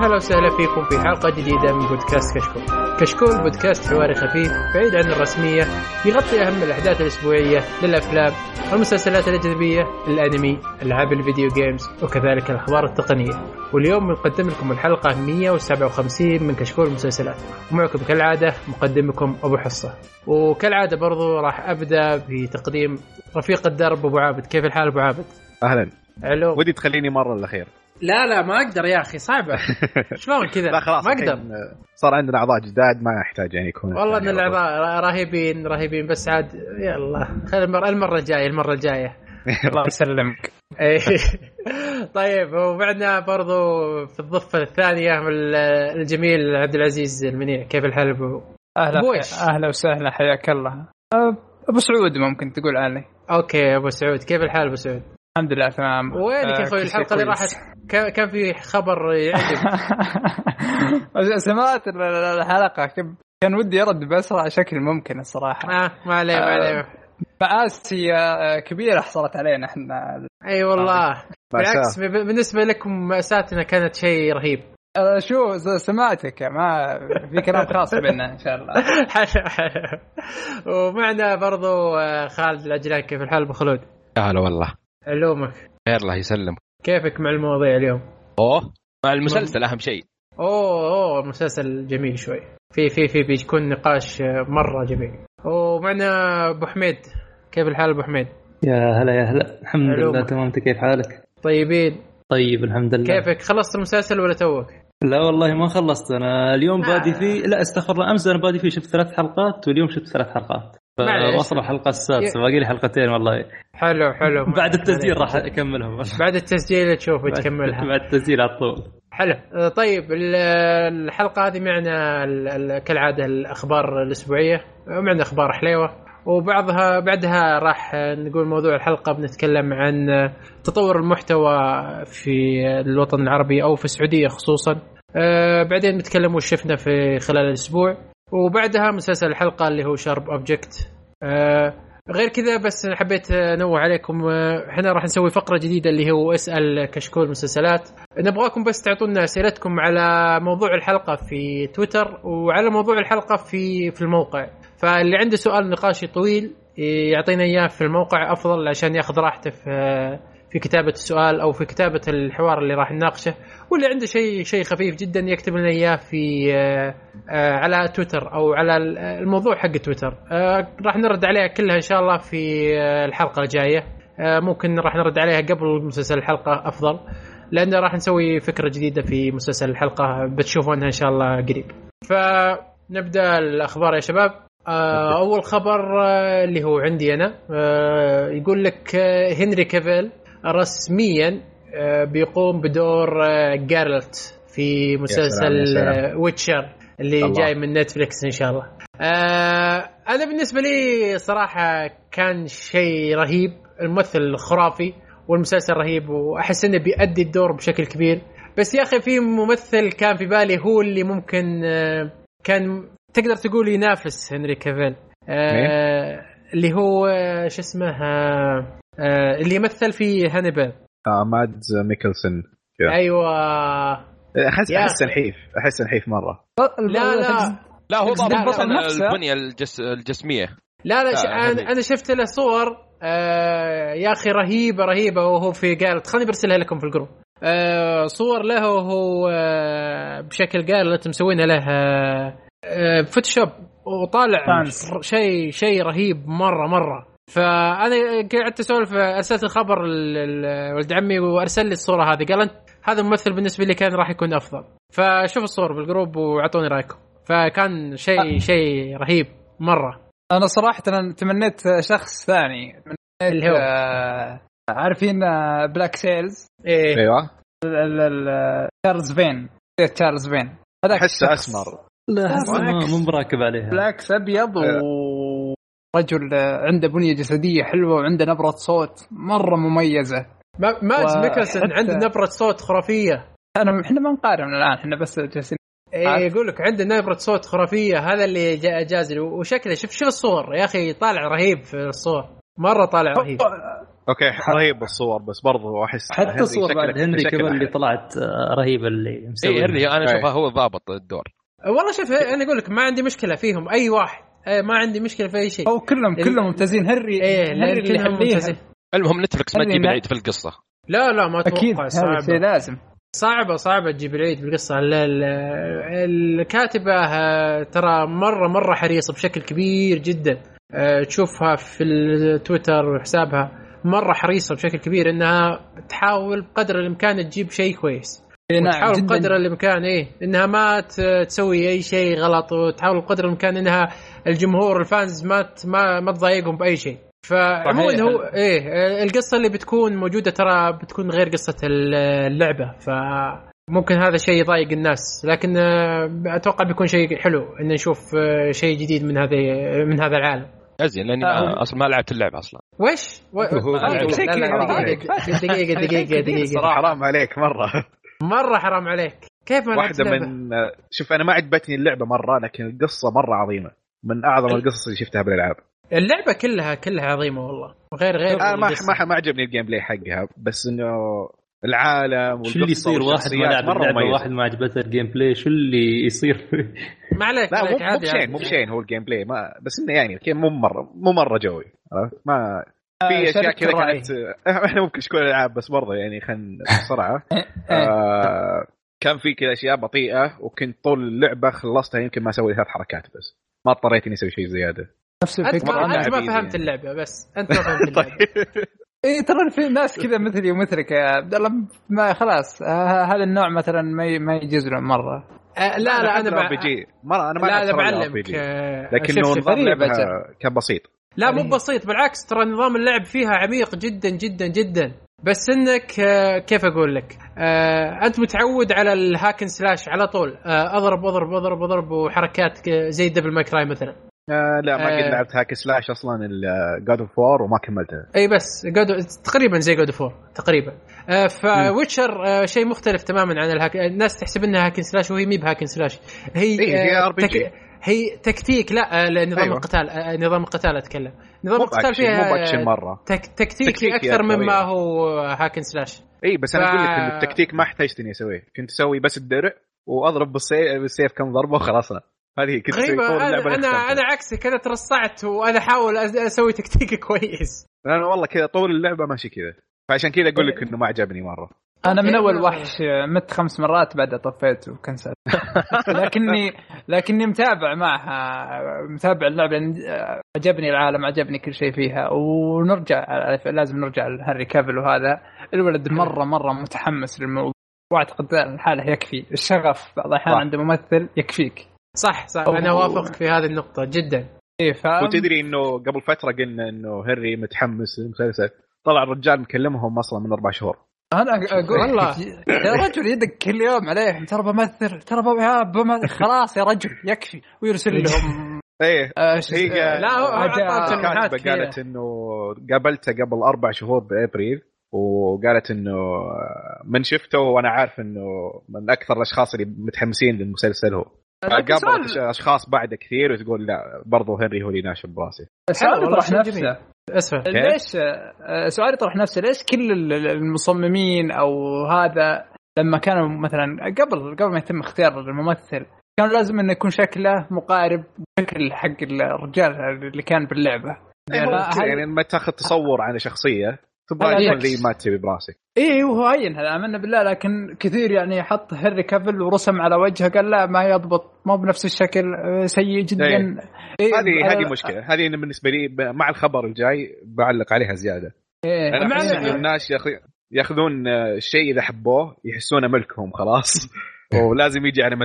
يا هلا وسهلا فيكم في حلقة جديدة من بودكاست كشكول. كشكول بودكاست حواري خفيف بعيد عن الرسمية يغطي أهم الأحداث الأسبوعية للأفلام والمسلسلات الأجنبية الأنمي ألعاب الفيديو جيمز وكذلك الأخبار التقنية. واليوم بنقدم لكم الحلقة 157 من كشكول المسلسلات ومعكم كالعادة مقدمكم أبو حصة. وكالعادة برضو راح أبدأ بتقديم رفيق الدرب أبو عابد كيف الحال أبو عابد؟ أهلا علو ودي تخليني مرة الاخير لا لا ما أقدر يا أخي صعبه شلون كذا؟ لا خلاص ما أقدر. صار عندنا أعضاء جداد ما يحتاج يعني يكون والله إن يعني الأعضاء رهيبين رهيبين بس عاد يلا. خلي المره المرة الجاية المرة الجاية. الله يسلمك. إيه. طيب ومعنا برضو في الضفة الثانية الجميل عبد العزيز المنيع. كيف الحال أبو؟ أهلا بويش. أهلا وسهلا حياك الله. أبو سعود ممكن تقول علي أوكي أبو سعود. كيف الحال أبو سعود؟ الحمد لله تمام. وينك يا أه، أخوي؟ الحلقة اللي. راحت؟ كان في خبر يعجب. سمعت ال- ال- الحلقة. كم- كان ودي ارد بأسرع شكل ممكن الصراحة. آه ما عليه ما عليه. مآسي أه، كبيرة حصلت علينا إحنا. أي والله. مأساة. بالعكس ب- بالنسبة لكم مأساتنا كانت شيء رهيب. شو سمعتك. ما في كلام خاص بيننا إن شاء الله. حلو حلو ومعنا برضو آه، خالد العجلان كيف الحال ابو خلود هلا والله. علومك خير الله يسلمك. كيفك مع المواضيع اليوم؟ أوه مع المسلسل أهم شيء. أوه أوه مسلسل جميل شوي. في في في بيكون نقاش آه، مرة جميل. ومعنا أبو حميد. كيف الحال أبو حميد؟ يا هلا يا هلا. الحمد. لله تمام. أنت كيف حالك؟ طيبين. طيب الحمد لله. كيفك؟ خلصت المسلسل ولا توك؟ لا والله ما خلصت. أنا اليوم آه. بادي فيه لا استغفر الله أمس أنا بادي فيه شفت ثلاث حلقات واليوم شفت ثلاث حلقات. واصل الحلقة السادسة باقي لي حلقتين والله. حلو حلو. بعد التسجيل راح أكملهم. بعد التسجيل تشوف تكملها. بعد التسجيل على طول. حلو. طيب ال- الحلقة هذه معنا ال- ال- كالعادة الأخبار الأسبوعية. معنا أخبار حليوة. وبعضها بعدها راح نقول موضوع الحلقة بنتكلم عن تطور المحتوى في الوطن العربي أو في السعودية خصوصا. آه، بعدين نتكلم وش شفنا في خلال الأسبوع. وبعدها مسلسل الحلقة اللي هو شارب أوبجكت غير كذا بس حبيت أنوه عليكم. آه، إحنا راح نسوي فقرة جديدة اللي هو اسأل كشكول مسلسلات. نبغاكم بس تعطونا أسئلتكم على موضوع الحلقة في تويتر وعلى موضوع الحلقة في في الموقع. فاللي عنده سؤال نقاشي طويل يعطينا إياه في الموقع أفضل عشان ياخذ راحته في في كتابة السؤال أو في كتابة الحوار اللي راح نناقشه واللي عنده شيء شيء خفيف جدا يكتب لنا إياه في آه، آه، على تويتر أو على الموضوع حق تويتر. آه، راح نرد عليها كلها إن شاء الله في آه، الحلقة الجاية. آه، ممكن راح نرد عليها قبل مسلسل الحلقة أفضل لأن راح نسوي فكرة جديدة في مسلسل الحلقة بتشوفونها إن شاء الله قريب. فنبدأ الأخبار يا شباب. آه، أول خبر آه، اللي هو عندي أنا آه، يقول لك آه، هنري كافيل رسميا آه، بيقوم بدور آه، جيرالت في مسلسل يا سلام. آه، Witcher اللي الله. جاي من نتفلكس إن شاء الله. آه، أنا بالنسبة لي صراحة كان شيء رهيب. الممثل خرافي والمسلسل رهيب وأحس إنه بيأدي الدور بشكل كبير. بس يا أخي في ممثل كان في بالي هو اللي ممكن آه، كان تقدر تقول ينافس هنري كافيل. آه اللي هو آه، شو اسمه آه اللي يمثل في هانيبال. آه مادز ميكلسون. أيوه. احس أحس. نحيف أحس نحيف مرة. لا لا لا. هو ضابط. البنية الجس... الجسمية. لا لا ش... آه، أنا. أنا شفت له صور آه يا أخي رهيبة رهيبة. وهو في جيرالت خليني برسلها لكم في الـ group. آه صور له وهو آه بشكل جيرالت مسوينها له آه آه Photoshop. وطالع. شيء شيء رهيب مرة مرة. فأنا قعدت أسولف أرسلت الخبر ل- ل- ولد عمي وأرسل لي الصورة هذه. قال أنت هذا الممثل بالنسبة لي كان راح يكون أفضل. فشوف الصور بال group وأعطوني رأيكم. فكان شيء شيء رهيب مرة. أنا صراحة أنا تمنيت شخص ثاني. تمنيت اللي هو؟ آه، عارفين آه، Black Sails إيه. أيوه. ال- ال- ال- تشارلز فين تشارلز فين هذاك أحسه. أسمر. لا مو براكب عليها. بالعكس أبيض ورجل عنده بنية جسدية حلوة وعنده نبرة صوت مرة مميزة. ما- مادز وحتى- ميكلسون عنده نبرة صوت خرافية. أنا إحنا ما نقارن الآن إحنا بس جالسين إيه عارف. يقول لك عنده نبرة صوت خرافية هذا اللي جا- جاز وشكله شوف شوف الصور؟ يا أخي طالع رهيب في الصور مرة طالع رهيب. okay رهيب الصور بس برضو أحس حتى الصور بعد هنري كمان اللي أحلى. طلعت آه، رهيبة اللي مسوي اي هنري أنا أي. أشوفها هو ضابط الدور. والله شوف أنا أقول لك ما عندي مشكلة فيهم أي واحد. إيه، ما عندي مشكلة في أي شيء. أو كلهم كلهم ممتازين. هنري إيه هنري اللي. ممتازين. المهم نتفلكس ما تجيب العيد في القصة. لا لا ما أكيد أتوقع هذا صعبة. شيء لازم. صعبة صعبة تجيب العيد بالقصة ال- ال- الكاتبة آه، ترى مرة مرة حريصة بشكل كبير جدا. آه، تشوفها في التويتر وحسابها مرة حريصة بشكل كبير إنها تحاول بقدر الإمكان تجيب شيء كويس. نعم وتحاول جدا. بقدر الإمكان إيه إنها ما ت- تسوي أي شيء غلط وتحاول بقدر الإمكان إنها الجمهور الفانز ما ت- ما ما تضايقهم بأي شيء. فعموما. هو إيه القصة اللي بتكون موجودة ترى بتكون غير قصة اللعبة ف ممكن هذا الشيء يضايق الناس. لكن آه، أتوقع بيكون شيء حلو إن نشوف آه، شيء جديد من هذه من هذا العالم. أزين لأني آه. ما- أصلا ما لعبت اللعبة أصلا. وش؟ و... كذا لا، حرام دقيقة دقيقة دقيقة. دقيقة حرام عليك مرة مرة حرام عليك كيف ما واحدة؟ من شوف أنا ما عجبتني اللعبة مرة لكن القصة مرة عظيمة من أعظم القصص اللي شفتها بالألعاب اللعبة كلها كلها عظيمة والله غير غير أنا ما القصة. ما ما عجبني ال gameplay حقها بس إنه العالم شو اللي يصير واحد ما لعب مرة اللعبة مميزة. واحد ما عجبته ال gameplay شو اللي يصير ما عليك لا ما مو بشين. مو بشين هو ال gameplay ما بس إنه يعني مو مره مو مرة جوي عرفت ما في أشياء شاركت كذا. كانت إحنا ممكن كل الالعاب بس برضه يعني خلينا بسرعة آه كان في كذا أشياء بطيئة وكنت طول اللعبة خلصتها يمكن ما أسوي ثلاث حركات بس ما اضطريت إني أسوي شيء زيادة نفس الفكرة أنت ما فهمت يعني. اللعبة بس أنت ما فهمت اللعبة اي ترى في ناس كذا مثلي ومثلك يا عبد الله ما خلاص آه، هذا النوع مثلا ما ما يجوز له مرة آه، لا لا أنا R بع... PG مرة أنا ما لا لا بعلمك. آه، لكنه. نظام لعبها. كان بسيط لا مو. بسيط بالعكس ترى نظام اللعب فيها عميق جدا جدا جدا. بس إنك آه، كيف أقول لك؟ آه، أنت متعود على ال hack and slash على طول. آه، أضرب أضرب أضرب أضرب وحركات زي Devil May Cry مثلا. آه لا ما آه. قد لعبت hack slash أصلا God of War وما كملتها. إي بس God تقريبا زي God of War تقريبا. آه ف Witcher آه شيء مختلف تماما عن ال hack الناس تحسب إنها hack and slash وهي مي ب hack and slash هي إيه، هي آه، RPG. هي تكتيك لا آه نظام أيوة. القتال آه نظام القتال أتكلم. نظام القتال فيها مرة. تك تكتيكي تكتيكي أكثر مما إيه. هو hack and slash. إي بس أنا ف- أقول لك إن التكتيك ما احتجت اني أسويه. كنت أسوي بس الدرع وأضرب بالسيف, بالسيف كم ضربة وخلاصنا هذه كنت أسوي غريبة أنا أنا. أنا عكسك أنا ترصعت وأنا أحاول أسوي تكتيك كويس. أنا والله كذا طول اللعبة ماشي كذا. فعشان كذا أقول لك إنه ما عجبني مرة. أنا من أول وحش مت خمس مرات بعدها طفيت وكنسلت. لكني لكني متابع معها متابع اللعبة لأن عجبني العالم عجبني كل شيء فيها. ونرجع لازم نرجع لهاري كافل وهذا. الولد مره مرة متحمس للموضوع. وأعتقد الحالة يكفي. الشغف بعض الأحيان. عند ممثل يكفيك. صح صح. أوه. أنا اوافقك في هذه النقطة جدا. إيه وتدري إنه قبل فترة قلنا إنه هنري متحمس للمسلسل. طلع الرجال مكلمهم أصلا من أربع شهور. أنا أقول والله. يا رجل يدق كل يوم عليهم ترى بمثل ترى بم- بم- خلاص يا رجل يكفي. ويرسل لهم. إيه. آه، هي آه، لا، هو- الكاتبه فيها. قالت إنه قابلته قبل أربع شهور بأبريل وقالت إنه من شفته وأنا عارف إنه من أكثر الأشخاص اللي متحمسين للمسلسل هو. قابلت أشخاص بعد كثير وتقول لا برضو هنري هو اللي ناشب براسي. سؤال والله يطرح نفسه. اسفه ليش؟ آه، سؤال يطرح نفسه ليش كل ال- المصممين أو هذا لما كانوا مثلا قبل قبل ما يتم اختيار الممثل كان لازم إنه يكون شكله مقارب شكل حق الرجال اللي كان باللعبة. إيه كذا يعني لما تاخذ تصور عن شخصية. تبغى؟ زي ما تبي براسك إيه هو هين هذا آمنا بالله لكن كثير يعني حط هنري كافل ورسم على وجهه قال لا ما يضبط ما بنفس الشكل آه، سيء جدا إيه. إيه هذه هذه مشكلة هذه بالنسبة لي مع الخبر الجاي بعلق عليها زيادة إيه. أنا أحس انه الناس ياخذ- ياخذون آه، الشيء إذا حبوه يحسونه ملكهم خلاص ولازم يجي على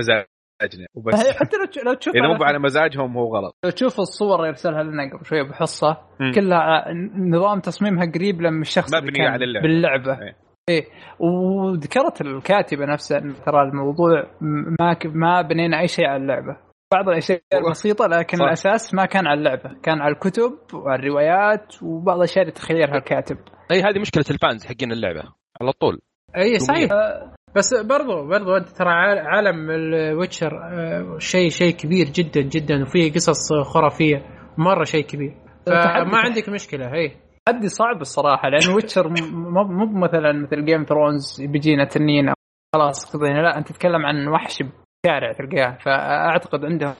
مزاجنا وبس هي حتى لو لو تشوف إذا مو على- مزاجهم هو غلط. لو تشوف الصور اللي ارسلها لنا قبل شوية بحصة مم. كلها نظام تصميمها قريب لما الشخص كان على اللعبة. باللعبة. إيه. إيه. وذكرت الكاتبة نفسها إن ترى الموضوع م- ما ك- ما بنينا أي شيء على اللعبة. بعض الأشياء هو- بسيطه لكن صح. الأساس ما كان على اللعبة. كان على الكتب وعلى الروايات وبعض الأشياء اللي تخيرها الكاتب. أي هذه مشكلة الفانز حقين اللعبة. على طول. اي صحيح. آه، بس برضو برضو أنت ترى عال- عالم ال Witcher آه، شيء شيء كبير جدا جدا وفيه قصص خرافية مرة شيء كبير. تحدي. فما عندك مشكلة هي. ادي صعب الصراحة لأن Witcher مو مثلا مثل Game of Thrones بيجينا تنين خلاص قضينا لا أنت تتكلم عن وحش بشارع تلقاه. فأعتقد عنده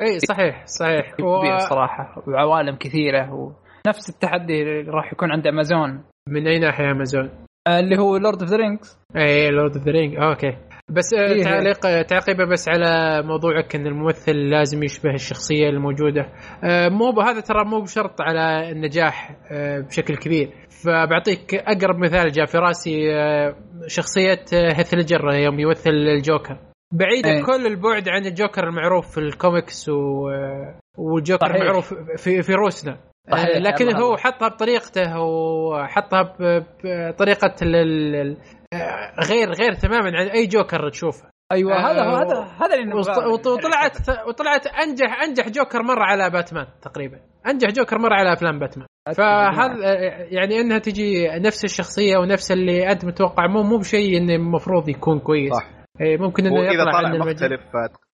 إي صحيح صحيح. كبير صراحة وعوالم كثيرة ونفس التحدي راح يكون عند امازون من أي ناحية امازون؟ اللي هو Lord of the Rings اي Lord of the Ring أوكي. بس آه، إيه. تعليق تعقيبه بس على موضوعك إن الممثل لازم يشبه الشخصية الموجودة. آه، مو هذا ترى مو بشرط على النجاح آه، بشكل كبير. فبعطيك أقرب مثال جاء في رأسي آه، شخصية آه، هيث ليدجر يوم يمثل الجوكر. بعيده إيه. كل البعد عن الجوكر المعروف في الكوميكس و... آه، والجوكر صحيح. المعروف في في روسنا. آه، لكن الله هو. حطها بطريقته وحطها بطريقه غير غير تماما عن أي جوكر تشوفه. أيوه هذا هو آه، هذا هذا اللي وطلعت وطلعت انجح أنجح جوكر مرة على باتمان تقريبا. أنجح جوكر مرة على أفلام باتمان. فهذا يعني إنها تجي نفس الشخصية ونفس اللي أنت متوقع مو مو بشيء إنه المفروض يكون كويس. صح. إيه ممكن إنه يطلع طلع عن مختلف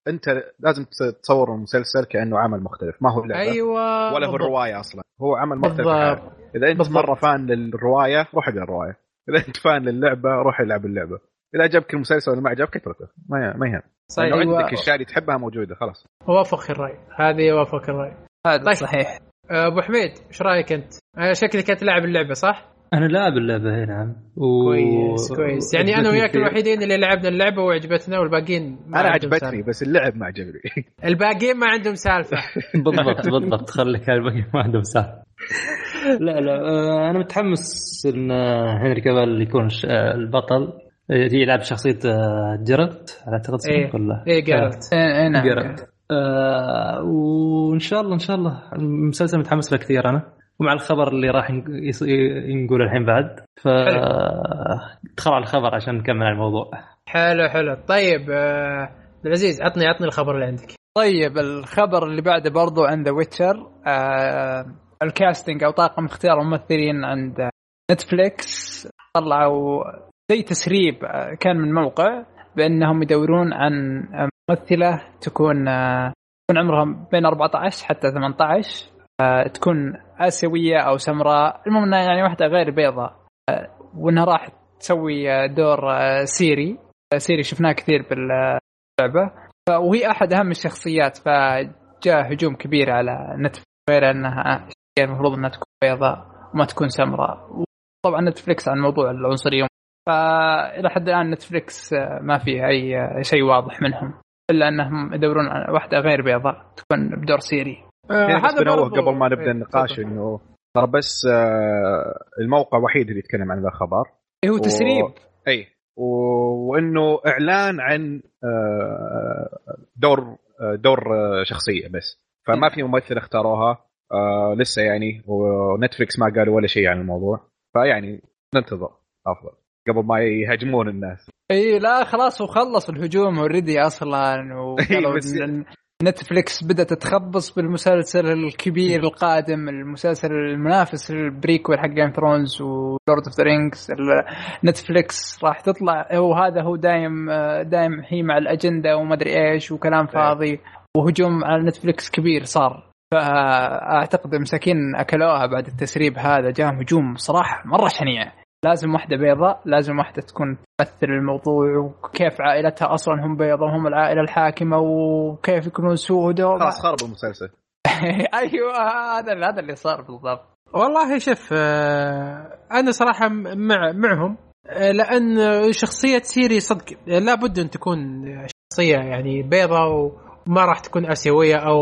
فأنت لازم تصور المسلسل كأنه عمل مختلف ما هو لعبه أيوه ولا هو. الرواية أصلا هو عمل مختلف بالضبط. إذا أنت بالضبط. مرة فان للرواية روح اقرا الرواية إذا أنت فان للعبة روح العب اللعبة إذا عجبك المسلسل ولا ما عجبك اتركه ما ما يهم صحيح أيوة. عندك أشياء اللي تحبها موجودة خلاص اوافق الرأي هذه اوافق الرأي هذا طيب. صحيح أبو حميد إيش رأيك أنت؟ شكلك انت لاعب اللعبة صح؟ أنا لاعب اللعبة هي نعم. و... كويس كويس. يعني أنا وياك الوحيدين اللي لعبنا اللعبة وعجبتنا والباقيين ما أنا عجبتني سالفة. بس اللعب ما عجبني. الباقيين ما عندهم سالفة. بالضبط بالضبط. خليك على الباقي ما عندهم سالفة. لا لا آه، أنا متحمس إن آه، هنري كابال يكون ش- آه، البطل. يلعب شخصية جيرالت على اعتقد اسمه إيه ولا؟ إيه قالت إيه، إيه، نعم جيرالت آه، وإن شاء الله إن شاء الله. المسلسل متحمس له كثير أنا. ومع الخبر اللي راح ينقول الحين بعد. ف ادخل على الخبر عشان نكمل على الموضوع. حلو حلو. طيب آه، عبد العزيز عطني عطني الخبر اللي عندك. طيب الخبر اللي بعده برضو عند Witcher آه ال casting أو طاقم اختيار الممثلين عند نتفليكس طلعوا زي تسريب آه، كان من موقع بأنهم يدورون عن ممثلة تكون آه تكون عمرها بين 14 حتى 18 آه تكون آسيوية أو سمراء. المهم إنها يعني واحدة غير بيضاء. آه وإنها راح تسوي آه، دور آه سيري. سيري شفناه كثير باللعبة. وهي أحد أهم الشخصيات فجاء هجوم كبير على نتفلكس غير إنها المفروض إنها تكون بيضاء وما تكون سمراء. طبعا نتفلكس عن موضوع العنصرية. فإلى حد الآن نتفلكس ما فيه أي شيء واضح منهم. إلا أنهم يدورون على واحدة غير بيضاء تكون بدور سيري. بنوه برضو- قبل ما نبدأ إيه، النقاش. إنه ترى بس آه، الموقع الوحيد اللي يتكلم عن ذا الخبر. هو تسريب. أي. و- وإنه إعلان عن آه، دور آه، دور آه، شخصية بس. فما في ممثل اختاروها آه، لسه يعني ونتفلكس ما قالوا ولا شيء عن الموضوع. فيعني ننتظر أفضل قبل ما يهاجمون الناس. اي لا خلاص وخلص الهجوم already أصلا وقالوا نتفليكس بدأت تخبص بالمسلسل الكبير القادم المسلسل المنافس لل prequel حق Game of Thrones و Lord of the Rings نتفليكس راح تطلع هو هذا هو دايم دايم هي مع الأجندة وما أدري إيش وكلام فاضي وهجوم على نتفليكس كبير صار. فأعتقد مساكين أكلوها بعد التسريب هذا جاهم هجوم صراحة مرة شنيع. لازم واحدة بيضاء لازم واحدة تكون تمثل الموضوع وكيف عائلتها أصلا هم بيضاء وهم العائلة الحاكمة وكيف يكونون سود خلاص خرب المسلسل أيوه هذا هذا اللي صار بالضبط. والله شوف آه، أنا صراحة مع معهم آه، لأن شخصية سيري صدق آه، لابد أن تكون شخصية يعني بيضة وما راح تكون آسيوية أو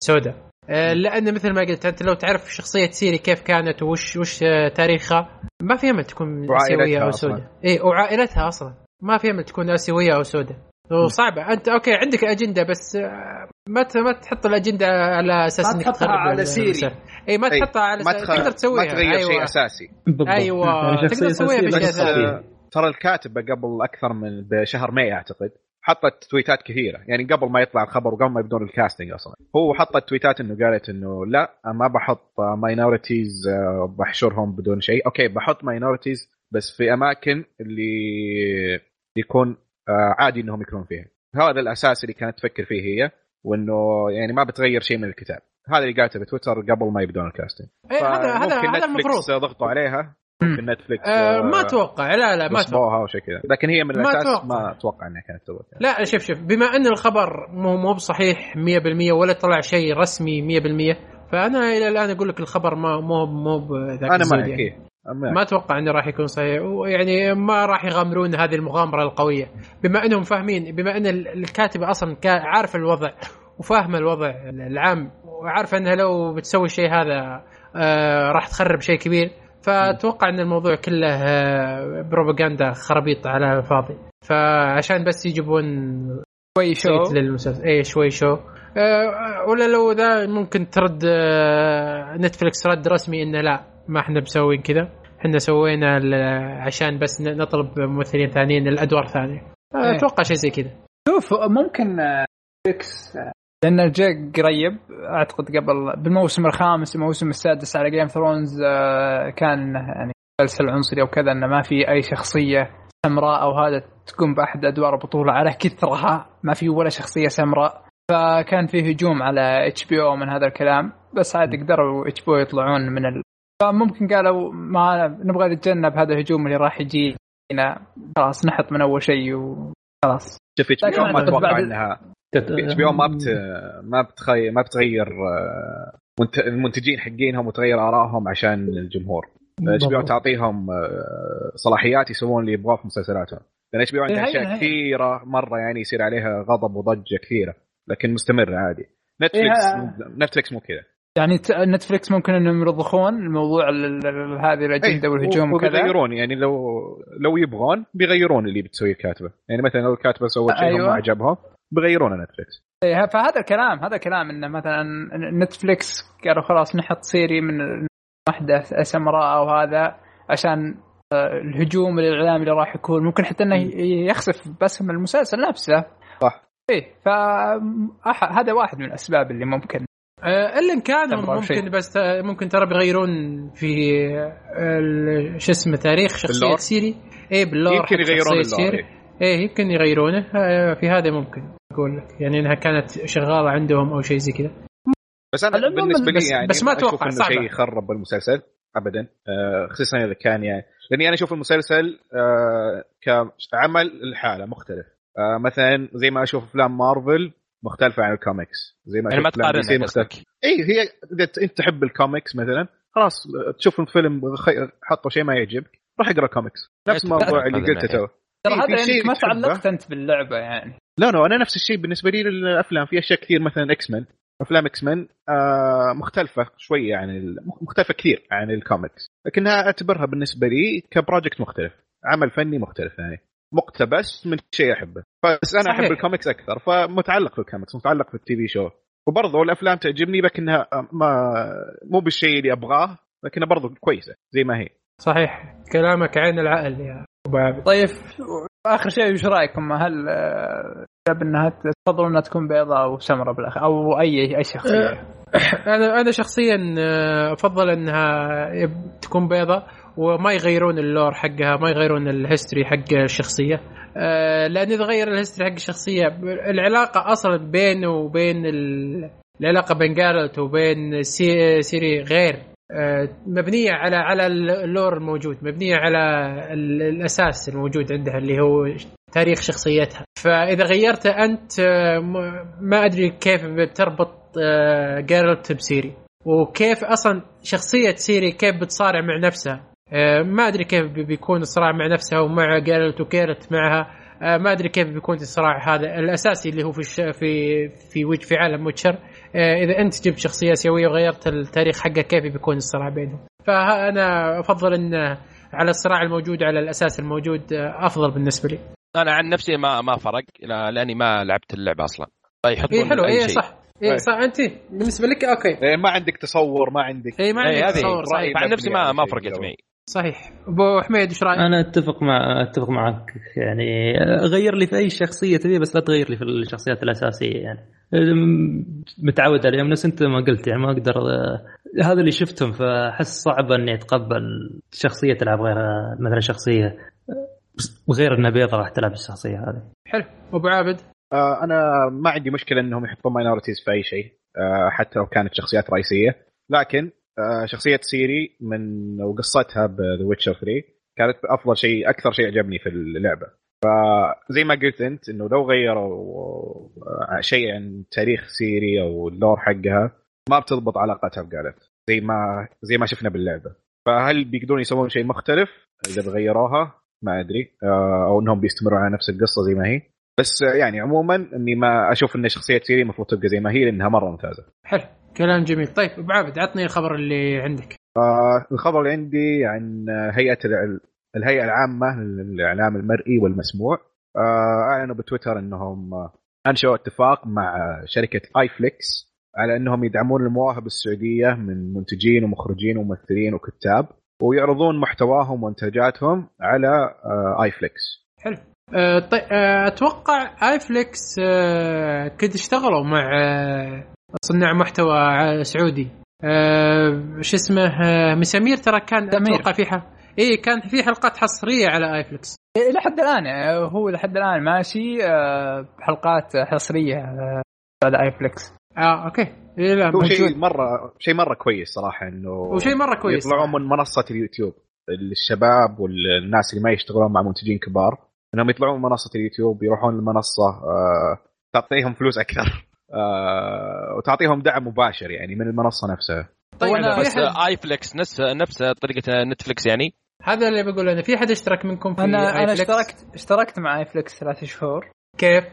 سوداء لأن مثل ما قلت أنت لو تعرف شخصية سيري كيف كانت وش وش آه، تاريخها ما في أمل تكون آسيوية أو. سوداء. اي وعائلتها أصلا. ما في أمل تكون آسيوية أو سوداء. وصعبة. أنت أوكي عندك أجندة بس آه، ما ت- ما تحط الأجندة على أساس إنك تحطها تخرب على. سيري. اي ما إي، تحطها على ما تخ... تقدر تسويها. ما تغير شيء أيوة. أساسي. بالضبط. أيوة، يعني تقدر تسويها بشيء ثاني. آه، ترى الكاتبه قبل أكثر من بشهر May أعتقد. حطت تويتات كثيرة. يعني قبل ما يطلع الخبر وقبل ما يبدون ال casting أصلا. هو حطت تويتات إنه قالت إنه لا ما بحط minorities بحشرهم بدون شيء. أوكي بحط minorities بس في أماكن اللي يكون آه، عادي إنهم يكونون فيها. هذا الأساس اللي كانت تفكر فيه هي وإنه يعني ما بتغير شيء من الكتاب. هذا اللي قالته بتويتر قبل ما يبدون الكاستنج إيه هذا هذا هذا المفروض. ضغطوا عليها. ممكن نتفلكس آه ما أتوقع. لا لا ما أتوقع. وشيء كذا. لكن هي من ما الأساس أتوقع. ما أتوقع إنها كانت تسوي. لا شوف شوف بما أن الخبر مو مو بصحيح 100% ولا طلع شيء رسمي 100% فأنا إلى الآن أقول لك الخبر ما مو مو بذاك أنا معك يعني. ما أتوقع إنه راح يكون صحيح. ويعني ما راح يغامرون هذه المغامرة القوية. بما أنهم فاهمين بما أن ال- الكاتبه أصلا كا- عارف الوضع وفاهمه الوضع العام وعارفه إنها لو بتسوي الشيء هذا آه راح تخرب شيء كبير. فأتوقع إن الموضوع كله آه بروباغندا خرابيط على الفاضي فعشان بس يجيبون شوي شو. للمسلسل. اي شوي شو. آه، ولا لو ذا ممكن ترد آه، نتفلكس رد رسمي انه لا ما إحنا مسوين كذا. إحنا سوينا عشان بس نطلب ممثلين ثانيين الأدوار ثانية. آه، إيه. أتوقع شيء زي كذا. شوف ممكن آه، آه، لأنه جاء قريب أعتقد قبل بالموسم الخامس الموسم السادس على Game of Thrones كان إنه يعني مسلسل عنصري أو كذا انه ما في أي شخصية سمراء أو هذا تقوم بأحد أدوار البطوله على كثرها ما في ولا شخصية سمراء. فكان في هجوم على HBO من هذا الكلام بس عاد قدروا HBO يطلعون من ال... فممكن قالوا ما نبغى نتجنب هذا الهجوم اللي راح يجينا خلاص نحط من أول شيء وخلاص شوف HBO لكن ما أتوقع إنها HBO ما بت ما بتغير ما بتغير آه، منت- المنتجين حقينهم وتغير آرائهم عشان الجمهور. HBO تعطيهم آه، صلاحيات يسوون اللي يبغاه في مسلسلاتهم. لأن HBO عندها إيه، هي- أشياء. كثيرة مرة يعني يصير عليها غضب وضجة كثيرة لكن مستمرة عادي. نتفلكس نتفلكس مو كذا. يعني ت- نتفلكس ممكن إنهم يرضخون الموضوع ال- ال- هذه الأجندة إيه، والهجوم وكذا. وبيغيرون يعني لو لو يبغون بيغيرون اللي بتسويه الكاتبه يعني مثلا لو الكاتبة سوت شيء أيوة. ما عجبهم بيغيرونه نتفلكس إيه، فهذا الكلام هذا الكلام انه مثلا نتفلكس قالوا خلاص نحط سيري من واحدة سمراء أو هذا عشان آه، الهجوم الاعلامي اللي راح يكون ممكن حتى إنه يخسف باسم المسلسل نفسه صح. إيه ف أح- هذا واحد من الأسباب اللي ممكن آه، إلا إن كان ممكن شيء. بس آه، ممكن ترى بيغيرون في ال- شو اسمه تاريخ شخصية بال lore؟ سيري اي بال lore يمكن يغيرون شخصية ال lore سيري. إيه يمكن يغيرونه. آه، في هذا ممكن أقول لك. يعني إنها كانت شغالة عندهم أو شيء زي كذا. بس أنا بالنسبة لي بس- يعني بس ما أتوقع، إنه. شيء يخرب المسلسل ابدا. آه، خصوصا إذا كان يعني لأني أنا أشوف المسلسل آه، كعمل الحالة مختلف. آه، مثلا زي ما أشوف أفلام مارفل مختلفة عن الكوميكس. زي ما يعني ما تقارنها قصدك. مختلفة. اي هي إذا أنت تحب الكوميكس مثلا خلاص تشوف الفيلم حطوا شيء ما يعجبك روح أقرأ كوميكس. نفس الموضوع اللي قلته. تو. ترى إيه، هذا انك ما. تعلقت أنت باللعبة يعني. لا لا أنا نفس الشيء بالنسبة لي للأفلام. في أشياء كثير مثلا X-Men أفلام X-Men آه مختلفة شوية عن ال- مختلفة كثير عن الكوميكس لكنها أعتبرها بالنسبة لي ك project مختلف عمل فني مختلف يعني. مقتبس من شيء أحبه. بس أنا صحيح. احب الكوميكس أكثر فمتعلق في الكوميكس متعلق في ال TV show وبرضه الأفلام تعجبني لكنها ما مو بالشيء اللي أبغاه لكنها برضه كويسة زي ما هي. صحيح. كلامك عين العقل يا طيب. آخر شيء وش رأيكم؟ هل آه، إنها تفضلوا إنها تكون بيضاء أو سمراء بالاخير أو أي أي شخصية؟ أنا أنا شخصيا آه، أفضل إنها تكون بيضة وما يغيرون ال lore حقها ما يغيرون ال history حق الشخصية. آه، لأن إذا غير ال history حق الشخصية العلاقة أصلا بينه وبين ال- العلاقة بين جارلت وبين سي- سيري غير. آه، مبنية على على ال lore الموجود مبنية على ال- الأساس الموجود عندها اللي هو تاريخ شخصيتها. فإذا غيرته أنت آه، ما أدري كيف بتربط آه، جيرلت بسيري وكيف أصلا شخصية سيري كيف بتصارع مع نفسها. آه، ما أدري كيف بي- بيكون الصراع مع نفسها ومع جيرلت وجيرلت معها. آه، ما أدري كيف بيكون الصراع هذا. الأساسي اللي هو في. في في في عالم ويتشر. آه، إذا أنت جبت شخصية آسيوية وغيرت التاريخ حقه كيف بيكون الصراع بينهم؟ فأنا أفضل إن على الصراع الموجود على الأساس الموجود آه، أفضل بالنسبة لي. أنا عن نفسي ما ما فرق لا- لأني ما لعبت اللعبة أصلا. فيحطون اي حلو. أي اي شيء. صح. اي صح. أنت بالنسبة لك okay. إيه، ما عندك تصور ما عندك. اي ما إيه، عندك هذه تصور صحيح. فعن نفسي ما ما يعني فرقت. معي. صحيح. أبو حميد إيش رأيك؟ أنا أتفق مع أتفق معك. يعني غير لي في أي شخصية تبي بس لا تغير لي في الشخصيات الأساسية يعني. متعود عليهم. نفس أنت ما قلت يعني ما أقدر هذا اللي شفتهم فأحس صعب إني أتقبل شخصية تلعب غير مثلا شخصية وغير إنها بيضة راح تلعب الشخصية هذه. حلو. أبو عابد؟ آه أنا ما عندي مشكلة إنهم يحطون minorities في أي شيء آه، حتى لو كانت شخصيات رئيسية. لكن آه، شخصية سيري من وقصتها ب The Witcher 3 كانت أفضل شيء أكثر شيء عجبني في اللعبة. فزي ما قلت أنت إنه لو غيروا آه، شيء عن تاريخ سيري أو ال lore حقها ما بتضبط علاقتها بجيرلت زي ما زي ما شفنا باللعبة. فهل بيقدرون يسوون شيء مختلف إذا بغيروها؟ ما أدري آه، أو إنهم بيستمروا على نفس القصة زي ما هي. بس يعني عموما إني ما أشوف إن شخصية سيري المفروض تبقى زي ما هي لأنها مرة ممتازة. حلو كلام جميل. طيب ابو عابد عطني الخبر اللي عندك. آه، الخبر اللي عندي عن هيئة الهيئة العامة للإعلام المرئي والمسموع آه، أعلنوا بتويتر إنهم آه، أنشأوا اتفاق مع شركة اي فليكس على إنهم يدعمون المواهب السعودية من منتجين ومخرجين وممثلين وكتاب ويعرضون محتواهم وإنتاجاتهم على آه، اي فليكس حلو آه طيب آه أتوقع اي فليكس آه كنت اشتغلوا مع آه صناع محتوى سعودي آه شو اسمه آه مسامير ترى كان سمير. أتوقع في. إي كان في حلقات حصرية على إي فليكس إلى حد الآن هو إلى حد الآن ماشي آه، بحلقات حصرية آه، على اي فليكس آه okay. إيه لا هو شيء. مرة شيء مرة كويس صراحة إنه وشيء مرة كويس. يطلعون من منصة اليوتيوب. الشباب والناس اللي ما يشتغلون مع منتجين كبار إنهم يطلعون من منصة اليوتيوب يروحون المنصة آه، تعطيهم فلوس أكثر. آه، وتعطيهم دعم مباشر يعني من المنصة نفسها. طيب بس اي فليكس نفس نفس طريقة نتفلكس يعني. هذا اللي بقول أنا في حد اشترك منكم في أنا آي أنا فليكس؟ اشتركت اشتركت مع اي فليكس ثلاث شهور كيف؟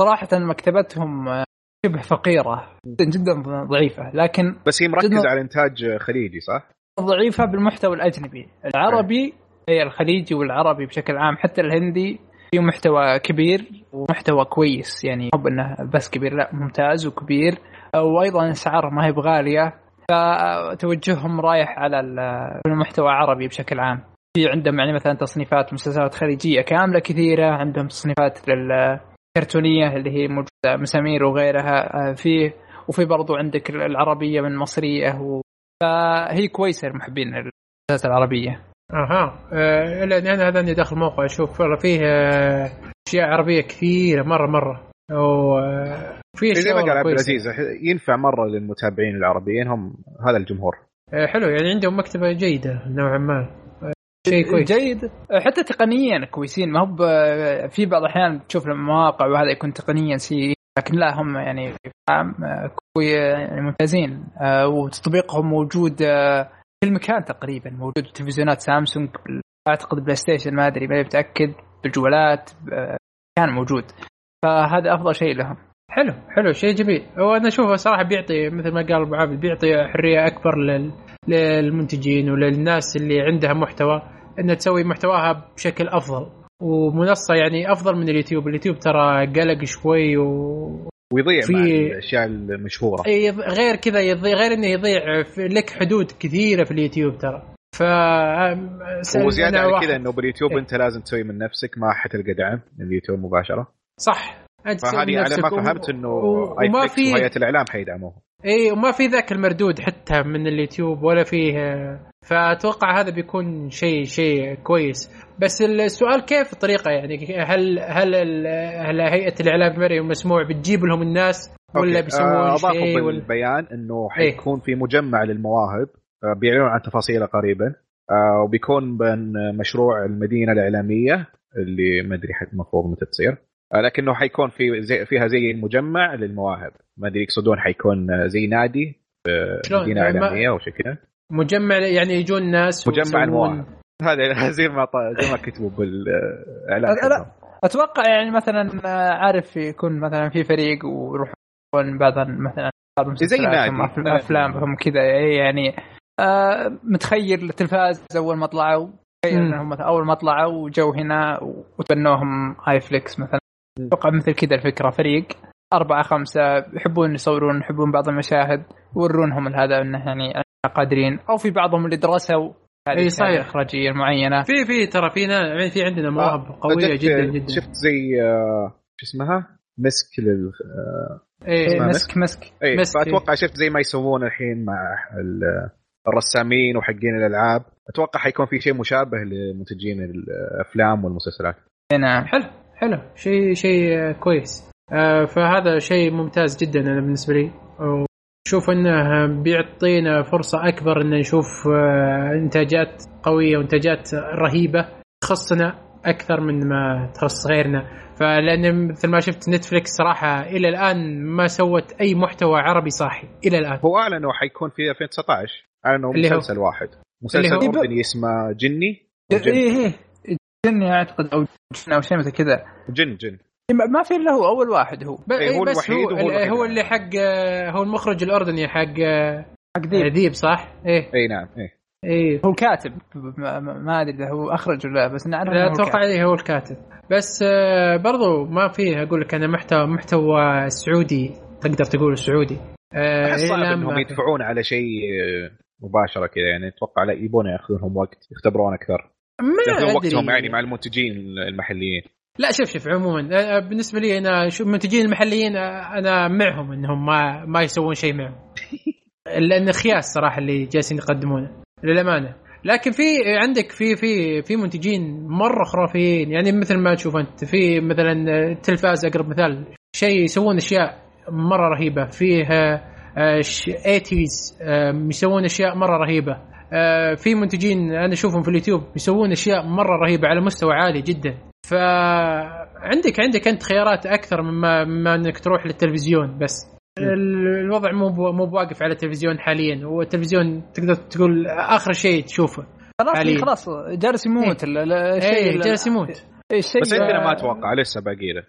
صراحة مكتبتهم آه، شبه فقيرة جدا جدا ضعيفة لكن بس هي مركزة على إنتاج خليجي صح؟ ضعيفة بالمحتوى الأجنبي العربي هي الخليجي والعربي بشكل عام حتى الهندي في محتوى كبير ومحتوى كويس يعني مو انه بس كبير لا ممتاز وكبير وأيضا أسعار ما هي بغالية فتوجههم رايح على ال- المحتوى العربي بشكل عام. في عندهم يعني مثلا تصنيفات مسلسلات خليجية كاملة كثيرة عندهم تصنيفات للكرتونية اللي هي موجودة مسامير وغيرها آه، في وفي برضو عندك العربية من مصرية و... فهي كويسة لمحبين المسلسلات العربية. أها. لأن أنا هذا داخل موقع أشوف والله فيه آه أشياء عربية كثيرة مره مرة. وفي زي اشياء ما قال عبد. العزيز ينفع مرة للمتابعين العربيين هم هذا الجمهور. آه حلو يعني عندهم مكتبة جيدة نوعا ما. آه، شيء كويس. جيد. حتى تقنيا كويسين. ما هو في بعض الأحيان تشوف المواقع وهذا يكون تقنيا سيء لكن لا هم يعني آه، يعني ممتازين. آه، وتطبيقهم موجود آه، في كل مكان تقريبا. موجود بتلفزيونات سامسونج أعتقد بلاي ستيشن ما أدري ماني متاكد بالجوالات آه، كان موجود. فهذا أفضل شيء لهم. حلو حلو شيء جميل. وأنا أشوفه صراحة بيعطي مثل ما قال أبو عابد بيعطي حرية أكبر لل... للمنتجين وللناس اللي عندها محتوى إنها تسوي محتواها بشكل أفضل. ومنصة يعني أفضل من اليوتيوب. اليوتيوب ترى قلق شوي و... ويضيع في- مع الأشياء المشهورة. غير كذا يضيع غير إنه يضيع في لك حدود كثيرة في اليوتيوب ترى. ف وزياده على كذا إنه باليوتيوب إيه. أنت لازم تسوي من نفسك ما حتلقى دعم من اليوتيوب مباشرة. صح. فهذه على ما فهمت إنه و- وما في وهيئه الإعلام حيدعموها إي وما في ذاك المردود حتى من اليوتيوب ولا فيه فأتوقع هذا بيكون شيء شيء كويس بس السؤال كيف الطريقة يعني هل هل هل هيئة الإعلام المرئي والمسموع بتجيب لهم الناس ولا. بيسوون آه، شيء ولا بالبيان إنه إيه. حيكون في مجمع للمواهب آه، بيعلنون عن تفاصيله قريبا آه، وبيكون بين مشروع المدينة الإعلامية اللي ما أدري المفروض متى تصير لكنه حيكون في زي فيها زي مجمع للمواهب ما أدري يقصدون حيكون آه، زي نادي في شلون؟ مدينة يعني إعلامية أو شيء كذا مجمع يعني يجون ناس مجمع المواهب هذا زي ما زي ما كتبوا بالإعلان لا- لا. أتوقع يعني مثلا آه، عارف يكون مثلا في فريق ويروحون بعض مثلا مسلسلاتهم نادي. أفلامهم كذا يعني آه، متخيل التلفاز أول ما طلعوا تخيل. إنهم أول ما طلعوا وجو هنا وتبنوهم اي فليكس مثلا. أتوقع مثل كذا الفكرة. فريق أربعة خمسة يحبون يصورون يحبون بعض المشاهد ورونهم هذا إنه يعني قادرين. أو في بعضهم اللي درسوا هذه صحيح. الإخراجية المعينة. في في ترى في نا- يعني في عندنا مواهب قوية جت- جدا جدا. شفت زي آه، شو اسمها؟ مسك لل إيه مسك مسك؟ إي مسك. فأتوقع شفت زي ما يسوون الحين مع ال- الرسامين وحقين الألعاب. أتوقع حيكون في شيء مشابه لمنتجين الأفلام والمسلسلات. نعم. حلو. حلو. شيء شيء كويس. آه، فهذا شيء ممتاز جدا أنا بالنسبة لي. وشوف إنه بيعطينا فرصة أكبر إن نشوف آه، إنتاجات قوية وإنتاجات رهيبة تخصنا أكثر من ما تخص غيرنا. فلأن مثل ما شفت نتفلكس صراحة إلى الآن ما سوت أي محتوى عربي صاحي. إلى الآن. هو أعلنوا حيكون في 2019 أعلنوا مسلسل واحد. مسلسل اردني اسمه جني جن. إيه إيه. جن أعتقد أو جن أو شيء مثل كذا. جن جن. ما- ما في إلا هو أول واحد هو. ب- إيه، هو بس الوحيد هو, وهو الوحيد. هو اللي حق آه، هو المخرج الأردني حق آه، حق ذيب. ذيب صح؟ إيه. اي نعم إيه. إيه. هو الكاتب ما, أدري إذا هو أخرج ولا لا، بس نعرف لا هو أتوقع. إيه هو الكاتب. بس آه، برضو ما فيه أقول لك أنا محتوى محتوى سعودي تقدر تقول سعودي. أحس صعب إنهم ما- يدفعون على شيء مباشرة كذا يعني أتوقع لا يبون يأخذونهم وقت يختبرون أكثر. ما. وقتهم يعني مع المنتجين المحليين. لا شوف شوف عموما بالنسبة لي أنا شوف المنتجين المحليين أنا معهم إنهم ما ما يسوون شيء معهم. لأن خياس صراحة اللي جالسين يقدمونه للأمانة. لكن في عندك في في في منتجين مرة خرافيين. يعني مثل ما تشوف أنت في مثلا التلفاز أقرب مثال. شيء يسوون أشياء مرة رهيبة. فيه آه، 80s يسوون أشياء مرة رهيبة. في منتجين أنا أشوفهم في اليوتيوب يسوون أشياء مرة رهيبة على مستوى عالي جدا. فعندك عندك أنت خيارات أكثر مما مما أنك تروح للتلفزيون بس. ال- الوضع مو بو- مو بواقف على التلفزيون حاليا. هو التلفزيون تقدر تقول آخر شيء تشوفه خلاص حاليا. خلاص جالس يموت. ال- ال- الشيء اي ال- جالس يموت. إيه، الشيء بس عندنا ما آه، أتوقع. لسه باقي له.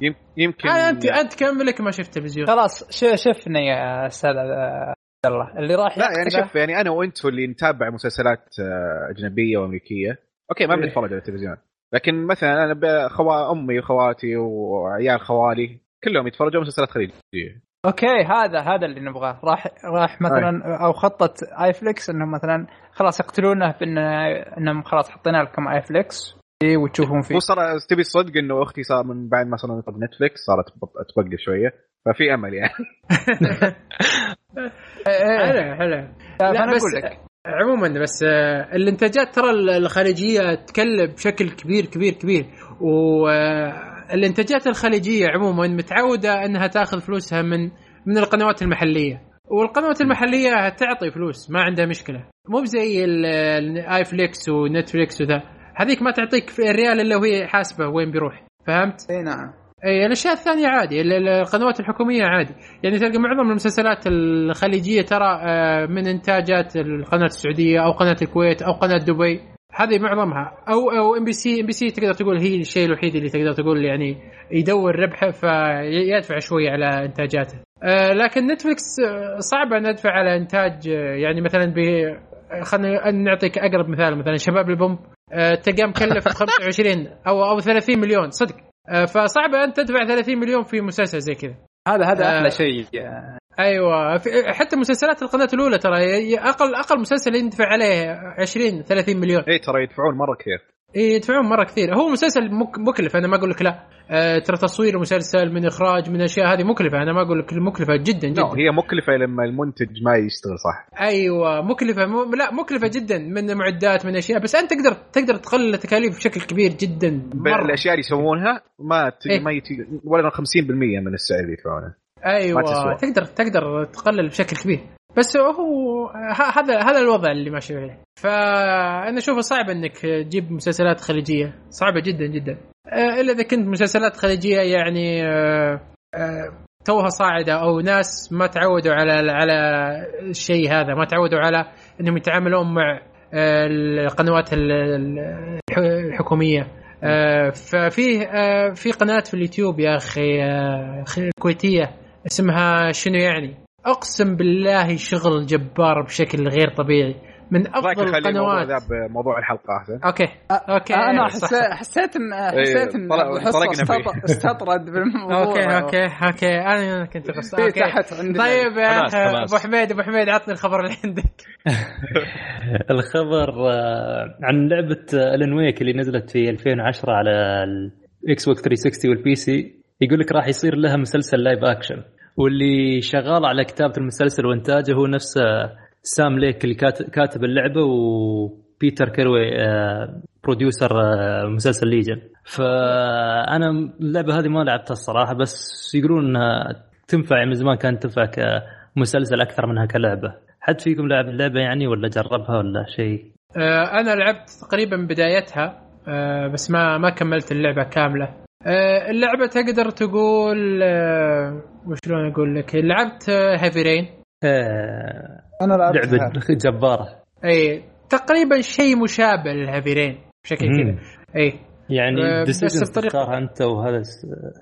يم- يمكن آه انت أنت كمل لك ما شفت تلفزيون خلاص ش- شفنا يا أستاذ؟ آه، الله اللي راح لا يعني شوف يعني أنا وأنت اللي نتابع مسلسلات آه، أجنبية وأمريكية. أوكي ما إيه. بنتفرج على التلفزيون. لكن مثلا أنا خوا أمي وخواتي وعيال خوالي كلهم يتفرجون مسلسلات خليجية. أوكي هذا هذا اللي نبغاه. راح راح مثلا أو خطة iflix انهم مثلا خلاص يقتلونه بان إنهم خلاص حطينا لكم iflix إيه، وتشوفون فيه. هو صار تبي الصدق إنه أختي صار من بعد ما نطلب Netflix صارت توقف شوية. ففي أمل يعني. حلو حلو. فانا أقول لك. عموما بس آه، الإنتاجات ترى الخارجيه تكلف بشكل كبير كبير كبير. والانتاجات الخليجية عموما متعودة إنها تأخذ فلوسها من من القنوات المحلية. والقنوات المحلية تعطي فلوس ما عندها مشكلة. مو بزي ال iflix و Netflix وذا. هذيك ما تعطيك في الريال إلا وهي حاسبة وين بيروح. فهمت؟ إي نعم. اي الاشياء الثانية عادي. ال- ال- القنوات الحكومية عادي. يعني تلقى معظم المسلسلات الخليجية ترى آه، من إنتاجات القناة السعودية أو قناة الكويت أو قناة دبي. هذه معظمها. أو أو إم بي سي إم بي سي تقدر تقول هي الشيء الوحيد اللي تقدر تقول يعني يدور ربحه فيدفع شوي على إنتاجاته. آه، لكن نتفلكس آه، صعب أن أدفع على إنتاج يعني مثلا ب خلينا نعطيك أقرب مثال مثلا شباب البومب تلقاه مكلف 25 أو أو 30 مليون. صدق. فصعب أن تدفع 30 مليون في مسلسل زي كذا. هذا هذا آه. أحلى شيء. أيوه. حتى مسلسلات القناة الأولى ترى أقل أقل مسلسل يندفع عليه 20 30 مليون. اي ترى يدفعون مرة كثير. إيه، يدفعون مرة كثير. هو مسلسل مك- مكلف أنا ما أقول لك لا. آه، ترى تصوير مسلسل من إخراج من أشياء هذه مكلفة. أنا ما أقول لك مكلفة جدا جدا. لا هي مكلفة لما المنتج ما يشتغل صح. أيوه مكلفة م... لا مكلفة جدا من معدات من أشياء. بس أنت تقدر تقدر تقلل التكاليف بشكل كبير جدا مرة. الأشياء اللي يسوونها ما ت... إيه. ما يتي... ولا 50% من السعر اللي يدفعونه. أيوه. تقدر تقدر تقلل بشكل كبير. بس هو هذا هذا الوضع اللي ماشي عليه. فأنا أشوفه صعب إنك تجيب مسلسلات خليجية. صعبة جدا جدا. آه، إلا إذا كنت مسلسلات خليجية يعني آه، آه، توها صاعدة أو ناس ما تعودوا على على الشيء هذا ما تعودوا على إنهم يتعاملون مع القنوات ال- ال- الح- الحكومية. آه، في قناة في اليوتيوب يا أخي كويتيه اسمها شنو يعني؟ أقسم بالله شغل جبار بشكل غير طبيعي. من أفضل القنوات. ذا بموضوع الحلقة احسن أوكي. أوكي. أنا حسيت. حسيت ان حسيت إن استطرد بالموضوع. أوكي أوكي أوكي. أنا كنت بس تحت عندنا. طيب. أبو حميد أبو حميد عطني الخبر اللي عندك. الخبر آه، عن لعبة Alan Wake اللي نزلت في 2010 على ال Xbox 360 وال PC يقول لك راح يصير لها مسلسل live action واللي شغال على كتابة المسلسل وإنتاجه هو نفس آه، Sam Lake اللي كات- كاتب اللعبة Peter Calloway آه، producer آه، مسلسل Legion. فأنا اللعبة هذه ما لعبتها الصراحة بس يقولون إنها تنفع يعني من زمان كانت تنفع كمسلسل أكثر منها كلعبة. حد فيكم لعب اللعبة يعني ولا جربها ولا شيء؟ آه، أنا لعبت تقريبا بدايتها آه، بس ما ما كملت اللعبة كاملة. آه، اللعبة تقدر تقول آه، وشلون أقول لك؟ لعبت Heavy Rain آه، أنا لعبتها لعبة جبارة. إي تقريبا شيء مشابه لل Heavy Rain بشكل. كذا. إي. يعني آه، بس decisions الطريقة- تختارها أنت وهذا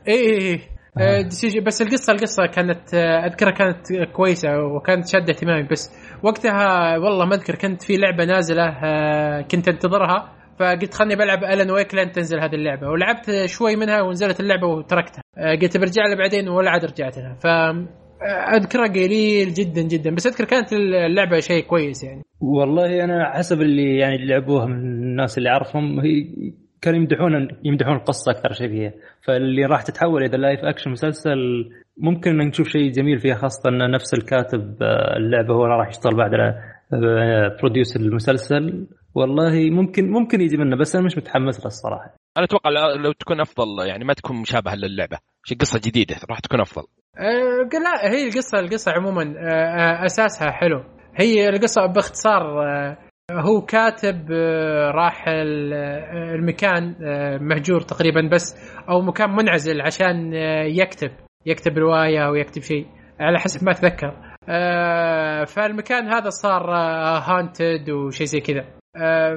إي إي إي. آه. آه، بس القصة القصة كانت آه، أذكرها كانت كويسة وكانت شاده اهتمامي بس وقتها والله ما أذكر كنت في لعبة نازلة آه، كنت أنتظرها. فقلت خلني بلعب الن ويك لين تنزل هذه اللعبة. ولعبت شوي منها ونزلت اللعبة وتركتها. آه، قلت برجع لها بعدين ولا عاد رجعت لها. ف آه، أذكرها قليل جدا جدا. بس أذكر كانت اللعبة شيء كويس يعني. والله أنا حسب اللي يعني اللي لعبوها من الناس اللي أعرفهم هي كانوا يمدحون يمدحون القصة أكثر شيء فيها. فاللي راح تتحول إلى live action مسلسل ممكن نشوف شيء جميل فيها خاصة إن نفس الكاتب آه، اللعبة هو راح يشتغل بعد producer المسلسل. والله ممكن ممكن يجي منه بس أنا مش متحمس له الصراحة. أنا أتوقع لو- لو تكون أفضل يعني ما تكون مشابهة للعبة. شيء قصة جديدة راح تكون أفضل. آه، لا هي القصة القصة عموما آه، آه، أساسها حلو. هي القصة باختصار آه، هو كاتب راح ال- المكان مهجور تقريبا بس أو مكان منعزل عشان يكتب يكتب رواية أو يكتب شيء على حسب ما أتذكر. فالمكان هذا صار هانتد وشيء زي كذا.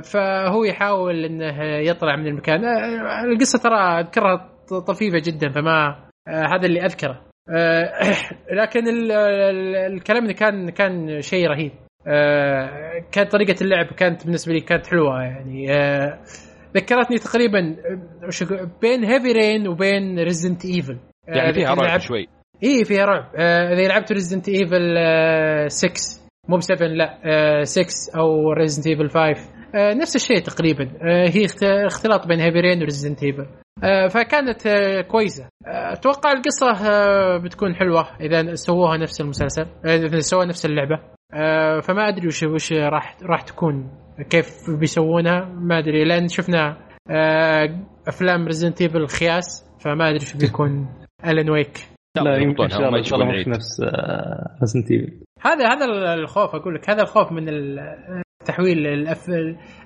فهو يحاول إنه يطلع من المكان. آه، القصة ترى أذكرها طفيفة جدا فما آه، هذا اللي أذكره. آه، لكن ال- ال- الكلام اللي كان كان شيء رهيب. آه، كانت طريقة اللعب كانت بالنسبة لي كانت حلوة يعني آه، ذكرتني تقريبا آه، بين Heavy Rain وبين Resident Evil يعني فيها رعب شوي. اي فيها رعب. آه، إذا لعبت Resident Evil 6 مو ب 7 لا آه، 6 أو Resident Evil 5 آه، نفس الشيء تقريبا. آه، هي اخت- اختلاط بين Heavy Rain و Resident Evil فكانت آه، كويسة. آه، أتوقع القصة آه، بتكون حلوة إذا سووها نفس المسلسل آه، إذا سووها نفس اللعبة. آه، فما أدري وش وش راح راح تكون كيف بيسوونها ما أدري لأن شفنا آه، أفلام Resident Evil خياس فما أدري شو بيكون. Alan Wake. لا يمكن إن شاء الله إن شاء الله. نفس Resident Evil هذا هذا الخوف أقول لك هذا الخوف من تحويل الأف...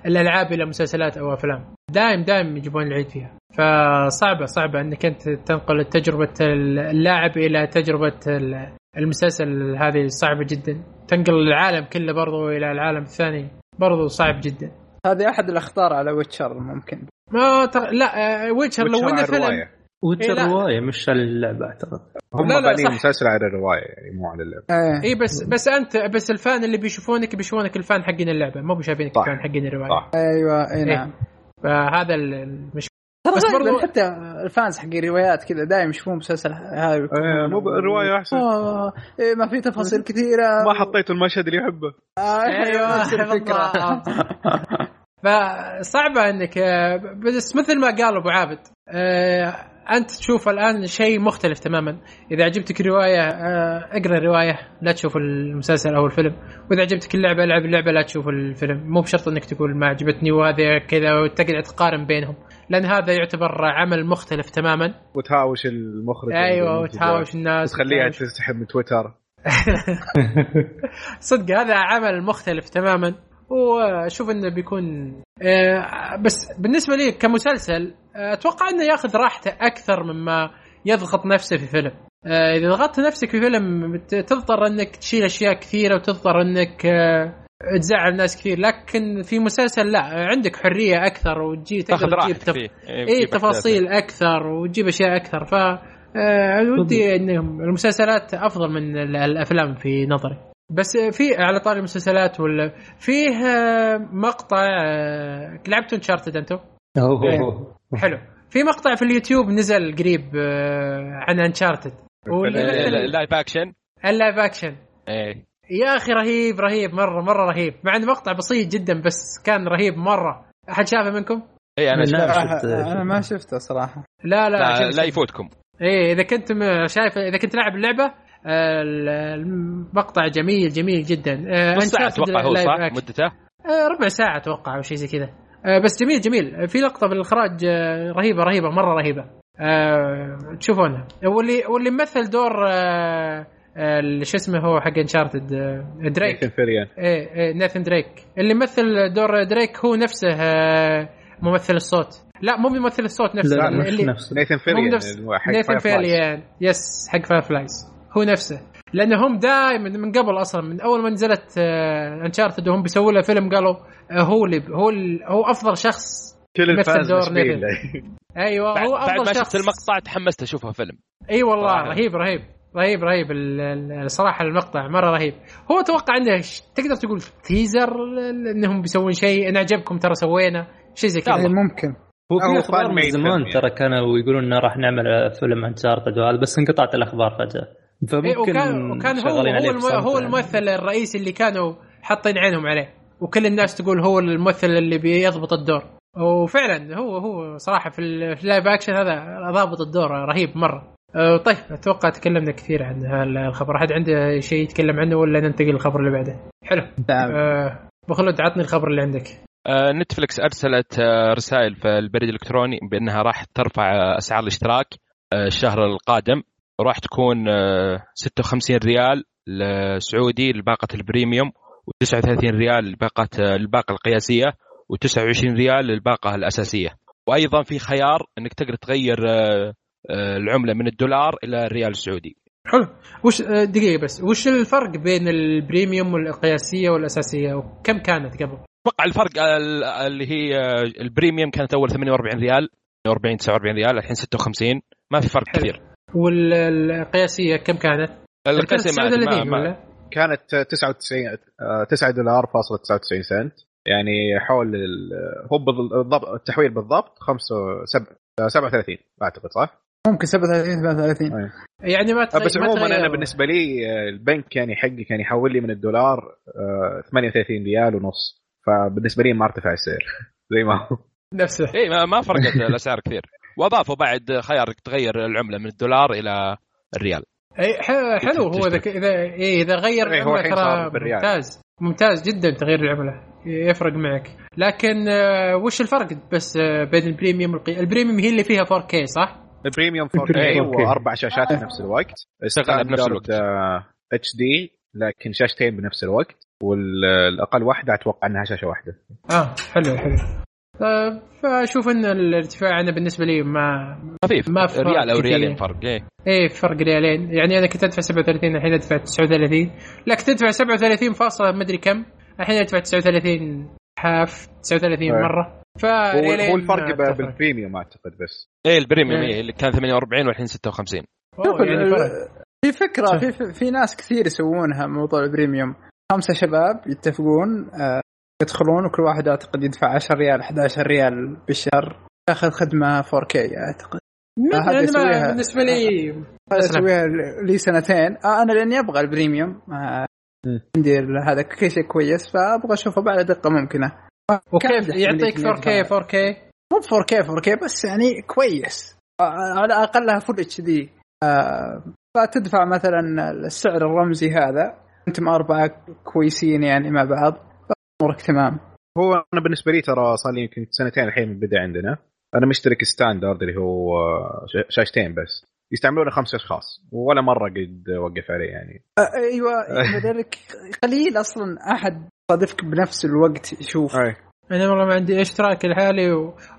الألعاب إلى مسلسلات أو أفلام. دائم دائم يجيبون العيد فيها. فصعبة صعبة إنك أنت تنقل تجربة اللاعب إلى تجربة ال- المسلسل هذه صعبة جدا. تنقل العالم كله برضو إلى العالم الثاني برضو صعب جدا. هذه أحد الأخطار على Witcher ممكن. ما تر... لا آه، Witcher لو Witcher إنه فيلم. Witcher إيه،. روايه مش على اللعبة أعتقد. هم لا، لا، بانين صح. مسلسل على الرواية يعني مو على اللعبة. إيه. اي بس بس أنت بس ال fan اللي بيشوفونك بيشوفونك ال fan حقين اللعبة. مو بيشوفينك. ال fan حقين الرواية. صح. أيوه اي نعم. فهذا المشكلة ترى بس برضو- حتى الفانز حق الروايات كذا دايم يشوفون مسلسل هاي. إيه، مو الرواية أحسن. آه، إيه ما في تفاصيل كثيرة. ما حطيتوا المشهد اللي يحبه. آه، أيوة، نفس الفكرة فصعبة إنك آه، بس مثل ما قال أبو عابد آه، أنت تشوف الآن شيء مختلف تماما. إذا عجبتك الرواية آه، اقرأ الرواية لا تشوف المسلسل أو الفيلم. وإذا عجبتك اللعبة العب اللعبة لا تشوف الفيلم. مو بشرط إنك تقول ما عجبتني وهذا كذا وتقعد تقارن بينهم لأن هذا يعتبر عمل مختلف تماما. وتهاوش المخرج أيوه. وتهاوش الناس وتخليها تسحب من تويتر. صدق هذا عمل مختلف تماما. وأشوف إنه بيكون آه، بس بالنسبة لي كمسلسل آه، أتوقع إنه ياخذ راحته أكثر مما يضغط نفسه في فيلم. آه، إذا ضغطت نفسك في فيلم تضطر إنك تشيل أشياء كثيرة وتضطر إنك آه، تزعل ناس كثير. لكن في مسلسل لا عندك حرية أكثر وتجي تاخذ تقدر تجيب راحتك تف... فيه اي تجيب تفاصيل أكثر وتجيب أشياء أكثر. ف آه، ودي إنهم المسلسلات أفضل من ال- الأفلام في نظري. بس في على طاري المسلسلات ولا فيه آه، مقطع آه، لعبتوا انشارتد أنتم؟ حلو. في مقطع في اليوتيوب نزل قريب آه، عن انشارتد ال live action ال live action إيه. يا أخي رهيب رهيب مرة مرة رهيب. مع إنه مقطع بسيط جدا بس كان رهيب مرة. أحد شافه منكم؟ اي أنا. شفت شفت- أنا ما شفته صراحة. لا لا, لا, لا يفوتكم. إيه إذا كنت م- شايف إذا كنت لاعب اللعبة آه، ال- المقطع جميل جميل جدا. آه، نص Uncharted أتوقع هو صح؟ Action. مدته؟ آه، ربع ساعة أتوقع أو شيء زي كذا. آه، بس جميل جميل. في لقطة بالإخراج آه، رهيبة رهيبة مرة رهيبة. آه، تشوفونها. واللي واللي ممثل دور اللي شو اسمه هو حق Uncharted Drake Nathan Fillion. إيه إيه Nathan Drake. اللي مثل دور دريك هو نفسه ممثل الصوت. لا مو ممثل الصوت نفسه. لا مش اللي نفسه. Nathan مو Fillion نفس Nathan. Fillion yes حق Firefly هو نفسه. لأنهم دائما من قبل أصلا من أول ما نزلت Uncharted وهم بيسووا له فيلم قالوا آه، هو اللي هو ال- هو أفضل شخص كل Nathan. له. أيوه بعد, هو بعد افضل ما شخص. شفت المقطع تحمست أشوفها فيلم. إي والله. رهيب رهيب رهيب رهيب ال- ال- الصراحه المقطع مرة رهيب. هو أتوقع إنه تقدر تقول تيزر انهم بيسوون شيء. إن عجبكم ترى سوينا شيء زي كذا. إيه، ممكن. هو في أخبار من زمان film ترى كانوا يقولون إنه راح نعمل فيلم انشارتد وهذا بس انقطعت الأخبار فجأة. إيه فممكن وكان وكان هو هو, هو يعني. الممثل الرئيسي اللي كانوا حاطين عينهم عليه. وكل الناس تقول هو الممثل اللي بيضبط الدور. وفعلا هو هو صراحة في ال- في ال live action هذا ضابط الدور رهيب مرة. أه، طيب أتوقع تكلمنا كثير عن هالخبر أحد عنده شيء يتكلم عنه ولا ننتقل للخبر اللي بعده؟ حلو. نعم. أه بخلود عطني الخبر اللي عندك. آه، نتفلكس أرسلت آه، رسائل في البريد الإلكتروني بأنها راح ترفع آه، أسعار الاشتراك آه، الشهر القادم. راح تكون آه، 56 ريال سعودي لباقة ال premium و39 ريال لباقة آه، الباقه القياسية و29 ريال للباقة الأساسية. وأيضا في خيار إنك تقدر تغير آه، آه، العملة من الدولار إلى الريال السعودي. حلو. وش دقيقة بس. وش الفرق بين ال premium والقياسية والأساسية؟ وكم كانت قبل؟ أتوقع الفرق ال- اللي هي آه، ال premium كانت أول 48 ريال 48 49 ريال الحين 56 ما في فرق حلو. كثير. والقياسية كم كانت؟ القسم ما- 39 ما- ولا؟ كانت 99 آه، 9 دولار فاصلة 99 سنت يعني حول ال- هو بالضبط التحويل بالضبط 5 37 أعتقد صح؟ ممكن 37 38 يعني ما تغير بس ما عموما أنا. بالنسبة لي آه، البنك يعني حقي كان يحول لي من الدولار آه، 38 ريال ونص فبالنسبة لي ما ارتفع السعر زي ما هو نفسه اي ما ما فرقت الأسعار كثير وأضافوا بعد خيار إنك تغير العملة من الدولار إلى الريال. أي حلو. هو إذا إذا إيه إذا غير إيه، هو العملة الحين صار ترى بالريال. ممتاز. ممتاز جدا تغيير العملة. يفرق معك. لكن آه، وش الفرق؟ بس آه، بين ال premium والقي... ال premium هي اللي فيها 4K صح؟ ال premium 4K ال premium 4K. واربع شاشات في نفس الوقت تشتغل بنفس الوقت. HD لكن شاشتين بنفس الوقت. والأقل واحدة أتوقع إنها شاشة واحدة. آه حلو حلو. آه، فأشوف إن الارتفاع أنا بالنسبة لي ما خفيف ما فرق ريال أو. ريالين فرق إيه إيه فرق ريالين يعني أنا كنت أدفع 37 الحين أدفع 39 لك تدفع 37 فاصلة مدري كم الحين أدفع 39 حاف 39 إيه. مرة فريالين هو الفرق. بال premium أعتقد بس إيه ال premium إيه. إيه اللي كان 48 والحين 56 أوه، شوف يعني. في فكرة في, في, في ناس كثير يسوونها موضوع ال premium خمسة شباب يتفقون آه، يدخلون وكل واحد أعتقد يدفع 10 ريال 11 ريال بالشهر ياخذ خدمة 4K أعتقد. ما- هذا يسويها. بالنسبة لي. هذا. اسويها لي سنتين. آه أنا لأني أبغى ال premium. آه،. عندي هذا كل شيء كويس فأبغى أشوفه بعد دقة ممكنة. وكيف يعطيك يحتمل 4K يدفع. 4K مو 4K 4K بس يعني كويس. آه، على أقلها full HD فتدفع مثلا السعر الرمزي هذا. أنتم أربعة كويسين يعني مع بعض. امورك تمام. هو أنا بالنسبة لي ترى صار لي يمكن سنتين الحين من بدا عندنا. أنا مشترك standard اللي هو شاشتين بس. يستعملونه خمس أشخاص. ولا مرة قد وقف عليه يعني. أيوه لذلك قليل أصلا أحد صادفك بنفس الوقت يشوف. أي. أنا والله ما عندي إشتراك لحالي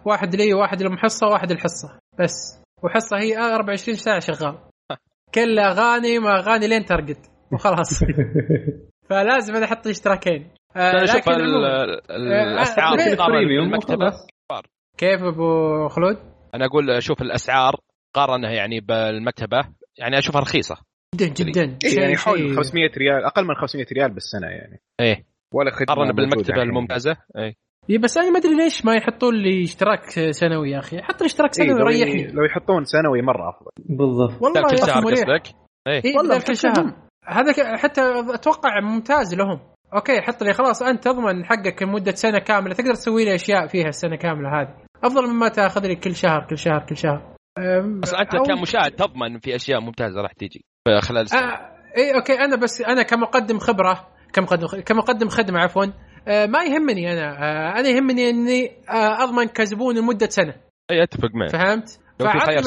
وواحد لي وواحد للمحصة وواحد الحصه بس. وحصة هي 24 ساعة شغال. كل أغاني ما أغاني لين ترقد وخلاص. فلازم أنا أحط اشتراكين آه عموماً، ال- آه، الأسعار آه، مقارنه بالمكتبه. كيف أبو خلود؟ أنا أقول أشوف الأسعار قارنها يعني بالمكتبة يعني أشوفها رخيصة. جدا جدا. إيه يعني شيء- حول شيء- 500 ريال أقل من 500 ريال بالسنة يعني. إيه. ولا خدمة موجودة بالمكتبة. الممتازة. إيه. إيه بس أنا ما أدري ليش ما يحطون لي اشتراك سنوي يا أخي. حط لي اشتراك إيه سنوي لو, يريحني لو يحطون سنوي مرة أفضل. بالضبط. والله كل يا شهر قصدك؟ إيه. والله كل شهر. هذا ك- حتى أتوقع ممتاز لهم. okay حط لي خلاص أنت تضمن حقك لمدة سنة كاملة. تقدر تسوي لي أشياء فيها السنة كاملة هذه. أفضل مما تأخذ لي كل شهر كل شهر كل شهر. بس أنت أو- كمشاهد تضمن في أشياء ممتازة راح تيجي خلال السنة؟ آه إي okay أنا بس أنا كمقدم خبرة كمقدم كمقدم خدمة عفوا آه، ما يهمني أنا آه، أنا يهمني إني آه، أضمن كزبون لمدة سنة. أي أتفق معك. فهمت؟ لو في خيار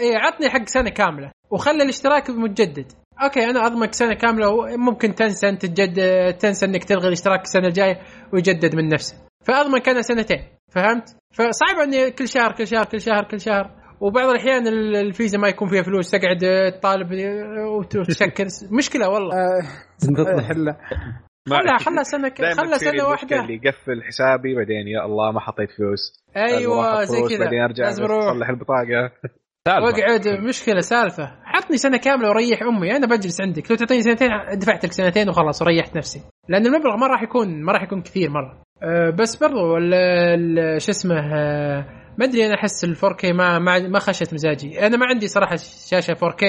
إيه، عطني حق سنة كاملة وخلي الاشتراك متجدد أوكي أنا اضمنك سنة كاملة وممكن تنسى انت تجدد تنسى انك تلغي الاشتراك السنة الجاية ويجدد من نفسه. فاضمنك أنا سنتين فهمت؟ فصعب اني كل شهر كل شهر كل شهر كل شهر. وبعض الأحيان ال- الفيزا ما يكون فيها فلوس تقعد تطالب وت- وتسكر مشكلة والله. آه، حله خلها. خلها سنة خلها سنة واحدة. اللي يقفل حسابي بعدين يا الله ما حطيت فلوس. أيوه زي كذا. بعدين أرجع لازم بس أروح. أصلح البطاقة. سالفة. واقعد مشكلة سالفة. حطني سنة كاملة وريح أمي. أنا بجلس عندك. لو تعطيني سنتين دفعت لك سنتين وخلاص وريحت نفسي. لأن المبلغ ما راح يكون ما راح يكون كثير مرة. أه بس برضو شو اسمه أه ما أدري أنا أحس ال 4K ما ما ما خشت مزاجي. أنا ما عندي صراحة شاشة 4K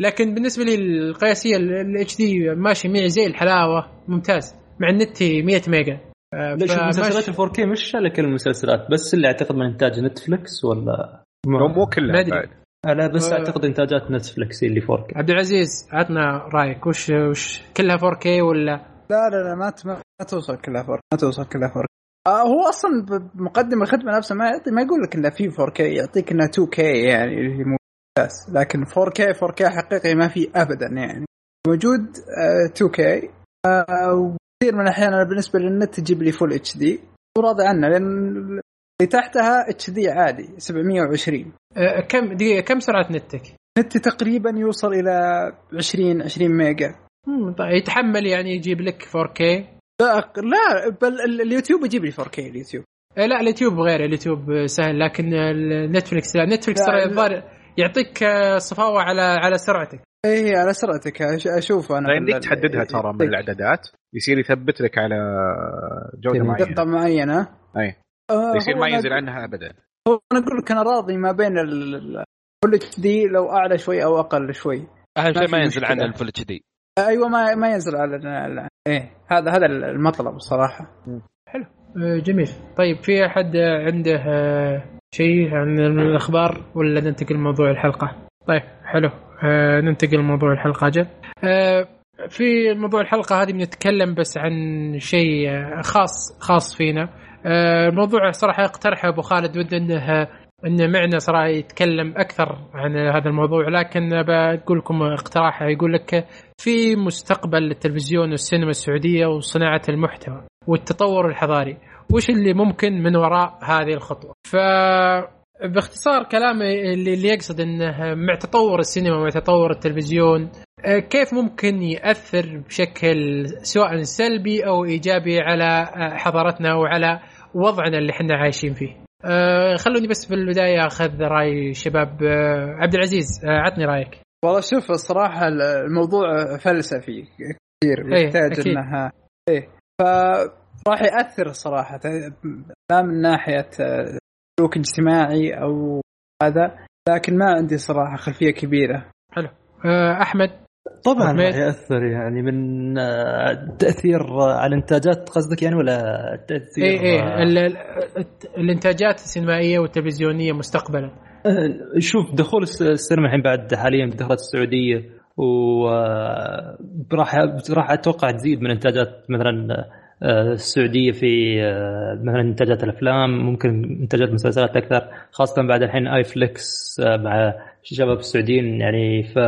لكن بالنسبة لي القياسية ال HD ماشي معي زي الحلاوة. ممتاز. مع النت 100 ميجا. أه لا شوف فماشي. مسلسلات ال 4K مش على كل المسلسلات. بس اللي أعتقد من إنتاج نتفلكس ولا مو مو كلها. بعد. لا بس آه. أعتقد إنتاجات نتفلكس اللي 4K عبد العزيز عطنا رأيك. وش وش كلها 4K ولا؟ لا لا لا ما ت- ما توصل كلها four ما توصل كلها four آه هو أصلا بمقدم الخدمة نفسها ما يعطي ما يقول لك إنه في 4K يعطيك انها 2K يعني اللي هي ممتاز لكن 4K 4K حقيقي ما في ابدا يعني. موجود آه 2K آه وكثير من الأحيان أنا بالنسبة للنت تجيب لي full HD وراضي عنه لأن اللي تحتها HD عادي 720 أه كم دقيقة كم سرعة نتك؟ نت تقريبا يوصل إلى 20 20 ميجا. طيب يتحمل يعني يجيب لك 4K لا لا بل ال- اليوتيوب يجيب لي 4K اليوتيوب. أه لا اليوتيوب غير اليوتيوب سهل لكن النتفلكس لا. نتفلكس ترى. الظاهر يعطيك آه، صفاوة على على سرعتك. اي على سرعتك أش- أشوف أنا يمديك بال- تحددها ترى من الإعدادات؟ يصير يثبت لك على جودة. معينة. دقه معينة. أي. آه يصير ما ينزل عنها ابدا. هو أنا أقول لك أنا راضي ما بين ال full HD لو أعلى شوي أو أقل شوي. أهم شيء ما ينزل مشكلة. عن ال full HD. أيوه ما ما ينزل على إيه هذا هذا المطلب الصراحة. آه، جميل. طيب في أحد عنده آه، شيء عن الأخبار ولا ننتقل لموضوع الحلقة؟ طيب حلو. ننتقل لموضوع الحلقة. أجل آه، في موضوع الحلقة هذه بنتكلم بس عن شيء خاص خاص فينا. آه، الموضوع صراحة اقترحه أبو خالد ودي إنه إنه معنا صراحة يتكلم أكثر عن هذا الموضوع لكن بقول لكم اقتراح يقول لك في مستقبل التلفزيون والسينما السعودية وصناعة المحتوى والتطور الحضاري وش اللي ممكن من وراء هذه الخطوة؟ ف باختصار كلامي اللي اللي يقصد إنه مع تطور السينما ومع تطور التلفزيون كيف ممكن يأثر بشكل سواء سلبي أو إيجابي على آه، حضارتنا وعلى وضعنا اللي إحنا عايشين فيه. آه، خلوني بس في البدايه أخذ رأي شباب آه، عبد العزيز آه، عطني رأيك. والله شوف الصراحة الموضوع فلسفي كثير إيه، يحتاج أكيد. انها إيه فراح يأثر الصراحه لا من ناحية آه، سلوك اجتماعي أو هذا لكن ما عندي صراحة خلفية كبيرة آه، أحمد طبعا أحمد. راح يأثر يعني من آه، تأثير آه، على الإنتاجات قصدك يعني ولا تأثير اي اي آه، ال- ال- الإنتاجات السينمائية والتلفزيونية مستقبلا. شوف دخول الس- السينما الحين بعد حاليا دخلت السعودية وراح راح أتوقع تزيد من إنتاجات مثلا السعودية في مثلا إنتاجات الأفلام ممكن إنتاجات مسلسلات أكثر خاصة بعد الحين آي فليكس مع الشباب السعوديين يعني ف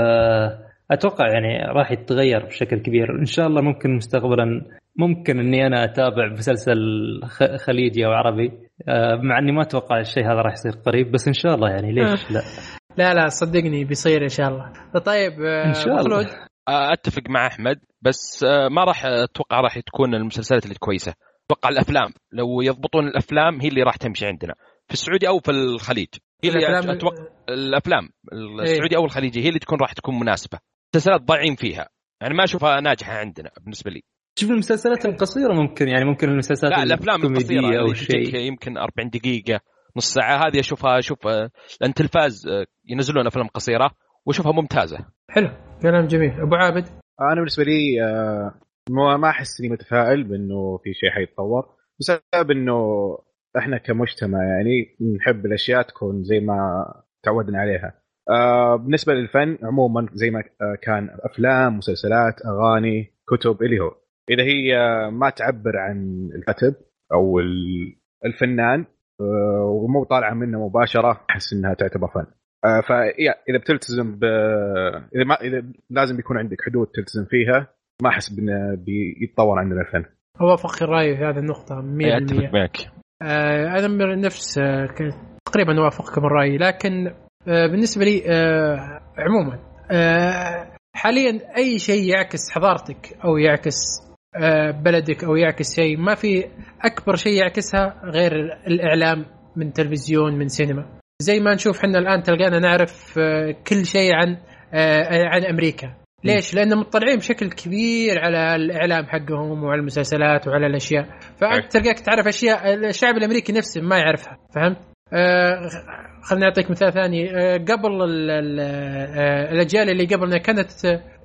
أتوقع يعني راح يتغير بشكل كبير. إن شاء الله ممكن مستقبلا ممكن إني أنا أتابع مسلسل خ- خليجي أو عربي. آه، مع إني ما أتوقع الشيء هذا راح يصير قريب بس إن شاء الله يعني ليش لا؟ لا لا صدقني بيصير إن شاء الله. طيب آه، إن شاء الله. آه، أتفق مع أحمد بس آه، ما راح أتوقع راح تكون المسلسلات اللي كويسه أتوقع الأفلام لو يضبطون الأفلام هي اللي راح تمشي عندنا. في السعودي أو في الخليج هي اللي الأفلام- أتوقع الأفلام السعودي أو الخليجي هي اللي تكون راح تكون مناسبة. المسلسلات ضايعين فيها. يعني ما أشوفها ناجحة عندنا بالنسبة لي. شوف المسلسلات القصيرة ممكن يعني ممكن المسلسلات لا الأفلام القصيرة أو شيء. يمكن 40 دقيقة نص ساعة هذه أشوفها أشوف آه، لأن تلفاز آه، ينزلون أفلام قصيرة وأشوفها ممتازة. حلو كلام جميل. أبو عابد؟ أنا بالنسبة لي آه، ما ما أحس إني متفائل بأنه في شيء حيتطور بسبب إنه إحنا كمجتمع يعني نحب الأشياء تكون زي ما تعودنا عليها. آه، بالنسبة للفن عموما زي ما آه، كان أفلام، مسلسلات، أغاني، كتب اللي هو. إذا هي ما تعبر عن الكاتب أو ال- الفنان آه، ومو طالعة منه مباشرة أحس إنها تعتبر فن. آه، فيا إذا بتلتزم ب إذا ما إذا لازم بيكون عندك حدود تلتزم فيها ما أحس بانه بيتطور عندنا الفن. اوافق الراي في هذه النقطة 100% إيه، أتفق معك. آه، أنا من نفس آه، كنت تقريبا اوافقكم الراي لكن آه، بالنسبة لي آه، عموما آه، حاليا أي شيء يعكس حضارتك أو يعكس آه، بلدك أو يعكس شيء ما في أكبر شيء يعكسها غير الإعلام من تلفزيون من سينما زي ما نشوف إحنا الآن تلقانا نعرف آه، كل شيء عن آه، عن أمريكا ليش؟ لأن مطلعين بشكل كبير على الإعلام حقهم وعلى المسلسلات وعلى الأشياء،. فأنت تلقاك تعرف أشياء الشعب الأمريكي نفسه ما يعرفها، فهمت؟ آه خليني أعطيك مثال ثاني آه قبل ال ال آه الأجيال اللي قبلنا كانت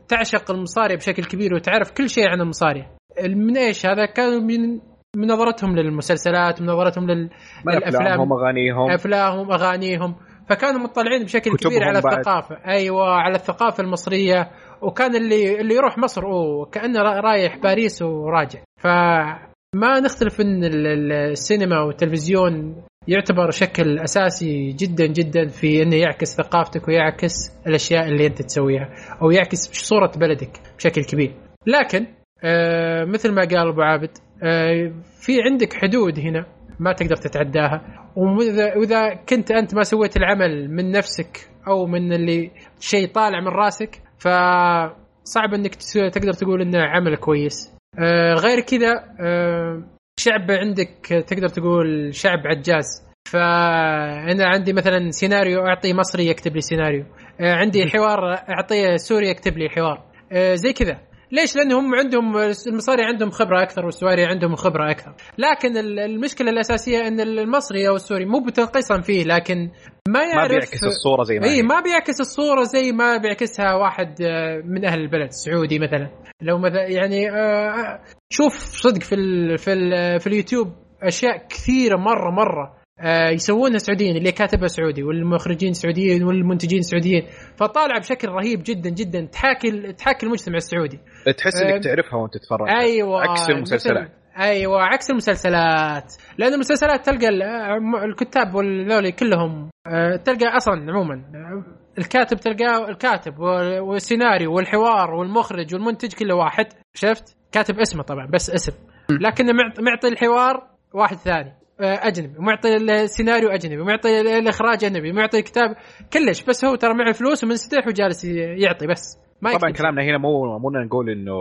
تعشق المصاري بشكل كبير وتعرف كل شيء عن المصاري. من إيش هذا؟ كانوا من من نظرتهم للمسلسلات من نظرتهم لل من الأفلام. افلامهم أغانيهم أفلامهم أغانيهم فكانوا مطلعين بشكل كبير على بعد. الثقافة أيوه على الثقافة المصرية وكان اللي اللي يروح مصر أوه كأنه را- رايح باريس وراجع فما نختلف إن ال- ال- السينما والتلفزيون يعتبر شكل أساسي جدا جدا في إنه يعكس ثقافتك ويعكس الأشياء اللي أنت تسويها أو يعكس صورة بلدك بشكل كبير. لكن آه مثل ما قال أبو عابد آه في عندك حدود هنا ما تقدر تتعداها. وإذا كنت أنت ما سويت العمل من نفسك أو من اللي شيء طالع من راسك فصعب إنك تقدر تقول إنه عمل كويس. آه غير كذا آه شعب عندك تقدر تقول شعب عجاز. فأنا عندي مثلا سيناريو أعطي مصري يكتب لي سيناريو. آه عندي حوار اعطيه سوري يكتب لي حوار. آه زي كذا. ليش؟ لانهم عندهم المصاري عندهم خبرة أكثر والسواري عندهم خبرة أكثر، لكن ال- المشكلة الأساسية إن المصري أو السوري مو بتنقيصا فيه لكن ما يعرف ما بيعكس الصورة زي ما اي. ما بيعكس الصورة زي ما بيعكسها واحد آه، من أهل البلد سعودي مثلا لو مثلا يعني آه، شوف صدق في ال في ال في اليوتيوب أشياء كثيرة مرة مرة آه، يسوونها سعوديين اللي كاتبها سعودي والمخرجين سعوديين والمنتجين سعوديين. فطالعه بشكل رهيب جدا جدا. تحاكي تحاكي المجتمع السعودي. تحس آه، انك تعرفها وأنت تتفرج. أيوه. عكس المسلسلات. أيوه عكس المسلسلات. لأن المسلسلات تلقى ال- الكتاب والذولي كلهم آه، تلقى أصلا عموما. آه، الكاتب تلقاه الكاتب وال- والسيناريو والحوار والمخرج والمنتج كله واحد. شفت؟ كاتب اسمه طبعا بس اسم. معط- معطي الحوار واحد ثاني. آه، أجنبي ومعطي السيناريو أجنبي ومعطي ال- الإخراج أجنبي ومعطي الكتاب كلش بس هو ترى معه فلوس ومنستح وجالس يعطي بس ما طبعا كلامنا هنا مو مو نقول إنه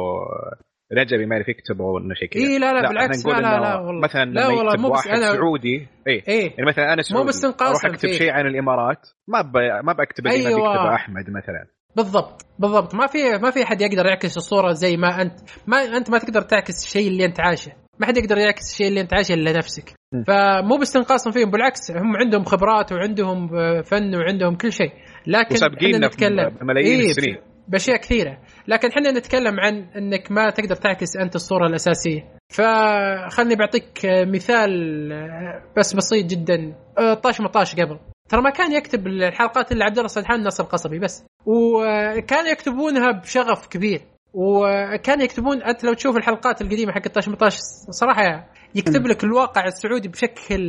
الاجنبي ما يعرف يكتب أو إنه شيء كذا. إي لا لا إحنا بالعكس لا لا لا والله. مثلا لا والله يكتب مو بس واحد أنا- سعودي إي إيه يعني مثلا أنا سعودي بس انقاصاً أروح أكتب. شيء عن الإمارات ما ب... ما بكتب اللي أيوة. ما بيكتبه أحمد مثلا. بالضبط بالضبط. ما في ما في أحد يقدر يعكس الصورة زي ما أنت. ما أنت ما تقدر تعكس الشيء اللي أنت عايشه. ما حد يقدر يعكس الشيء اللي انت عايشه إلا نفسك. فمو باستنقاصا فيهم بالعكس هم عندهم خبرات وعندهم آه، فن وعندهم كل شيء. لكن إحنا نتكلم بملايين إيه، السنين. بأشياء كثيرة. لكن إحنا نتكلم عن إنك ما تقدر تعكس أنت الصورة الأساسية. فخلني بعطيك آه، مثال آه، بس بسيط جدا. طاش مطاش قبل. ترى ما كان يكتب الحلقات إلا عبد الله سدحان ناصر القصبي بس. وكان يكتبونها بشغف كبير. وكان يكتبون أنت لو تشوف الحلقات القديمة حق طاش مطاش صراحة يكتب لك الواقع السعودي بشكل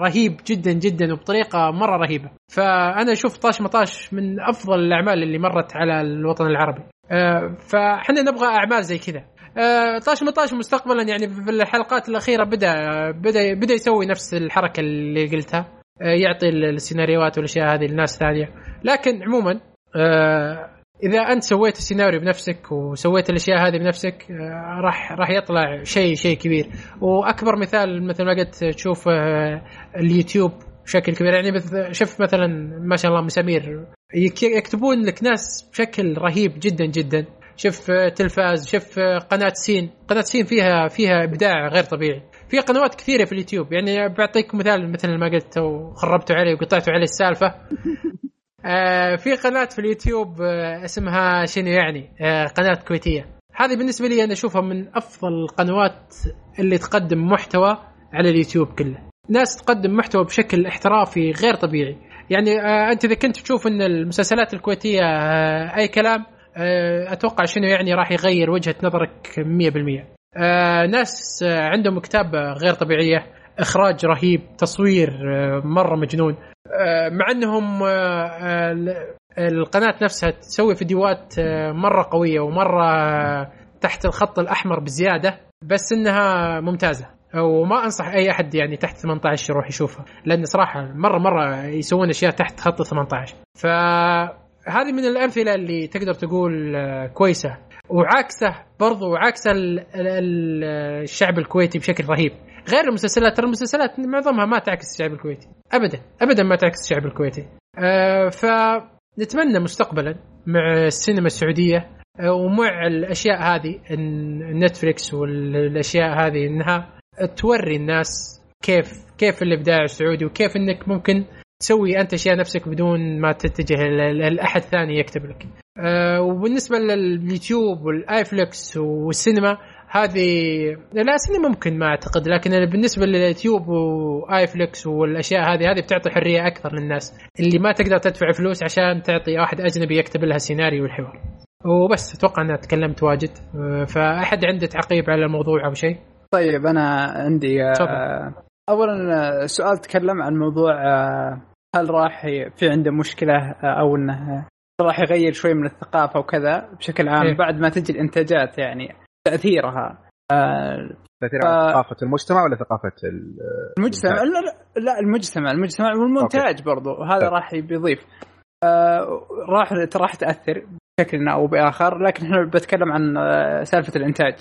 رهيب جدا جدا وبطريقة مرة رهيبة. فأنا أشوف طاش مطاش من أفضل الأعمال اللي مرت على الوطن العربي. آه، فإحنا نبغى أعمال زي كذا. آه، طاش مطاش مستقبلا يعني في الحلقات الأخيرة بدأ بدأ بدأ يسوي نفس الحركة اللي قلتها. آه، يعطي السيناريوهات والأشياء هذه لناس ثانية. لكن عموما آه، إذا أنت سويت السيناريو بنفسك وسويت الأشياء هذه بنفسك آه، راح راح يطلع شيء شيء كبير. وأكبر مثال مثل ما قلت تشوف آه، اليوتيوب بشكل كبير. يعني مثل شوف مثلا ما شاء الله مسامير. يك- يكتبون لك ناس بشكل رهيب جدا جدا. شوف آه، تلفاز شوف قناة سين. قناة سين فيها فيها إبداع غير طبيعي. في قنوات كثيرة في اليوتيوب. يعني بعطيك مثال مثل ما قلت وخربتوا علي وقطعتوا علي السالفة. آه في قناة في اليوتيوب آه اسمها شنو يعني؟ آه قناة كويتية. هذه بالنسبة لي أنا أشوفها من أفضل القنوات اللي تقدم محتوى على اليوتيوب كله. ناس تقدم محتوى بشكل احترافي غير طبيعي. يعني آه أنت إذا كنت تشوف إن المسلسلات الكويتية آه أي كلام آه أتوقع شنو يعني راح يغير وجهة نظرك 100% آه ناس آه عندهم كتابة غير طبيعية. إخراج رهيب تصوير آه مرة مجنون. آه مع أنهم آه القناة نفسها تسوي فيديوهات مرة قوية ومرة تحت الخط الأحمر بزيادة بس إنها ممتازة. وما أنصح أي أحد يعني تحت 18 يروح يشوفها لأن صراحة مرة مرة يسوون أشياء تحت خط 18 فهذه من الأمثلة اللي تقدر تقول كويسة. وعاكسه برضو ال- الشعب الكويتي بشكل رهيب. غير المسلسلات ترى المسلسلات معظمها ما تعكس الشعب الكويتي ابدا ابدا ما تعكس الشعب الكويتي آه، فنتمنى مستقبلا مع السينما السعودية آه، ومع الأشياء هذه الن- نتفليكس والأشياء هذه إنها توري الناس كيف كيف الإبداع السعودي وكيف إنك ممكن تسوي أنت أشياء نفسك بدون ما تتجه لأحد ثاني يكتب لك. أه وبالنسبة لليوتيوب والنتفلكس والسينما هذه لا سينما ممكن ما أعتقد لكن بالنسبة لليوتيوب و iflix والأشياء هذه هذه بتعطي حرية أكثر للناس اللي ما تقدر تدفع فلوس عشان تعطي واحد أجنبي يكتب لها سيناريو والحوار. وبس أتوقع اني تكلمت واجد فأحد عنده تعقيب على الموضوع أو شيء؟ طيب أنا عندي آه، تفضل. اولا آه، سؤال تكلم عن موضوع آه، هل راح في عنده مشكلة آه، أو إنه راح يغير شوي من الثقافة وكذا بشكل عام إيه. بعد ما تجي الإنتاجات يعني تأثيرها. آه، تاثير ف- على ثقافة المجتمع ولا ثقافة ال- المجتمع؟ لا, لا, المجتمع. المجتمع والمونتاج برضو. هذا طيب. راح بيضيف. آه راح راح تأثر بشكل أو بآخر لكن إحنا بتكلم عن آه سالفة الإنتاج.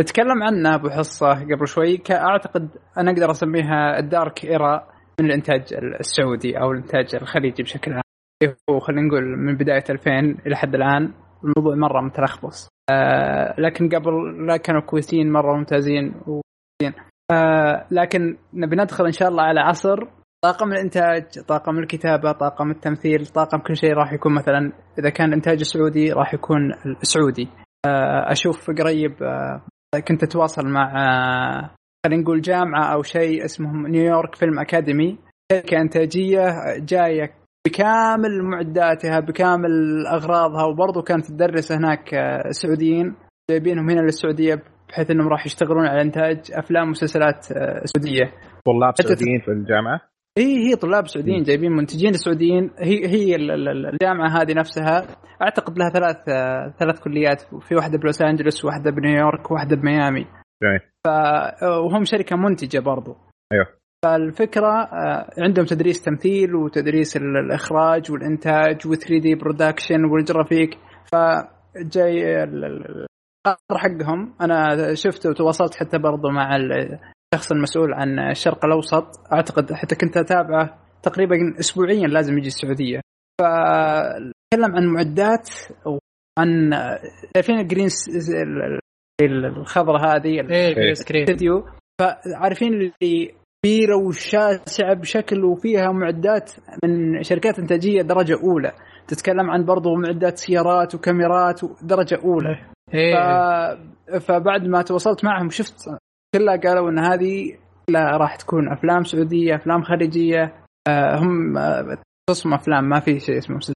بتكلم عنه أبو حصة قبل شوي. اعتقد أنا أقدر أسميها الدارك إيرا من الإنتاج السعودي أو الإنتاج الخليجي بشكل عام. هو خلينا نقول من بداية 2000 إلى حد الآن. الموضوع مرة متلخبص. آه لكن قبل لا كانوا كويسين مرة ممتازين وزين آه لكن نبي ندخل إن شاء الله على عصر طاقم الإنتاج طاقم الكتابة طاقم التمثيل طاقم كل شيء راح يكون مثلا إذا كان إنتاج سعودي راح يكون السعودي آه أشوف قريب آه كنت أتواصل مع آه خلينا نقول جامعة أو شيء اسمهم نيويورك فيلم اكاديمي شركة إنتاجية جاية بكامل معداتها بكامل أغراضها وبرضه كانت تدرس هناك آه، سعوديين جايبينهم هنا للسعودية بحيث إنهم راح يشتغلون على إنتاج أفلام ومسلسلات آه، سعودية. طلاب سعوديين في الجامعة؟ هي هي طلاب سعوديين جايبين منتجين سعوديين. هي هي ال- ال- ال- الجامعة هذه نفسها أعتقد لها ثلاث آه، ثلاث كليات في واحدة بلوس أنجلوس واحدة بنيويورك واحدة بميامي. جميل. ف وهم شركة منتجة برضو. أيوه. فالفكرة آه، عندهم تدريس تمثيل وتدريس ال- الإخراج والإنتاج و3D production وال graphic فجاي ال- ال- القرار حقهم. أنا شفته وتواصلت حتى برضو مع ال- الشخص المسؤول عن الشرق الأوسط. أعتقد حتى كنت أتابعه تقريبا اسبوعيا لازم يجي السعودية. فتكلم عن معدات وعن شايفين الجرين س- ال- ال- الخضراء هذه إيه فعارفين اللي كبيرة وشاسعة بشكل وفيها معدات من شركات إنتاجية درجة أولى. تتكلم عن برضو معدات سيارات وكاميرات درجة أولى. ف... إيه. فبعد ما تواصلت معهم شفت كلها قالوا إن هذه كلها راح تكون أفلام سعودية أفلام خليجية. آه، هم آه، قسم أفلام ما في شيء اسمه. مسلسل.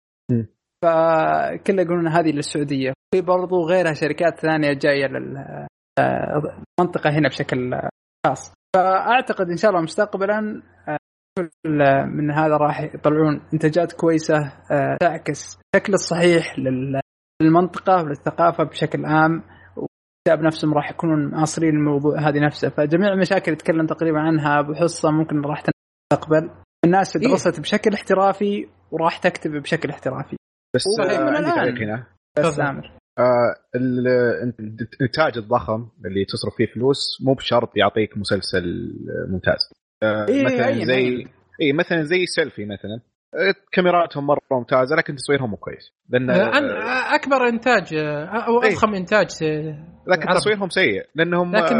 فكلها يقولون هذه للسعودية. في برضو غيرها شركات ثانية جاية للمنطقه هنا بشكل آه، خاص. فأعتقد إن شاء الله مستقبلا آه، كل من هذا راح يطلعون إنتاجات كويسة آه، تعكس الشكل الصحيح لل- للمنطقة وللثقافة بشكل عام والكتاب نفسهم راح يكونون معاصرين الموضوع هذه نفسه فجميع المشاكل اللي تكلم تقريبا عنها بحصه ممكن راح تستقبل الناس إيه. درست بشكل احترافي وراح تكتب بشكل احترافي بس آه عندي. تعليق هنا بس تفضل. آه ال- الإنتاج الضخم اللي تصرف فيه فلوس مو بشرط يعطيك مسلسل ممتاز آه إيه، مثلا زي. اي مثلا زي سيلفي مثلا آه، كاميراتهم مرة ممتازة لكن تصويرهم مو كويس لأن آه، أكبر إنتاج أو إيه. أضخم إنتاج لكن عربي. تصويرهم سيء لأنهم لكن-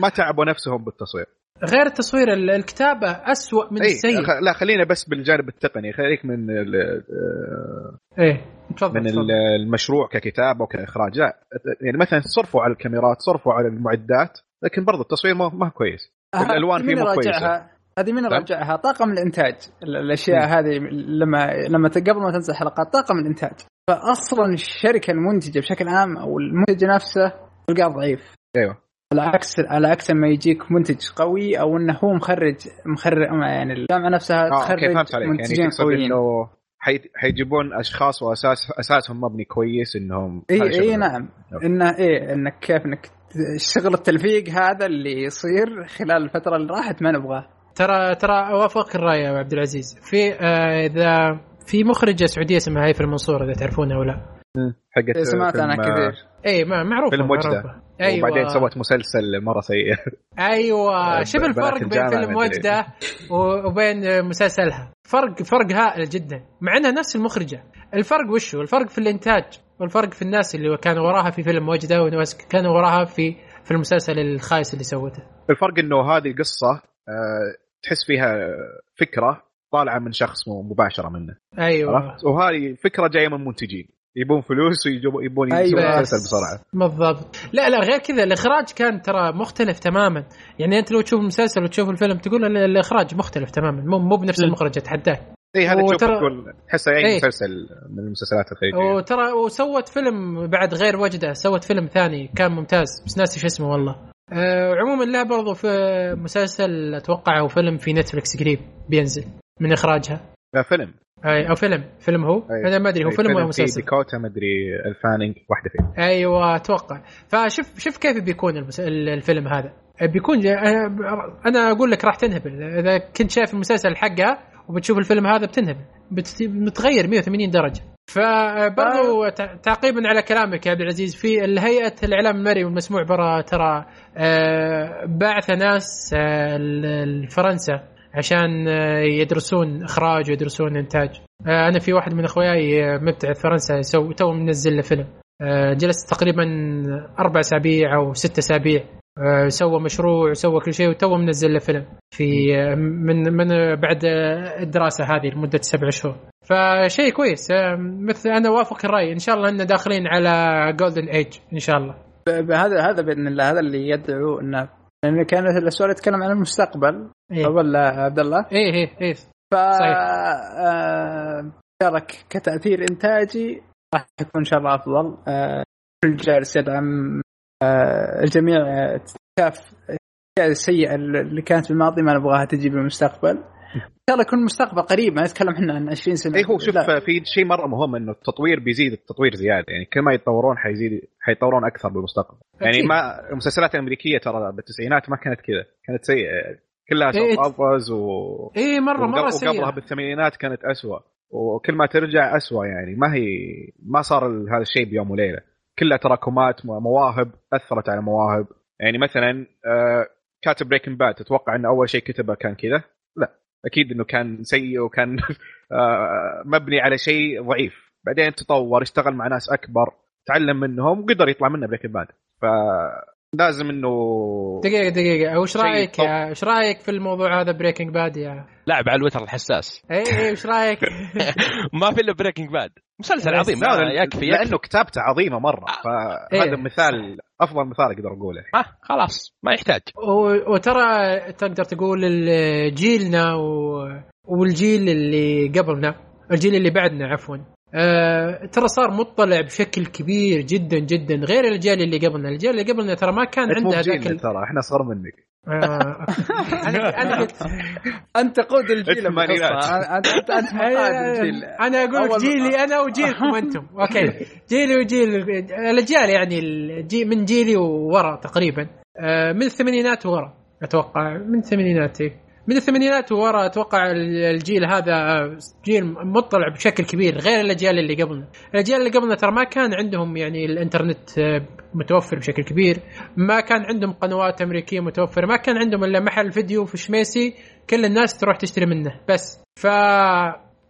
ما تعبوا نفسهم بالتصوير غير التصوير ال- الكتابه أسوأ من اي السيء خ- لا خلينا بس بالجانب التقني خليك من ال- آه، إيه تفضل من تفضل. المشروع ككتابه وكاخراج لا يعني مثلا صرفوا على الكاميرات صرفوا على المعدات لكن برضو التصوير ما ما هو كويس الألوان هذه فيه مين مو. يراجعها؟ هذه من طيب. يراجعها؟ طاقم الإنتاج ال- الأشياء هذه لما لما قبل ما تنزل حلقات طاقم الإنتاج فاصلا الشركة المنتجة بشكل عام أو المنتج نفسه تلقاه ضعيف أيوه على عكس على عكس لما يجيك منتج قوي أو إنه هو مخرج مخرج يعني الجامعة نفسها آه okay تخرج يعني منتجين تقصد قويين. إنه حي- حيجيبون أشخاص واساس أساسهم مبني كويس إنهم إي إي. نعم. إنه إيه إنك كيف إنك شغل التلفيق هذا اللي يصير خلال الفترة اللي راحت ما نبغاه. ترى ترى اوافقك الرأي يا عبد العزيز. في آه إذا في مخرجة سعودية اسمها هيفا المنصور إذا تعرفونها ولا حقت سمعت فيلم- أنا كثير. إي ما معروفة فيلم وجدة. أيوه. وبعدين سوت مسلسل مرة سيء. أيوه. ب- شوف الفرق بين فيلم. وجده و- وبين مسلسلها. فرق فرق هائل جدا. مع إنها نفس المخرجة. الفرق وشو؟ الفرق في الإنتاج. والفرق في الناس اللي كانوا وراها في فيلم وجده وناس كانوا وراها في في المسلسل الخايس اللي سوته. الفرق إنه هذه قصه آه، تحس فيها فكرة طالعة من شخص مباشرة منه. أيوه. عرفت؟ وهذه فكرة جاية من منتجين. يبون فلوس ويبون يبون أيوة. بسرعة. بالضبط. لا لا غير كذا الإخراج كان ترى مختلف تماما. يعني أنت لو تشوف المسلسل وتشوف الفيلم تقول ال- الإخراج مختلف تماما. مو مو بنفس. المخرج اتحداك إي هذا تشوف وترى- تقول تحسه أي. مسلسل من المسلسلات الخليجية. وترى وسوت فيلم بعد غير وجدة سوت فيلم ثاني كان ممتاز. بس ناسي شو اسمه والله. أه عموما لا برضو في مسلسل أتوقع أو فيلم في نتفلكس قريب بينزل من إخراجها. لا فيلم. أي أو فيلم. فيلم هو؟ أي. أنا ما أدري هو أي فيلم ولا مسلسل؟ ديكوتا مدري الفانينج واحدة فيه أيوه أتوقع. فشوف شوف كيف بيكون المس... ال- الفيلم هذا. بيكون أنا أقول لك راح تنهبل. إذا كنت شايف المسلسل حقها وبتشوف الفيلم هذا بتنهبل. بت... بتغير 180 درجة. فبرضو تع- تعقيبا على كلامك يا عبد العزيز في الهيئة الإعلام المرئي والمسموع برا ترى آه، بعث ناس آه، لفرنسا عشان آه، يدرسون إخراج ويدرسون إنتاج. آه، أنا في واحد من أخوياي آه، مبتعث فرنسا يسوي تو منزل له فيلم. جلست تقريبا أربع أسابيع أو ست أسابيع. سوى مشروع سوى كل شيء وتو منزل له فيلم في من من بعد الدراسة هذه لمدة سبع شهور. فشيء كويس. مثل أنا وافق الرأي. إن شاء الله إن داخلين على golden age إن شاء الله. هذا هذا بإذن الله هذا اللي يدعو انه لأن كانت السؤال يتكلم عن المستقبل. إيه. ولا عبد الله. إيه إيه, إيه. ف صحيح. آه، كتأثير إنتاجي. راح يكون إن شاء الله أفضل. آه، كل جالس يدعم آه، الجميع شاف الاشياء السيئة اللي كانت في الماضي ما نبغاها تجي بالمستقبل. ان شاء الله يكون المستقبل قريب ما نتكلم إحنا عن 20 سنة. اي هو شوف. في شيء مرة مهم إنه التطوير بيزيد التطوير زيادة. يعني كل ما يتطورون حيزيد حيطورون أكثر بالمستقبل. يعني. ما المسلسلات الأمريكية ترى بالتسعينات ما كانت كذا. كانت سيئة. كلها إيه. soap operas و إيه مرة مرة سيئة. وقبلها بالثمانينات كانت أسوأ. وكل ما ترجع أسوأ يعني. ما هي ما صار هذا الشيء بيوم وليلة. كلها تراكمات مواهب أثرت على مواهب. يعني مثلا كاتب Breaking Bad تتوقع انه أول شيء كتبه كان كذا؟ أكيد إنه كان سيء وكان آه، مبني على شيء ضعيف. بعدين تطور اشتغل مع ناس أكبر تعلم منهم وقدر يطلع منه Breaking Bad فلازم إنه دقيقة دقيقة. وش رأيك وش رأيك في الموضوع هذا Breaking Bad يا لاعب على الوتر الحساس. إيه إيه وش رأيك؟ ما في إلا Breaking Bad مسلسل بس عظيم. لا، يكفي لأنه كتابته عظيمة مرة. فهذا إيه. مثال أفضل مثال أقدر أقوله. ها خلاص ما يحتاج. وترى تقدر تقول جيلنا و- والجيل اللي قبلنا الجيل اللي بعدنا عفوا. آه ترى صار مطلع بشكل كبير جدا جدا غير الجيل اللي قبلنا. الجيل اللي قبلنا ترى ما كان انت مو عنده هذاك بجيلنا ال- ترى إحنا اصغر منك. آه أنا أنت قود الجيل الثمانينات. أنت أنت الجيل. أنا أقول لك جيلي أنا وجيلكم أنتم. أوكي. جيلي وجيل الأجيال يعني الجي من جيلي وورا تقريبا. آه، من الثمانينات ورا أتوقع. من الثمانينات إيه. من الثمانينات ورا أتوقع الجيل هذا جيل مطلع بشكل كبير غير الأجيال اللي قبلنا، الأجيال اللي قبلنا ترى ما كان عندهم يعني الإنترنت آه، متوفر بشكل كبير، ما كان عندهم قنوات أمريكية متوفرة، ما كان عندهم إلا محل فيديو في شميسي كل الناس تروح تشتري منه بس، ف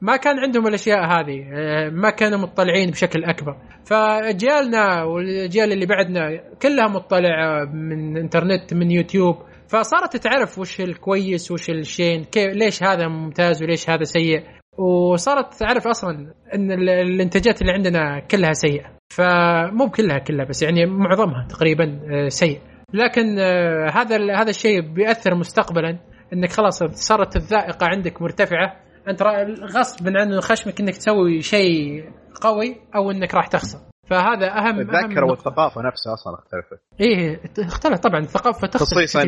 ما كان عندهم الأشياء هذه آه، ما كانوا مطلعين بشكل أكبر. فأجيالنا والأجيال اللي بعدنا كلها مطلعة من إنترنت من يوتيوب فصارت تعرف وش الكويس وش الشين كيف ليش هذا ممتاز وليش هذا سيء. وصارت تعرف أصلا إن ال- الإنتاجات اللي عندنا كلها سيئة. فمو كلها كلها بس يعني معظمها تقريبا آه، سيء. لكن آه، هذا هذا الشيء بيأثر مستقبلا إنك خلاص صارت الذائقة عندك مرتفعة. أنت غصب عنه خشمك إنك تسوي شيء قوي أو إنك راح تخسر. فهذا اهم الذاكرة والثقافة نفسها أصلا اختلفت. إيه اختلف طبعا الثقافه تختلف خصيصا.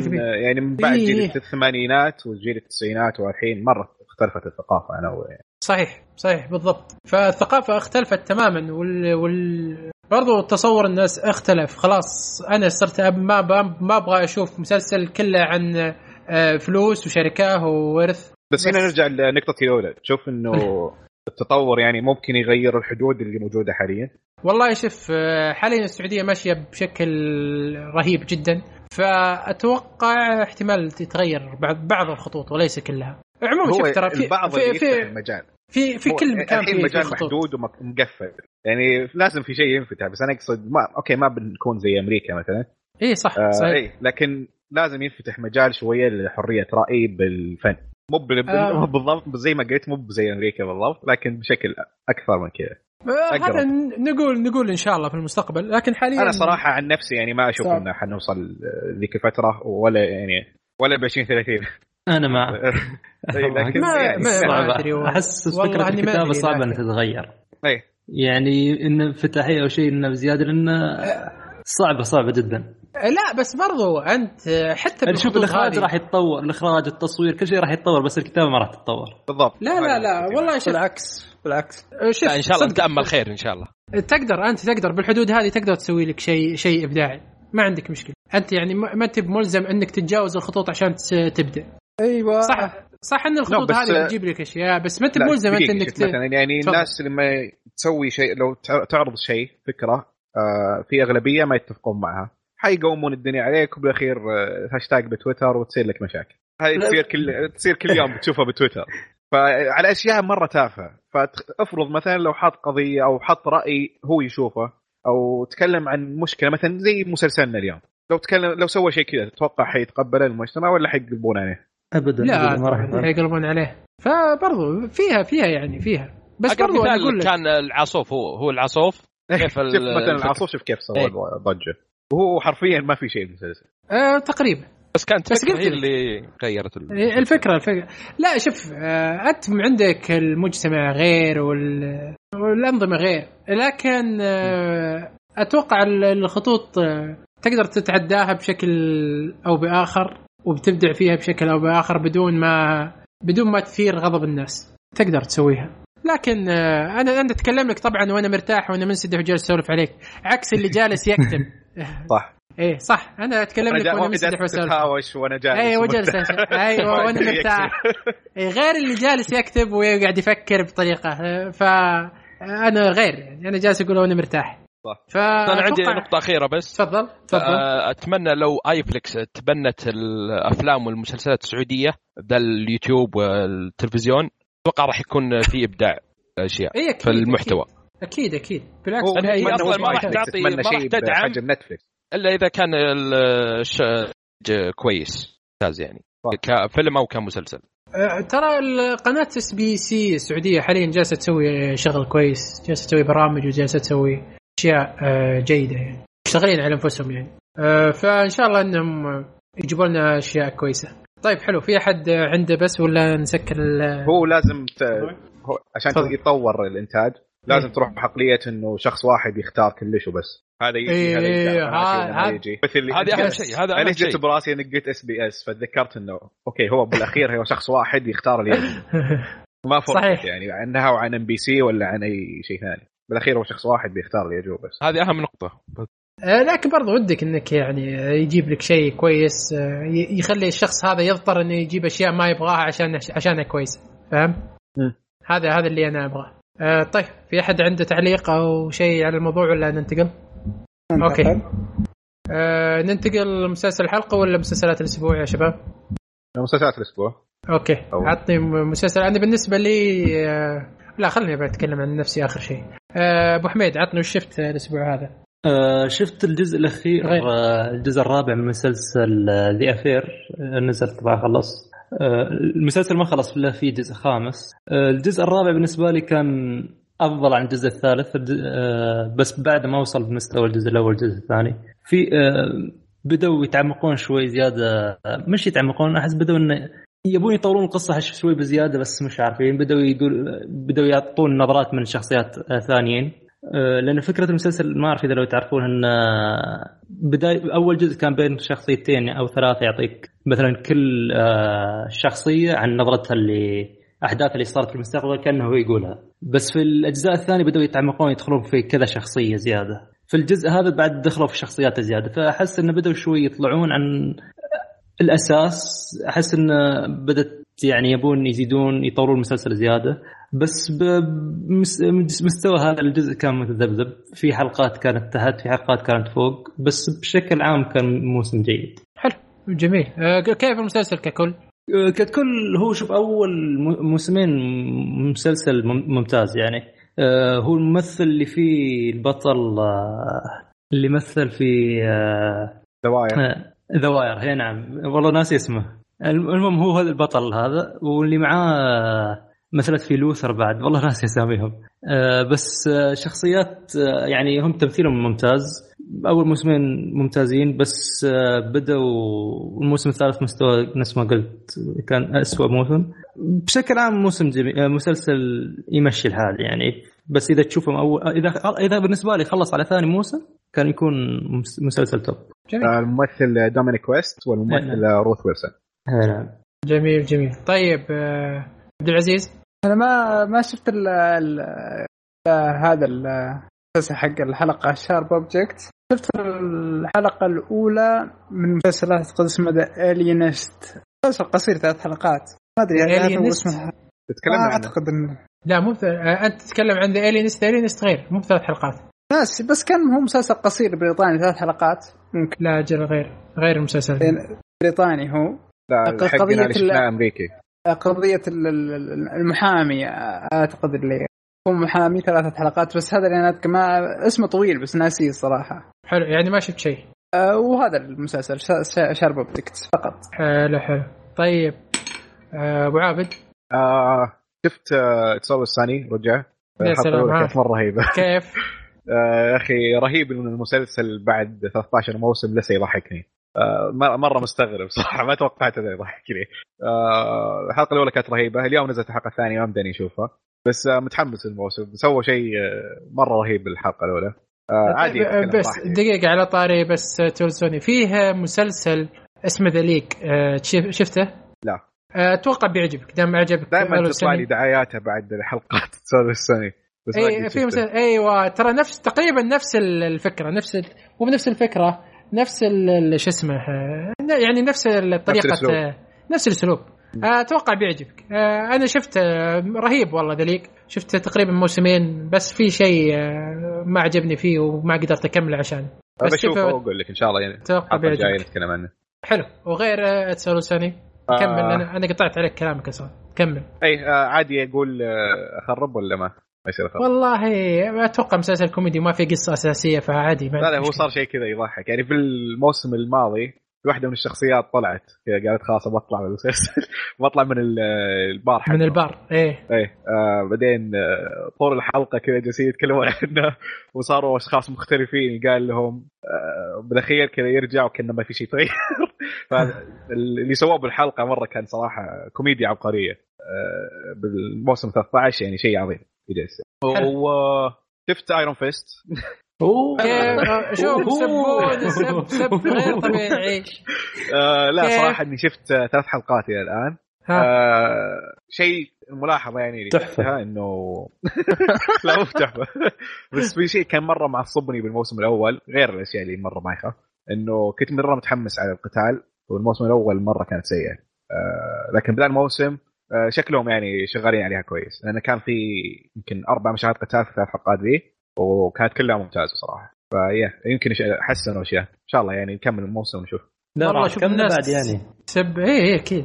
يعني من بعد إيه. جيل الثمانينات وجيل التسعينات والحين مرة اختلفت الثقافة أنا و... صحيح صحيح بالضبط. فالثقافة اختلفت تماما وال, وال... برضو تصور الناس اختلف. خلاص أنا صرت أب- ما ب- ما أبغى أشوف مسلسل كله عن آه، فلوس وشركة وورث. بس هنا نرجع لنقطتي الأولى. تشوف إنه التطور يعني ممكن يغير الحدود اللي موجودة حاليا؟ والله شوف آه، حاليا السعودية ماشية بشكل رهيب جدا فأتوقع احتمال تتغير بعض بعض الخطوط وليس كلها. عموما شوف ترى في البعض في اللي في, المجال. في, في كل مكان في, مجال محدود ومقفل يعني لازم في شيء ينفتح بس أنا أقصد ما okay ما بنكون زي أمريكا مثلا. اي صح آه صحيح. اي لكن لازم ينفتح مجال شوية لحرية رأي بالفن. مو آه. بالضبط زي ما قلت مو زي أمريكا بالضبط لكن بشكل أكثر من كذا آه،. هذا ن- نقول نقول إن شاء الله في المستقبل لكن حاليا أنا صراحة عن نفسي يعني ما أشوف. إنه حنوصل ذيك الفترة ولا يعني ولا ب 20 30 أنا مع إي، لكن ما- يعني ما- والله. أحس فكرة ما الكتابة صعبة إنها تتغير إي يعني إن انفتاحيه أو شيء إنه بزيادة لأنه صعبة صعبة جدا لا بس برضو أنت حتى شوف بالخطوط الإخراج راح يتطور الإخراج التصوير كل شيء راح يتطور بس الكتابة ما راح تتطور. بالضبط. لا لا لا والله شوف. بالعكس بالعكس. شوف لا إن شاء الله صدق. نتامل خير إن شاء الله. تقدر أنت تقدر بالحدود هذه تقدر تسوي لك شيء شيء إبداعي. ما عندك مشكلة. أنت يعني ما ما انت ملزم إنك تتجاوز الخطوط عشان تبدأ. أيوه. صح صح إن الخطوط هذه بتجيب لك أشياء بس ما انت لا، ملزم أنت إنك شوف ت... مثلا يعني تفضل. الناس لما تسوي شيء لو تع- تعرض شيء فكرة آه، في أغلبية ما يتفقون معها. حيقومون الدنيا عليك وبالاخير آه، هاشتاج بتويتر وتصير لك مشاكل. هذه تصير كل تصير كل يوم بتشوفها بتويتر. فعلى أشياء مرة تافهة. فافرض مثلا لو حط قضية أو حط رأي هو يشوفه أو تكلم عن مشكلة مثلا زي مسلسلنا اليوم. لو تكلم لو سوى شيء كذا تتوقع حيتقبله المجتمع ولا حيقلبون عليه؟ ابدا لا ما راح طبعاً يتغير. يقلبون عليه. فبرضو فيها فيها يعني فيها. بس مثال لك. كان العصوف هو هو العصوف؟ كيف ال- شوف مثلا. العصوف شوف كيف سوى إيه. ضجة. وهو حرفيا ما في شيء بالمسلسل آه تقريبا. بس كانت بس فكرة قلت. اللي غيرت ال- إيه، الفكرة الفكرة. لا شوف آه، أنت عندك المجتمع غير وال... والأنظمة غير. لكن آه، أتوقع ال- الخطوط آه، تقدر تتعداها بشكل أو بآخر وبتبدع فيها بشكل أو بآخر بدون ما بدون ما تثير غضب الناس. تقدر تسويها. لكن آه، أنا أنا أتكلم لك طبعا وأنا مرتاح وأنا منسدح وجالس أسولف عليك. عكس اللي جالس يكتب صح. إيه صح. أنا أتكلم لك وأنا منسدح وأسولف. تتهاوش وأنا جالس أيوه جالس ومرتاح. أيوه وأنا. مرتاح. إيه، غير اللي جالس يكتب ويقعد يفكر بطريقة. ف أنا غير يعني. أنا جالس أقول وأنا مرتاح. صح. ف أنا عندي نقطة أخيرة بس. تفضل تفضل. آه، أتمنى لو iflix تبنت الأفلام والمسلسلات السعودية ذا اليوتيوب والتلفزيون أتوقع راح يكون في إبداع أشياء إيه، في المحتوى أكيد أكيد بالعكس أنا هي أصلاً ما راح. تعطي- ما راح تدعم. نتفلكس إلا إذا كان الشيء كويس ممتاز يعني. كفيلم أو كمسلسل آه، ترى القناة SBC السعودية حاليا جالسة تسوي شغل كويس جالسة تسوي برامج وجالسة تسوي أشياء آه، جيدة يعني مشتغلين على أنفسهم يعني آه، فإن شاء الله إنهم يجيبوا لنا أشياء كويسة طيب حلو في أحد عنده بس ولا نسكر ال- هو لازم ت... هو عشان تفضل. يتطور الإنتاج لازم إيه. تروح بعقليه إنه شخص واحد يختار كلش وبس هذا يجي إيه، هذا يجي هذا يجي، هذا مثل أهم. شيء هذا أنا اهم جيت شيء براسي إنك قلت SBS فتذكرت إنه أوكي هو بالأخير هو شخص واحد يختار اللي. ما فرق صحيح. يعني عنها وعن MBC ولا عن أي شيء ثاني بالأخير هو شخص واحد بيختار اللي يجوه بس هذه أهم نقطة لكن برضو ودك إنك يعني يجيب لك شيء كويس آه، ي- يخلي الشخص هذا يضطر إنه يجيب أشياء ما يبغاها عشان عشانها كويسه فاهم؟ هذا هذا اللي أنا أبغاه. آه، طيب في أحد عنده تعليق أو شيء على الموضوع ولا ننتقل؟ أوكي. آه، ننتقل لمسلسل الحلقة ولا مسلسلات الأسبوع يا شباب؟ مسلسلات الأسبوع أوكي. عطني مسلسل أنا بالنسبة لي آه، لا خليني بتكلم عن نفسي آخر شيء. آه، أبو حميد عطني وش شفت الأسبوع هذا؟ آه شفت الجزء الأخير غير. آه الجزء الرابع من مسلسل The Affair نزل طبعا خلص. آه المسلسل ما خلص الا في جزء خامس. آه الجزء الرابع بالنسبة لي كان أفضل عن الجزء الثالث. آه بس بعد ما وصل بمستوى الجزء الأول والجزء الثاني. في آه بدأوا يتعمقون شوي زيادة. آه مش يتعمقون أحس بدأوا انه يبون يطورون القصة شوي بزيادة بس مش عارفين بدأوا يقول بدأوا يعطون نظرات من شخصيات آه ثانيين. آه، لأن فكرة المسلسل ما أعرف إذا لو تعرفون إن بدايه أول جزء كان بين شخصيتين أو ثلاثة يعطيك مثلا كل آه، شخصية عن نظرتها اللي احداث اللي صارت في المستقبل كأنه هو يقولها. بس في الأجزاء الثانية بدأوا يتعمقون يدخلون في كذا شخصية زيادة. في الجزء هذا بعد دخلوا في شخصيات زيادة. فأحس انه بدأوا شوي يطلعون عن الأساس. أحس انه بدأت يعني يبون يزيدون يطورون المسلسل زيادة. بس بمستوى هذا الجزء كان متذبذب. في حلقات كانت تحت في حلقات كانت فوق. بس بشكل عام كان موسم جيد. حلو جميل. آه، كيف المسلسل ككل؟ آه، ككل هو شوف أول موسمين مسلسل ممتاز يعني. آه، هو الممثل اللي فيه البطل اللي مثل في دواير ذواير هي نعم. والله ناسي اسمه. المهم هو هذا البطل هذا واللي معاه مثلت في لوثر بعد والله ناسي أساميهم. أه بس آه، شخصيات أه يعني هم تمثيلهم ممتاز. أول موسمين ممتازين بس بدأوا الموسم الثالث مستوى نفس ما قلت كان أسوأ موسم. بشكل عام موسم جميل آه، مسلسل يمشي الحال يعني. بس إذا تشوفهم أول إذا إذا بالنسبة لي خلص على ثاني موسم كان يكون مسلسل top. جميل. الممثل دومينيك ويست والممثل نعم. روث ويلسون. نعم. جميل جميل. طيب آه، عبد العزيز؟ أنا ما ما شفت ال ال هذا المسلسل حق الحلقة Sharp Objects شفت الحلقة الأولى من مسلسلات اسمه The Alienist مسلسل قصير ثلاث حلقات. ما أدري يعني اسمها. تتكلم عنه. أعتقد إنه. لا مو آه، أنت تتكلم عن The Alienist Alienist غير مو بثلاث حلقات. بس بس كان هو مسلسل قصير بريطاني ثلاث حلقات. ممكن. لا أجل غير غير المسلسل. بريطاني هو. لا قضية امريكي قضية المحامي أعتقد اللي هو محامي ثلاثة حلقات بس هذا اللي أنا ما اسمه طويل بس ناسيه الصراحة. حلو يعني ما شفت شيء. أه وهذا المسلسل شارب اوبتكس فقط. حلو حلو. طيب أه أبو عابد. آه شفت آه تصور الثاني رجع. يا سلام كانت مرة رهيبة. كيف؟ آه يا أخي رهيب ان المسلسل بعد 13 موسم لسه يضحكني. آه، مرة مستغرب صراحة ما توقعت إنه يضحكني آه، الحلقة الأولى كانت رهيبة اليوم نزلت الحلقة الثانية ما بداني أشوفها. بس آه، متحمس للموسم سووا شيء مرة رهيب بالحلقة الأولى. عادي بس دقيقة على طاري بس تولسوني فيه مسلسل اسمه ذا ليك شفته؟ لا. أتوقع بيعجبك دام عجبك دائما تطلع لي دعاياتها بعد حلقات تسولف السنة بس اي في مسلسل أيوه ترى نفس تقريبا نفس الفكرة نفس مو بنفس الفكرة. نفس شو اسمه يعني نفس الطريقة نفس الأسلوب, نفس الأسلوب. أتوقع بيعجبك. أنا شفت رهيب والله ذليك. شفت تقريبا موسمين بس في شيء ما عجبني فيه وما قدرت أكمل عشان. بس بشوفه وأقول لك إن شاء الله يعني. أتوقع بيعجبك. نتكلم عنه. حلو. وغير تسولو ثاني كمل آه. أنا أنا قطعت عليك كلامك أصلا. كمل. اي آه عادي أقول آه، أخرب ولا ما؟ يصير خلاص والله أتوقع مسلسل كوميدي ما في قصة أساسية فعادي لا لا هو صار شيء كذا يضحك. يعني في الموسم الماضي واحدة من الشخصيات طلعت. كذا قالت خلاص بطلع من المسلسل. بطلع من البار حقه. من البار إيه. إيه آه بعدين آه طول الحلقة كذا جالسين يتكلمون عنه. وصاروا أشخاص مختلفين. قال لهم آه بالأخير كذا يرجعوا كانه ما في شيء تغير فاللي سووه بالحلقة مرة كان صراحة كوميديا عبقرية. آه بالموسم 13 يعني شيء عظيم. يجلس وشفت Iron Fist أوه. شوف سبون سب سب غير طبيعي. آه لا صراحة إني شفت ثلاث حلقات إلى الآن. آه شيء الملاحظه يعني تحفة. إنه لا مو تحفة. بس في شيء كان مرة معصبني بالموسم الأول غير الأشياء اللي مرة بايخه إنه كنت مرة متحمس على القتال والموسم الأول مرة كانت سيئة. آه لكن بدايه الموسم آه، شكلهم يعني شغالين عليها كويس. لأن كان في يمكن أربع مشاهد قتال في الثلاث حلقات ذي وكانت كلها ممتازة صراحة. فيا يمكن حسنوا اشياء إن شاء الله يعني نكمل الموسم ونشوف. لا والله شوف الناس بعد يعني. سب اي اي أكيد.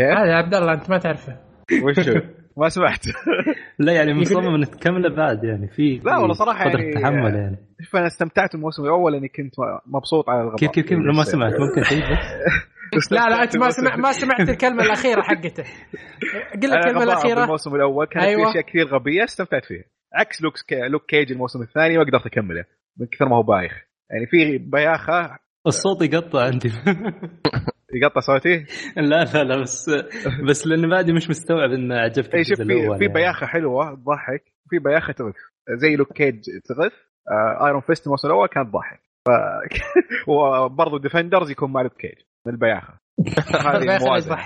هذا عبد الله أنت ما تعرفه. وشو ما سمعت. لا يعني مصمم انك تكمله بعد يعني. في لا والله صراحة يعني تحمل يعني. شوف أنا استمتعت الموسم الأول اني كنت مبسوط على الغباء. كيف كيف كيف؟ ما سمعت. ممكن شيء لا لا أنت ما سمعت ما سمعت الكلمة الأخيرة حقته. قل الكلمة الأخيرة. الموسم الأول. كانت أيوة. في أشياء كثير غبية استمتعت فيها. عكس Luke Luke Cage الموسم الثاني ما قدرت أكمله من كثر ما هو بايخ. يعني في بياخة. الصوت يقطع عندي. يقطع صوتي؟ لا لا لا بس بس لأنه بعدي مش مستوعب انه عجبتك أي شوف في في يعني. بياخة حلوة تضحك في بياخة تغث زي Luke Cage تغث آه Iron Fist الموسم الأول كان ضحك. ف وبرضه Defenders يكون مع Luke Cage. من البياخة. هذه الموازنه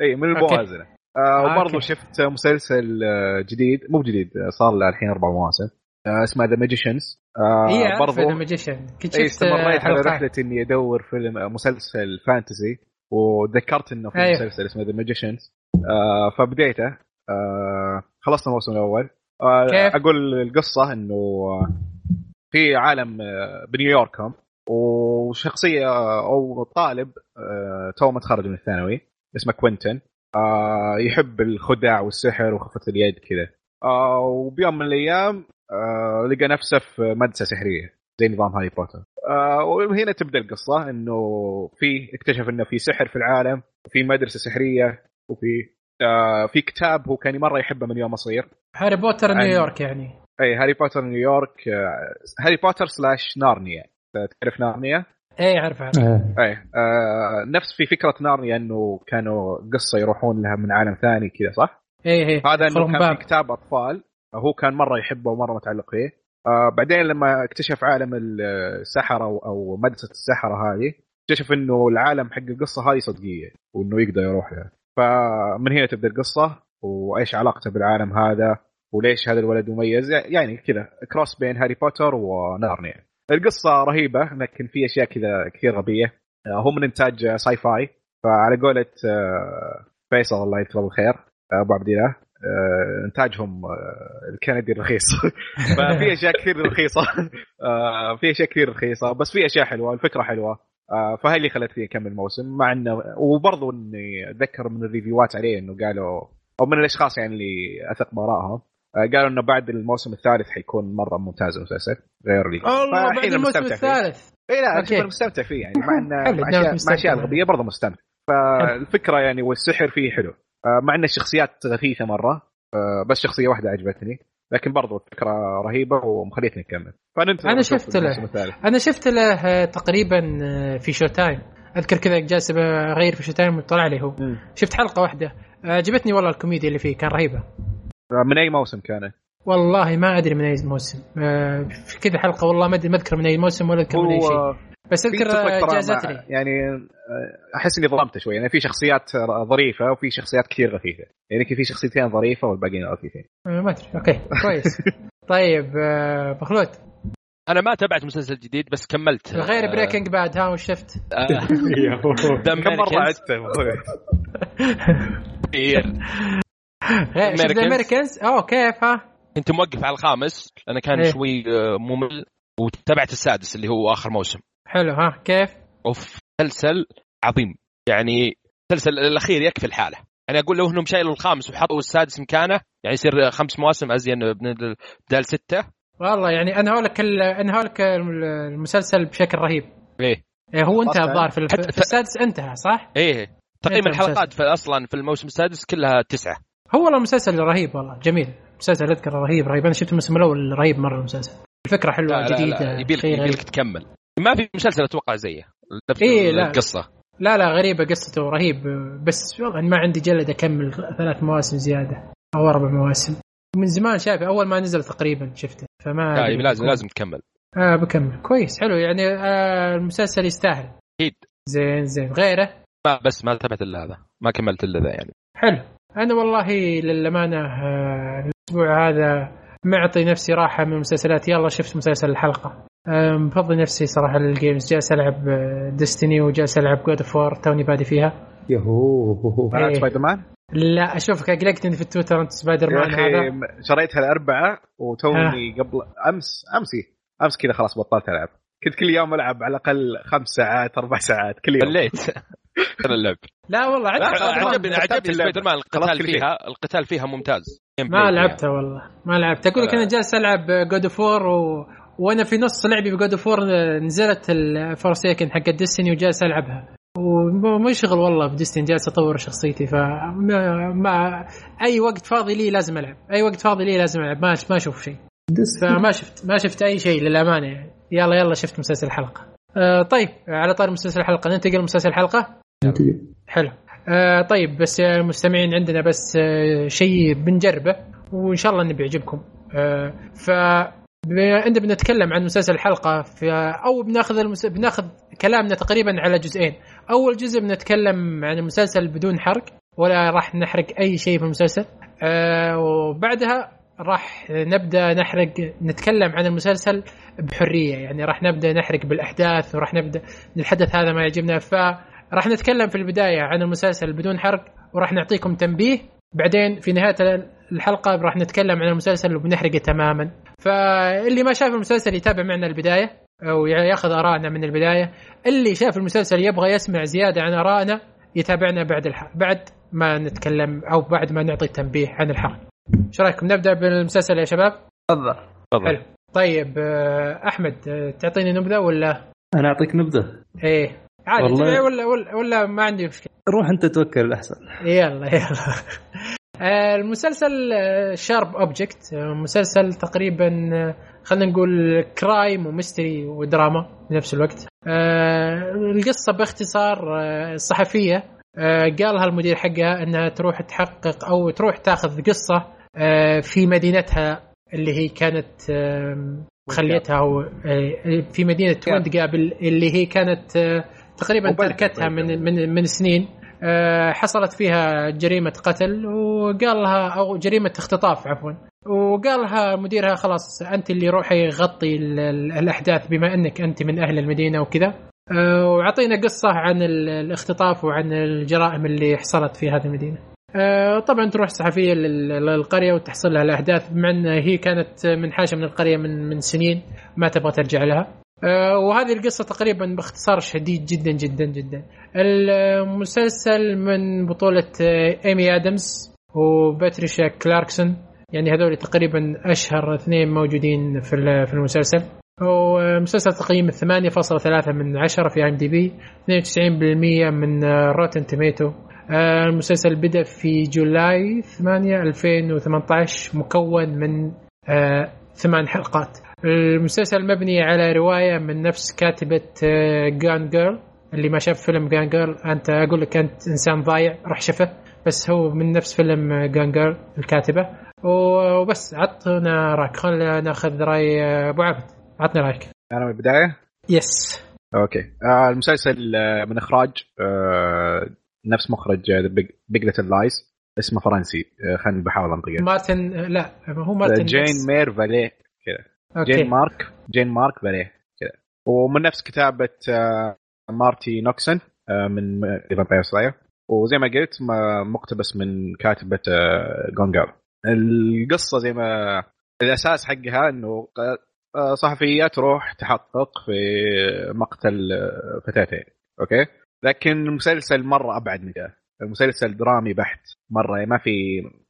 إي من. الموازنة. آه وبرضه أوكي. شفت مسلسل آه، جديد. مو جديد آه، صار له الحين أربع مواسم. آه اسمه The Magicians عارفه برضه The Magician كنت شفت استمريت على حلقات. رحله إني أدور فيلم آه، مسلسل fantasy وذكرت إنه في أيوه. مسلسل اسمه The Magicians آه فبديته. آه خلصت الموسم الأول. آه كيف؟ أقول القصة إنه آه، في عالم آه، بنيويورك هم. وشخصية أو طالب آه، تو متخرج من الثانوي اسمه كوينتن آه يحب الخداع والسحر وخفة اليد كذا. آه وبيوم من الأيام لقى نفسه في مدرسة سحرية زي نظام هاري بوتر. وهنا تبدأ القصة إنه في اكتشف إنه في سحر في العالم وفي مدرسة سحرية وفي آه في كتاب هو كان مرة يحبه من يوم صغير. هاري بوتر نيويورك يعني. اي هاري بوتر نيويورك آه هاري بوتر slash نارنيا. تعرف نارنيا؟ اي آه. اي آه نفس في فكرة نارنيا إنه كانوا قصة يروحون لها من عالم ثاني كذا صح؟ اي اي هذا إنه كان. في كتاب أطفال هو كان مرة يحبه ومرة متعلق فيه آه بعدين لما اكتشف عالم السحرة أو, أو مدرسة السحرة هذه اكتشف إنه العالم حق القصة هذه صدقية وإنه يقدر يروح لها فمن هنا تبدأ القصة وإيش علاقته بالعالم هذا وليش هذا الولد مميز يعني كذا cross بين هاري بوتر ونارنيا القصة رهيبة لكن في أشياء كذا كثير غبية. آه، هو من إنتاج Syfy فعلى قولة آه، فيصل الله يكتبه بالخير آه، أبو عبد الله إنتاجهم الكندي الرخيص. ففي أشياء كثير رخيصة. في أشياء كثير رخيصة بس في أشياء حلوة الفكرة حلوة. فهي اللي خلتني أكمل موسم مع إنه وبرضه إني أتذكر من ال reviewات عليه إنه قالوا أو من الأشخاص يعني اللي أثق بآرائهم قالوا إنه بعد الموسم الثالث حيكون مرة ممتاز المسلسل غير لي والله بعد الموسم. الثالث إي لا. أوكي. مستمتع فيه يعني مع إنه مع اشياء غبيه برضه مستمتع فالفكرة يعني والسحر فيه حلو آه، مع ان الشخصيات غثيثة مرة آه، بس شخصية واحدة عجبتني لكن برضو الفكرة رهيبة ومخليتني أكمل أنا نشوف شفت له. أنا شفت له آه، تقريبا آه، في Showtime أذكر كذا جالس اغير في Showtime وطلع لي هو مم. شفت حلقة واحدة آه، عجبتني والله الكوميديا اللي فيه كان رهيبة آه، من أي موسم كان؟ والله ما أدري من أي موسم. آه، في كذا حلقة والله ما أدري ما أذكر من أي موسم ولا أذكر من أي شيء. بس أذكر تفرق آه، ترى جازت مع- لي يعني آه، أحس إني ظلمته شوي. يعني في شخصيات ظريفة وفي شخصيات كثير غثيثه يعني في شخصيتين ظريفة والباقيين غثيثين آه، ما أدري. أوكي كويس. طيب آه، مخلود أنا ما تابعت مسلسل جديد بس كملت. غير Breaking Bad ها وش شفت؟ كم مرة عدته. The Americans أوه كيف ها؟ كنت موقف على الخامس لأنه كان إيه. شوي آه، ممل وتابعت السادس اللي هو آخر موسم حلو ها كيف؟ أوف مسلسل عظيم يعني المسلسل الأخير يكفي الحالة يعني أقول لو إنهم شايلوا الخامس وحطوا السادس مكانه يعني يصير خمس مواسم أزين بدال ستة والله يعني انهوا لك انهوا لك المسلسل بشكل رهيب إيه إيه، هو انتهى. الظاهر في, الف- في السادس انتهى صح؟ إيه تقريبا إيه، المسلسل. الحلقات في أصلا في الموسم السادس كلها تسعة هو والله المسلسل رهيب والله جميل. مسلسل أذكر رهيب رهيب. أنا شفت الموسم الأول رهيب مرة المسلسل. الفكرة حلوة لا لا جديدة لا يبيلك شيء غريب. يبيلك تكمل. ما في مسلسل أتوقع زيه. إيه، لا. القصة. لا لا غريبة قصته رهيب. بس والله ما عندي جلد أكمل ثلاث مواسم زيادة أو أربع مواسم. من زمان شايفه أول ما نزل تقريبا شفته فما لا لازم لازم تكمل. آه بكمل. كويس حلو. يعني آه المسلسل يستاهل. أكيد. زين زين. غيره؟ ما بس ما تابعت إلا هذا. ما كملت إلا ذا يعني. حلو. أنا والله للأمانة آه، الأسبوع هذا معطي نفسي راحة من المسلسلات. يلا شفت مسلسل الحلقة. آه، مفضي نفسي صراحة لل games جالس ألعب Destiny وجالس ألعب God of War توني بادي فيها. يهو. إيه. Spider Man؟ لا أشوفك قلقتني في التويتر أنت Spider يا Man هذا. شريتها الاربعاء وتوني قبل أمس أمسي. أمس كذا خلاص بطلت ألعب. كنت كل يوم ألعب على الأقل خمس ساعات أربع ساعات كل يوم. مليت ترى اللعب لا والله عجبني لا، عجبني. Spider Man القتال. فيها القتال فيها ممتاز. ما لعبتها والله ما لعبت أقول لك أنا جالس ألعب God of War و... وأنا في نص لعبي ب God of War نزلت الفورسيكن حق ديستني وجالس ألعبها. وما شغل والله في ديستني جالس أطور شخصيتي. فما ما أي وقت فاضي لي لازم ألعب. أي وقت فاضي لي لازم ألعب. ما ما أشوف شيء. فما شفت ما شفت أي شيء للأمانة. يعني يلا يلا شفت مسلسل الحلقة. آه طيب على طار مسلسل الحلقة ننتقل لمسلسل الحلقة؟ حلو. آه طيب بس يا المستمعين عندنا بس آه شيء بنجربه وإن شاء الله إنه بيعجبكم. آه، ف ان بنتكلم عن مسلسل الحلقة ف أو بناخذ المس... بناخذ كلامنا تقريبا على جزئين. أول جزء بنتكلم عن المسلسل بدون حرق ولا راح نحرق أي شيء في المسلسل. آه وبعدها راح نبدأ نحرق نتكلم عن المسلسل بحرية. يعني راح نبدأ نحرق بالأحداث وراح نبدأ الحدث هذا ما يعجبنا. فراح نتكلم في البداية عن المسلسل بدون حرق وراح نعطيكم تنبيه. بعدين في نهاية الحلقة راح نتكلم عن المسلسل وبنحرقه تماما. فاللي ما شاف المسلسل يتابع معنا البداية أو يأخذ آرائنا من البداية. اللي شاف المسلسل يبغى يسمع زيادة عن آرائنا يتابعنا بعد الحلقة بعد ما نتكلم أو بعد ما نعطي تنبيه عن الحلقة إيش رأيكم؟ نبدأ بالمسلسل يا شباب؟ تفضل. تفضل. حلو. طيب آه، أحمد آه، تعطيني نبذة ولا؟ أنا أعطيك نبذة. إيه. عادي والله- ولا, ولا ولا ما عندي مشكلة. روح أنت توكل الأحسن. يلا يلا. آه، المسلسل Sharp Objects مسلسل تقريبا خلينا نقول crime و mystery ودراما بنفس الوقت. القصة باختصار الصحفيه قالها المدير حقها إنها تروح تحقق أو تروح تاخذ قصة في مدينتها اللي هي كانت آم، مخليتها أو، آه، في مدينة Wind Gap اللي هي كانت آه، تقريبا تركتها من. من من سنين. آه، حصلت فيها جريمة قتل وقال لها أو جريمة اختطاف عفوا. وقال لها مديرها خلاص أنت اللي روحي غطي ال- ال- الأحداث بما أنك أنت من أهل المدينة وكذا. آه، وعطينا قصة عن ال- الاختطاف وعن الجرائم اللي حصلت في هذه المدينة. آه، طبعا تروح صحفية لل- للقرية وتحصل لها الأحداث بما إن هي كانت منحاشه من القرية من من سنين ما تبغى ترجع لها. آه، وهذه القصة تقريبا باختصار شديد جدا جدا جدا. المسلسل من بطولة آه، إيمي آدمز وباتريشا كلاركسون يعني هذول تقريبا أشهر اثنين موجودين في في المسلسل. ومسلسل تقييم 8.3 من 10 في IMDb 92% من Rotten Tomato المسلسل بدأ في July 8 2018 مكون من آه، ثمان حلقات. المسلسل مبني على رواية من نفس كاتبة Gone Girl اللي ما شاف فيلم Gone Girl أنت أقول لك أنت إنسان ضايع روح شفه بس هو من نفس فيلم Gone Girl الكاتبة. وبس عطنا رايك. خلينا ناخذ رأي أبو عبد عطنا رأيك. أنا من البداية؟ yes okay. آه المسلسل آه من إخراج آه نفس مخرج Big Little Lies اسمه فرنسي. آه خليني بحاول أنطقه. مارتن لا هو مارتن جين بس. مير فاليه okay. جين مارك جين مارك فاليه كذا. ومن نفس كتابة آه مارتي نوكسون آه من Vampire Slayer وزي ما قلت مقتبس من كاتبة Gone Girl القصة زي ما الأساس حقها إنه صحفية تروح تحقق في مقتل فتاتين okay؟ لكن المسلسل مرة أبعد من كذا. المسلسل درامي بحت. مرة ما في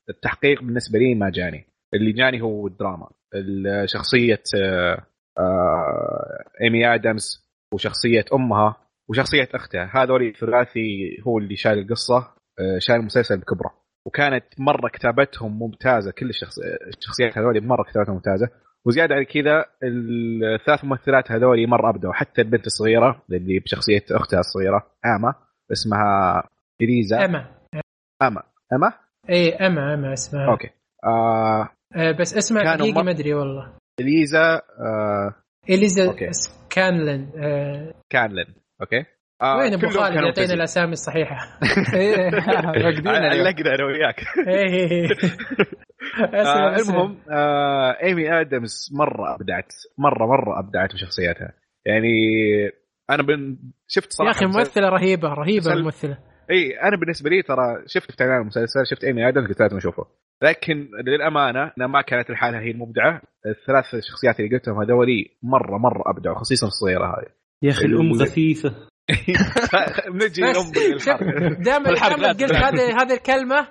التحقيق بالنسبة لي ما جاني. اللي جاني هو الدراما. ال- شخصيه آه، آه، إيمي آدمز وشخصية أمها وشخصية أختها. هذول الثلاثي هو اللي شال القصة آه، شال المسلسل بكبره. وكانت مرة كتابتهم ممتازة. كل الشخص الشخصيات هذول مرة كتابتهم ممتازة. وزيادة على كذا الثلاث ممثلات هذول مرة أبدعوا حتى البنت الصغيرة اللي بشخصية أختها الصغيرة أما اسمها إليزا. أما. أما. أما؟ اي أما أما اسمها. okay. آه آه بس اسمها دقيقة ما أدري والله. إليزا آه إليزا okay. سكانلن آه. كانلن okay. آه وين أبو خالد؟ يعطينا. الأسامي الصحيحة. إيه،. علقنا أنا وياك. إيه. آه المهم آه ايمي ادمز مرة أبدعت مرة مرة أبدعت بشخصيتها يعني أنا بن شفت صراحة يا أخي ممثلة رهيبة رهيبة مسل- الممثلة. إي أنا بالنسبة لي ترى شفت اعلان المسلسل شفت ايمي ادمز قلت لازم أشوفه. لكن للأمانة انها ما كانت الحالة هي المبدعة. الثلاث شخصيات اللي قلتهم هذولي مرة مرة أبدعوا خصيصا الصغيرة هذه. يا أخي الأم ال- غثيثة. نجي دام لا قلت هذه هذه الكلمة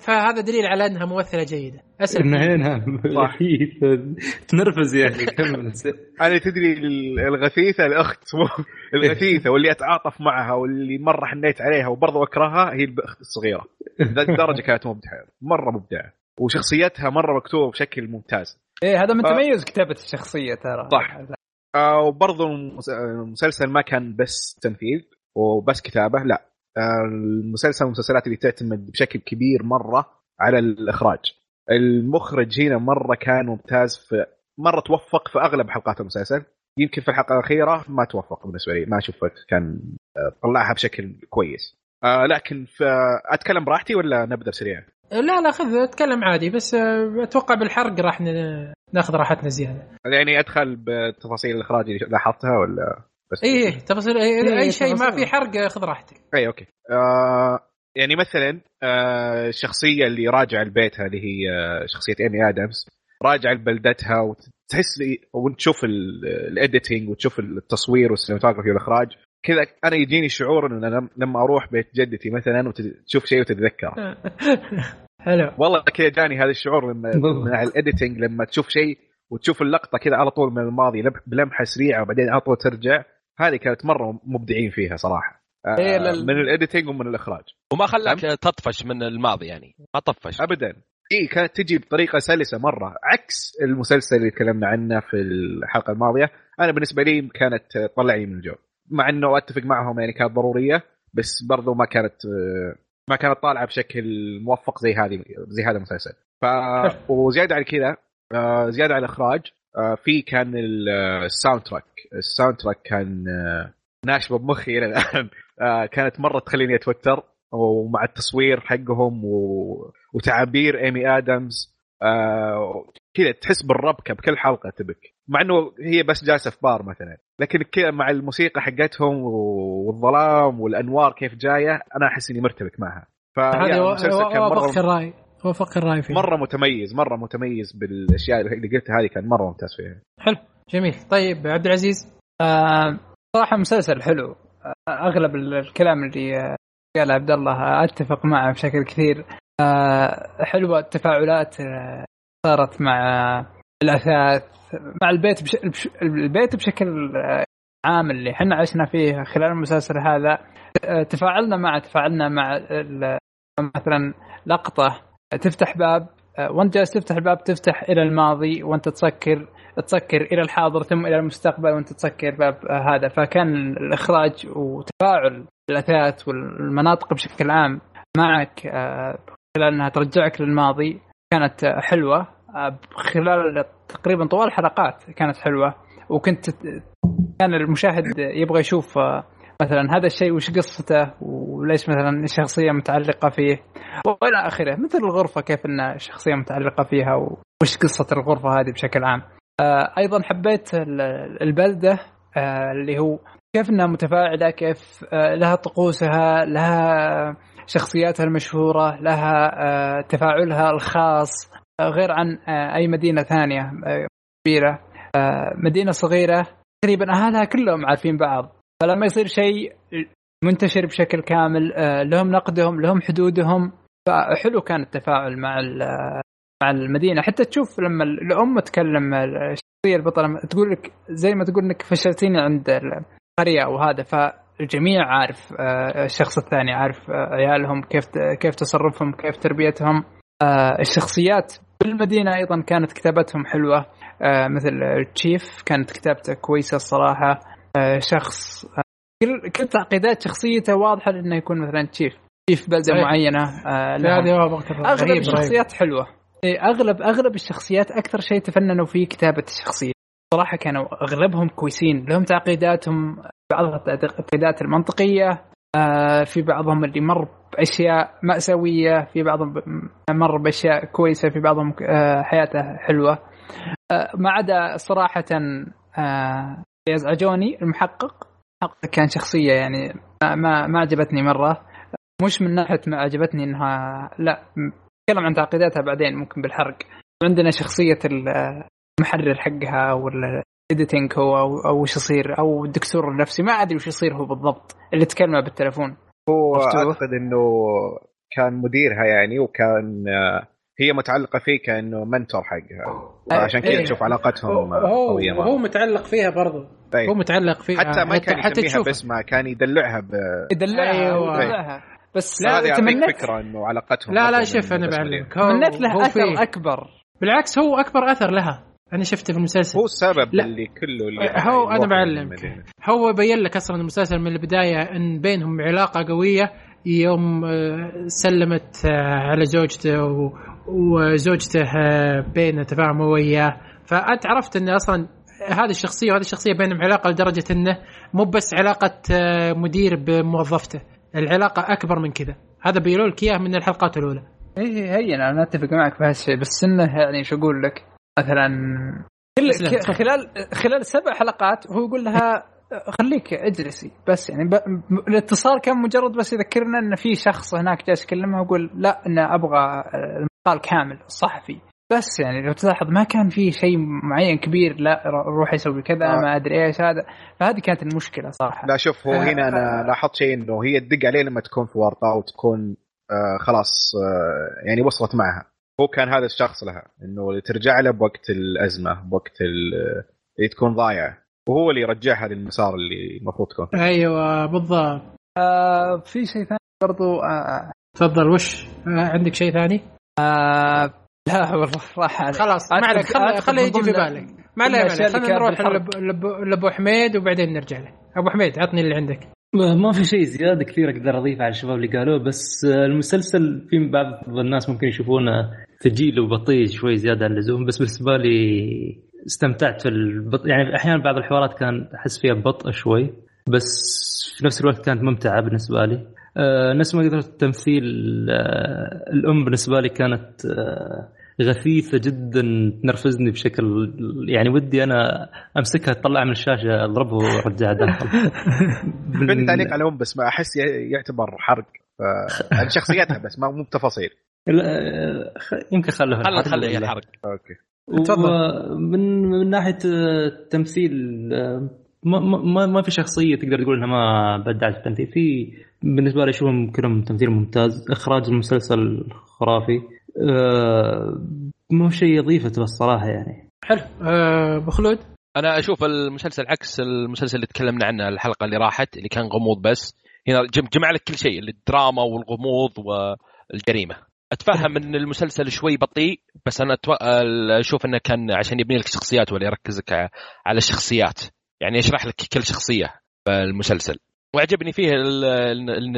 فهذا دليل على أنها ممثلة جيدة. اسف انها صح. غثيثه تنرفز يا أخي. كمل أنا تدري ال- الغثيثة الأخت الغثيثة واللي أتعاطف معها واللي مرة حنيت عليها وبرضه أكرهها هي الأخت الصغيرة. ذا الدرجه كانت مبدعة مرة مبدعة. وشخصيتها مرة مكتوبة بشكل ممتاز. إيه هذا من. تميز كتابة الشخصية ترى. صح. آه وبرضه المس- المسلسل ما كان بس تمثيل وبس كتابة لا. آه المسلسل المسلسلات اللي تعتمد بشكل كبير مرة على الإخراج. المخرج هنا مرة كان ممتاز في مرة توفق في أغلب حلقات المسلسل. يمكن في الحلقة الأخيرة ما توفق بالنسبة لي ما أشوف كان آه، طلعها بشكل كويس. آه لكن أتكلم براحتي ولا نبدأ سريع؟ لا لا خذ أتكلم عادي بس أتوقع بالحرق راح ناخذ راحتنا زيادة. يعني أدخل بتفاصيل الإخراج اللي لاحظتها ولا بس؟ اي اي تفاصيل اي, إيه، أي شيء ما. في حرق خذ راحتك. أي okay. آه يعني مثلا آه الشخصية اللي راجعة لبيتها اللي هي آه، شخصية إيمي آدمز راجعة لبلدتها وتحس لي وتشوف ال editing وتشوف التصوير وال cinematography والإخراج. كذا أنا يجيني شعور إن أنا لما أروح بيت جدتي مثلا وتشوف شيء وتتذكره. حلو والله كذا جاني هذا الشعور لما. مع ال editing لما تشوف شيء وتشوف اللقطة كذا على طول من الماضي لم- بلمحة سريعة وبعدين على طول ترجع. هذه كانت مرة مبدعين فيها صراحة. آه، إيه، لل- من الايديتنج ومن الإخراج. وما خلاك تطفش من الماضي يعني ما طفش ابدا. اي كانت تجي بطريقة سلسة مرة عكس المسلسل اللي تكلمنا عنه في الحلقة الماضية. أنا بالنسبة لي كانت تطلعني من الجو. مع إنه أتفق معهم يعني كانت ضرورية بس برضو ما كانت ما كانت طالعه بشكل موفق زي هذه زي هذا المسلسل. ف وزيادة على كذا آه، زيادة على الاخراج آه، في كان ال- ال soundtrack ال soundtrack كان آه، ناشبه بمخي إلى الآن. آه، كانت مرة تخليني أتوتر ومع التصوير حقهم و... وتعابير إيمي آدمز آه كذا تحس بالربكة بكل حلقة تبك. مع إنه هي بس جالسة في بار مثلا. لكن كذا مع الموسيقى حقتهم والظلام والأنوار كيف جاية أنا أحس إني مرتبك معها. هذا فيا المسلسل كان وافقك مره الرأي. وافقك الرأي فيه. مرة متميز مرة متميز بالأشياء اللي قلتها هذه كان مرة ممتاز فيها. حلو. جميل. طيب عبد العزيز آه صراحة مسلسل حلو. آه أغلب ال- الكلام اللي آه، قال عبد الله أتفق معه بشكل كثير. آه حلوة التفاعلات آه صارت مع الأثاث مع البيت بش... بش... البيت بشكل عام اللي إحنا عشنا فيه خلال المسلسل هذا. تفاعلنا معه تفاعلنا مع ال... مثلا لقطة تفتح باب وانت جالس تفتح الباب تفتح إلى الماضي وانت تسكر تسكر إلى الحاضر ثم إلى المستقبل وانت تسكر باب هذا. فكان الإخراج وتفاعل الأثاث والمناطق بشكل عام معك خلال إنها ترجعك للماضي كانت حلوة. خلال تقريبا طوال الحلقات كانت حلوة. وكنت كان المشاهد يبغى يشوف آه، مثلا هذا الشيء وش قصته وليش مثلا الشخصيه متعلقة فيه. وإلى آخره مثل الغرفة كيف إن الشخصيه متعلقة فيها وش قصة الغرفة هذه بشكل عام. آه، أيضا حبيت ال- البلدة آه، اللي هو كيف إنها متفاعلة كيف لها طقوسها لها شخصياتها المشهورة لها تفاعلها الخاص. غير عن آه، أي مدينة ثانية آه، كبيرة. آه، مدينة صغيرة. تقريبا أهلها كلهم عارفين بعض. فلما يصير شيء منتشر بشكل كامل لهم نقدهم لهم حدودهم. فحلو كان التفاعل مع مع المدينة. حتى تشوف لما الأم تكلم الشخصية البطلة تقول لك زي ما تقول إنك فشلتيني عند القرية أو هذا. فالجميع عارف الشخص الثاني عارف عيالهم كيف كيف تصرفهم كيف تربيتهم. الشخصيات بالمدينة أيضا كانت كتابتهم حلوة. آه، مثل التشيف كانت كتابته كويسة الصراحة. آه، شخص آه، كل كل تعقيدات شخصيته واضحة لأنه يكون مثلا تشيف تشيف بلدة. معينة. هذه أغلب رهيب، الشخصيات حلوة. إيه، أغلب أغلب الشخصيات أكثر شيء تفننوا فيه كتابة الشخصية. صراحة كانوا أغلبهم كويسين. لهم تعقيداتهم بعضها التعقيدات المنطقية في بعضهم اللي مر بأشياء مأساوية في بعضهم مر بأشياء كويسة في بعضهم آه، حياته حلوة. آه، ما عدا صراحة آه، يزعجوني المحقق. المحقق كان شخصية يعني ما ما, عجبتني مرة. مش من ناحية ما عجبتني انها لا نتكلم عن تعقيداتها بعدين ممكن بالحرق. عندنا شخصية المحرر حقها ولا هو أو وش يصير أو الدكتور النفسي ما أدري وش يصير هو بالضبط اللي تكلمه بالتلفون. هو؟ أعتقد إنه كان مديرها يعني وكان آه، هي متعلقة فيه كأنه منتور حقها وعشان كذا إيه. تشوف علاقتهم هو قوية هو متعلق فيها برضه طيب. هو متعلق فيها حتى ما كان حتى يسميها. باسمها كان يدلعها ب يدلعها أيوة. بس لا تمنيت فكرة إنه علاقتهم لا لا شوف أنا بعلمك تمنيت له أثر فيه. أكبر بالعكس هو أكبر أثر لها أنا شفته في المسلسل. هو السبب لا. اللي كله اللي هو أنا يوقف بعلمك. هو بين لك أصلا المسلسل من البداية إن بينهم علاقة قوية يوم آه، سلمت آه، على زوجته وزوجته آه، بين تفاهم وياه. فأنت عرفت إن أصلا هذه الشخصية وهذه الشخصية بينهم علاقة لدرجة إنه مو بس علاقة مدير بموظفته. العلاقة أكبر من كذا. هذا بيقولوا لك اياه من الحلقات الأولى. اي هي أنا أتفق معك في هالشيء بس إنه يعني شو أقول لك؟ مثلا كل خلال خلال سبع حلقات هو يقول لها خليك اجلسي بس يعني ب... الاتصال كان مجرد بس يذكرنا إن في شخص هناك جالس يكلمها ويقول لا أنا أبغى المقال كامل الصحفي بس يعني لو تلاحظ ما كان في شيء معين كبير لا روح يسوي كذا آه. ما أدري إيش هذا فهذه كانت المشكلة صراحة لا شوف هو آه، هنا أنا. لاحظت شيء إنه هي تدق عليه لما تكون في ورطة وتكون آه خلاص آه يعني وصلت معها هو كان هذا الشخص لها إنه ترجع له بوقت الأزمة بوقت ال- اللي تكون ضايعة. وهو اللي يرجعها للمسار اللي المفروض تكون. أيوه بالضبط. آه في شيء ثاني برضو آه تفضل وش؟ آه، عندك شيء ثاني؟ آه لا والله راح علي. خلاص ما عليك. خله من يجي في بالك. ما عليه اللي خلينا نروح لأبو حميد وبعدين نرجع له. أبو حميد عطني اللي عندك. ما في شيء زيادة كثير أقدر أضيفه على الشباب اللي قالوه بس المسلسل في بعض الناس ممكن يشوفونه ثقيل وبطيء شوي زيادة عن اللزوم بس بالنسبة لي استمتعت في البط... يعني أحيانا بعض الحوارات كان أحس فيها بطء شوي بس في نفس الوقت كانت ممتعة بالنسبة لي. آه نفس ما قدرت التمثيل آه الأم بالنسبة لي كانت آه غثيثة جدا تنرفزني بشكل يعني ودي أنا أمسكها اطلعها من الشاشة اضربه وأرجعها داخل. بدي تعليق على الام بس ما أحس يعتبر حرق. عن شخصيتها بس ما مو بتفاصيل. يمكن خلوه خلي الحرق خلي ولا- الحرق أوكي. تفضل. ومن من ناحية التمثيل ما ما ما في شخصية تقدر تقول إنها ما بدعت التمثيل. في بالنسبة لي أشوفهم كلهم تمثيل ممتاز. إخراج المسلسل خرافي. آه، في شيء اضيفته الصراحه يعني. حلو. آه، أبو خلود؟ أنا أشوف المسلسل عكس المسلسل اللي تكلمنا عنه الحلقة اللي راحت اللي كان غموض بس. هنا جم- جمع لك كل شيء الدراما والغموض والجريمة. أتفهم إن المسلسل شوي بطيء بس أنا أتو... أشوف إنه كان عشان يبني لك شخصيات ولا يركزك ع- على الشخصيات يعني يشرح لك كل شخصية في المسلسل وعجبني فيه ال- ال-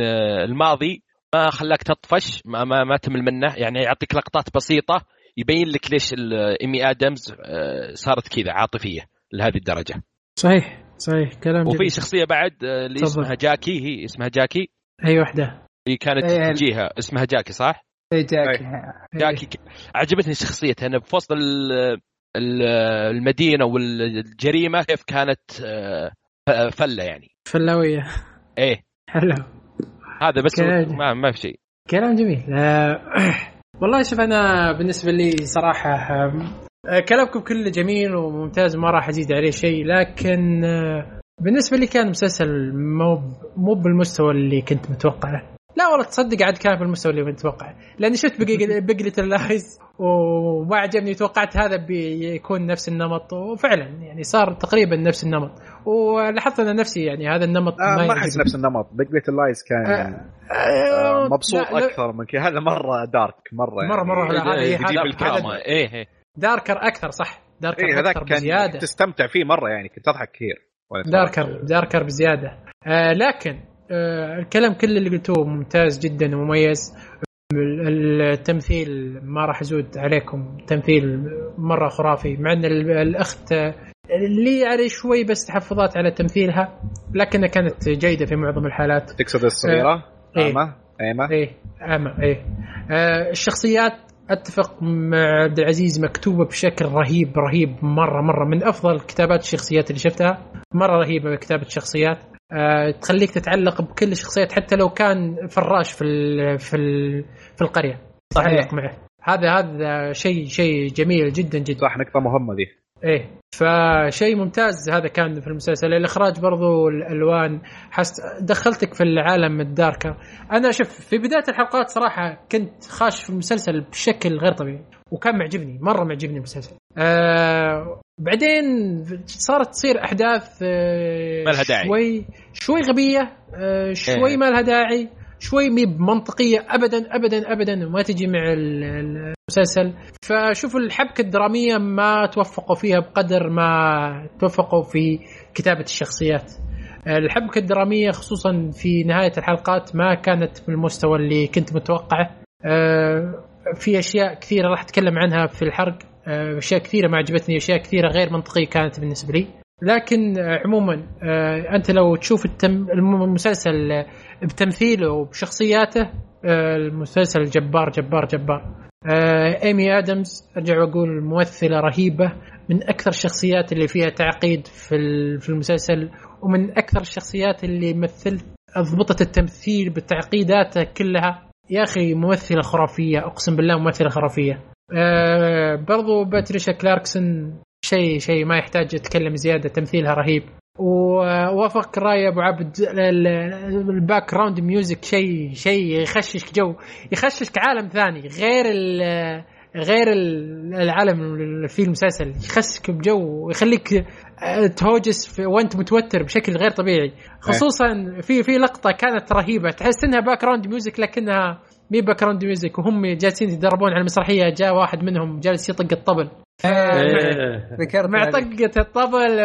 الماضي ما خلاك تطفش ما ما, ما تمل منه. يعني يعطيك لقطات بسيطة يبين لك ليش إيمي آدمز آه، صارت كذا عاطفية لهذه الدرجة. صحيح صحيح. كلام وفي جميل. شخصية بعد آه، اللي تفضل. اسمها جاكي هي اسمها جاكي. اي وحدة. هي كانت إيه. تجيها اسمها جاكي صح؟ جاك جاكي. ك- عجبتني شخصيتها أنا في وسط ال- ال- المدينة والجريمة كيف كانت آه، فلة يعني. فلاوية. إيه. حلو. هذا بس كلام. ما, ما في شيء كلام جميل آه، والله شوف أنا بالنسبة لي صراحة آه، كلامكم كله جميل وممتاز ما راح أزيد عليه شيء لكن آه، بالنسبة لي كان مسلسل مو مو بالمستوى اللي كنت متوقعه لا والله تصدق عاد كان بالمستوى اللي كنت متوقعه لأني شفت بقلة اللايز وما عجبني توقعت هذا بيكون نفس النمط. وفعلا يعني صار تقريبا نفس النمط. ولاحظت أنا نفسي يعني هذا النمط آه ما. أحس نفس النمط. بيج بيت اللايز كان آه، آه آه، مبسوط أكثر من كذا. هذا مرة دارك مرة يعني. مرة- مرة لا، هذا- يجيب هذا- الكرامه هذا- إيه إيه. داركر أكثر صح. داركر إيه هذاك أكثر كان بزيادة. تستمتع فيه مرة يعني كنت تضحك كثير. داركر داركر بزيادة. آه لكن الكلام كل اللي قلتوه ممتاز جدا ومميز. ال- التمثيل ما راح ازود عليكم تمثيل مرة خرافي مع إن ال- الأخت آه، اللي عليه شوي بس تحفظات على تمثيلها لكنها كانت جيدة في معظم الحالات. تقصد الصغيرة؟ إيه. اما ايما إيه اما إيه. آه الشخصيات أتفق مع عبد العزيز مكتوبة بشكل رهيب رهيب مرة مرة من أفضل كتابات الشخصيات اللي شفتها. مرة رهيبة كتابة الشخصيات. آه تخليك تتعلق بكل الشخصيات حتى لو كان فراش في ال في ال في القرية. صحيح. تتعلق معه هذا هذا شيء شيء جميل جدا جدا. صح نقطة مهمة ذي. إيه. فشيء ممتاز هذا كان في المسلسل. الإخراج برضو الألوان. حس دخلتك في العالم الداركر أنا شوف في بداية الحلقات صراحة كنت خاش في المسلسل بشكل غير طبيعي وكان معجبني مرة معجبني المسلسل. آه بعدين صارت تصير أحداث آه ما لها داعي. شوي شوي غبية آه شوي إيه. ما لها داعي شوي مي بمنطقية ابدا ابدا ابدا وما تجي مع ال- ال- المسلسل فشوف الحبكة الدرامية ما توفقوا فيها بقدر ما توفقوا في كتابة الشخصيات الحبكة الدرامية خصوصا في نهاية الحلقات ما كانت بالمستوى اللي كنت متوقعه أه في أشياء كثيرة راح أتكلم عنها في الحرق آه، أشياء كثيرة ما عجبتني أشياء كثيرة غير منطقية كانت بالنسبة لي. لكن آه، عموما آه، أنت لو تشوف التم المسلسل آه، بتمثيله وبشخصياته آه، المسلسل جبار جبار جبار. آه، إيمي آدمز أرجع وأقول ممثلة رهيبة من أكثر الشخصيات اللي فيها تعقيد في في المسلسل ومن أكثر الشخصيات اللي مثلت أضبطت التمثيل بتعقيداته كلها. يا أخي ممثلة خرافية أقسم بالله ممثلة خرافية. آه برضو باتريشا كلاركسون شيء شيء ما يحتاج اتكلم زيادة تمثيلها رهيب. ووافق رأي أبو عبد ال- ال- ال background music شيء شيء يخششك جو يخششك عالم ثاني غير ال- غير ال- العالم اللي فيه المسلسل. يخشك بجو ويخليك آه، تهوجس في- وأنت متوتر بشكل غير طبيعي. خصوصا في في لقطة كانت رهيبة تحس إنها background music لكنها مي background music وهم جالسين يتدربون على المسرحية. جاء واحد منهم جالس يطق الطبل. إيه. ذكرت مع. طقة الطبل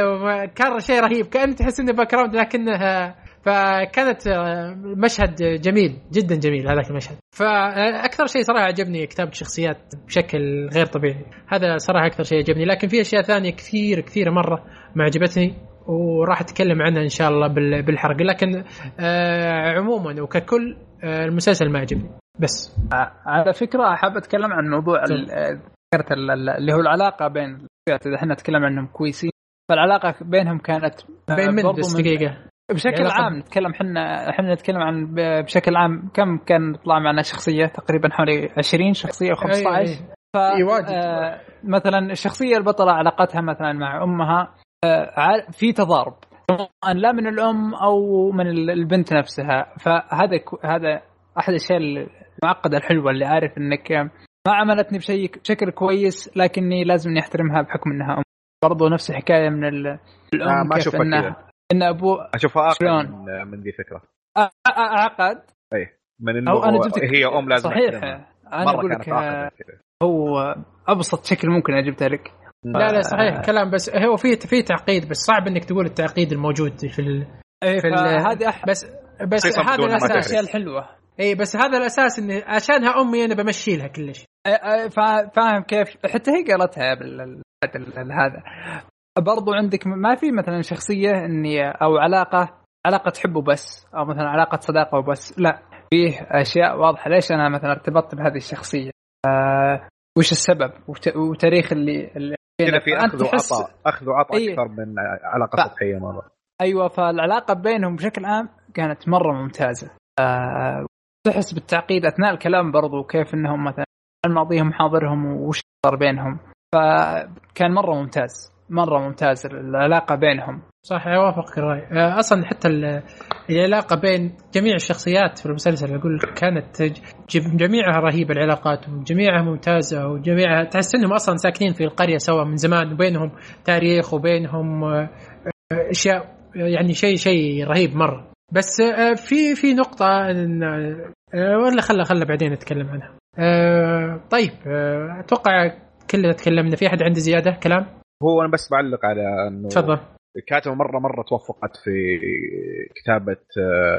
كان شيء رهيب. كان تحس إنه background لكنها فكانت آه، مشهد جميل جدا جميل هذاك المشهد. فأكثر شيء صراحة عجبني كتابة شخصيات بشكل غير طبيعي. هذا صراحة أكثر شيء عجبني. لكن في أشياء ثانية كثير كثيرة مرة ما عجبتني وراح أتكلم عنها إن شاء الله بال- بالحرق. لكن آه عموما وككل آه المسلسل ما عجبني. بس على فكرة حاب أتكلم عن موضوع ذكرت ال- ال- اللي هو العلاقة بين إذا إحنا نتكلم عنهم كويسين فالعلاقة بينهم كانت بين من؟ بس دقيقة. بشكل عام نتكلم إحنا إحنا نتكلم عن بشكل عام كم كان طلع معنا شخصية؟ تقريبا حوالي 20 شخصية أو 15 أي- أي. ف إي واجد. آه مثلا الشخصية البطلة علاقتها مثلا مع أمها آه في تضارب سواء لا من الأم أو من ال- البنت نفسها. فهذا هذا أحد الأشياء المعقده الحلوة اللي عارف إنك ما عملتني بشيء بشكل كويس لكني لازم اني احترمها بحكم إنها أم. برضو نفس الحكاية من ال- الأم آه، ما انها كذا. إن أبو أشوفها شلون؟ من, من ذي فكره أعقد؟ من إنه أو أنا جبت هي أم لازم صحيح أحترمها. أنا أقول لك هو أبسط شكل ممكن أنا جبتها لك. لا لا صحيح آه. كلام بس هو في في تعقيد بس صعب إنك تقول التعقيد الموجود في ال... إيه، في أح... بس بس هذا من الأساس. الأشياء الحلوة. اي بس هذا الأساس إني عشانها أمي أنا بمشي لها كل شيء إيه، إيه، فا- فاهم كيف؟ حتى هي قالتها بال... ال- ال- هذا. برضو عندك ما في مثلا شخصية إني أو علاقة علاقة حب وبس أو مثلا علاقة صداقة وبس. لا فيه أشياء واضحة. ليش أنا مثلا ارتبطت بهذه الشخصية؟ آه وش السبب؟ وت... وتاريخ اللي, اللي كذا في اخذ وعطاء اخذ وعطاء إيه. أكثر من علاقة ف- سطحيه مرة. أيوه فالعلاقة بينهم بشكل عام كانت مرة ممتازة. آه تحس بالتعقيد أثناء الكلام برضو كيف إنهم مثلا عن ماضيهم حاضرهم وش صار بينهم. فكان مرة ممتاز مرة ممتاز العلاقة بينهم. صح اوافقك الرأي. آه، أصلا حتى ال- العلاقة بين جميع الشخصيات في المسلسل أقول كانت جميعها رهيبة العلاقات وجميعها ممتازة وجميعها تحس إنهم أصلا ساكنين في القرية سوا من زمان وبينهم تاريخ وبينهم آه، أشياء يعني شيء شيء رهيب مرة. بس آه، في في نقطة إن آه، ولا خلى خلى بعدين نتكلم عنها. آه، طيب أتوقع كلنا تكلمنا. في أحد عنده زيادة؟ كلام؟ هو أنا بس بعلق على إنه تفضل. الكاتبه مرة مرة توفقت في كتابة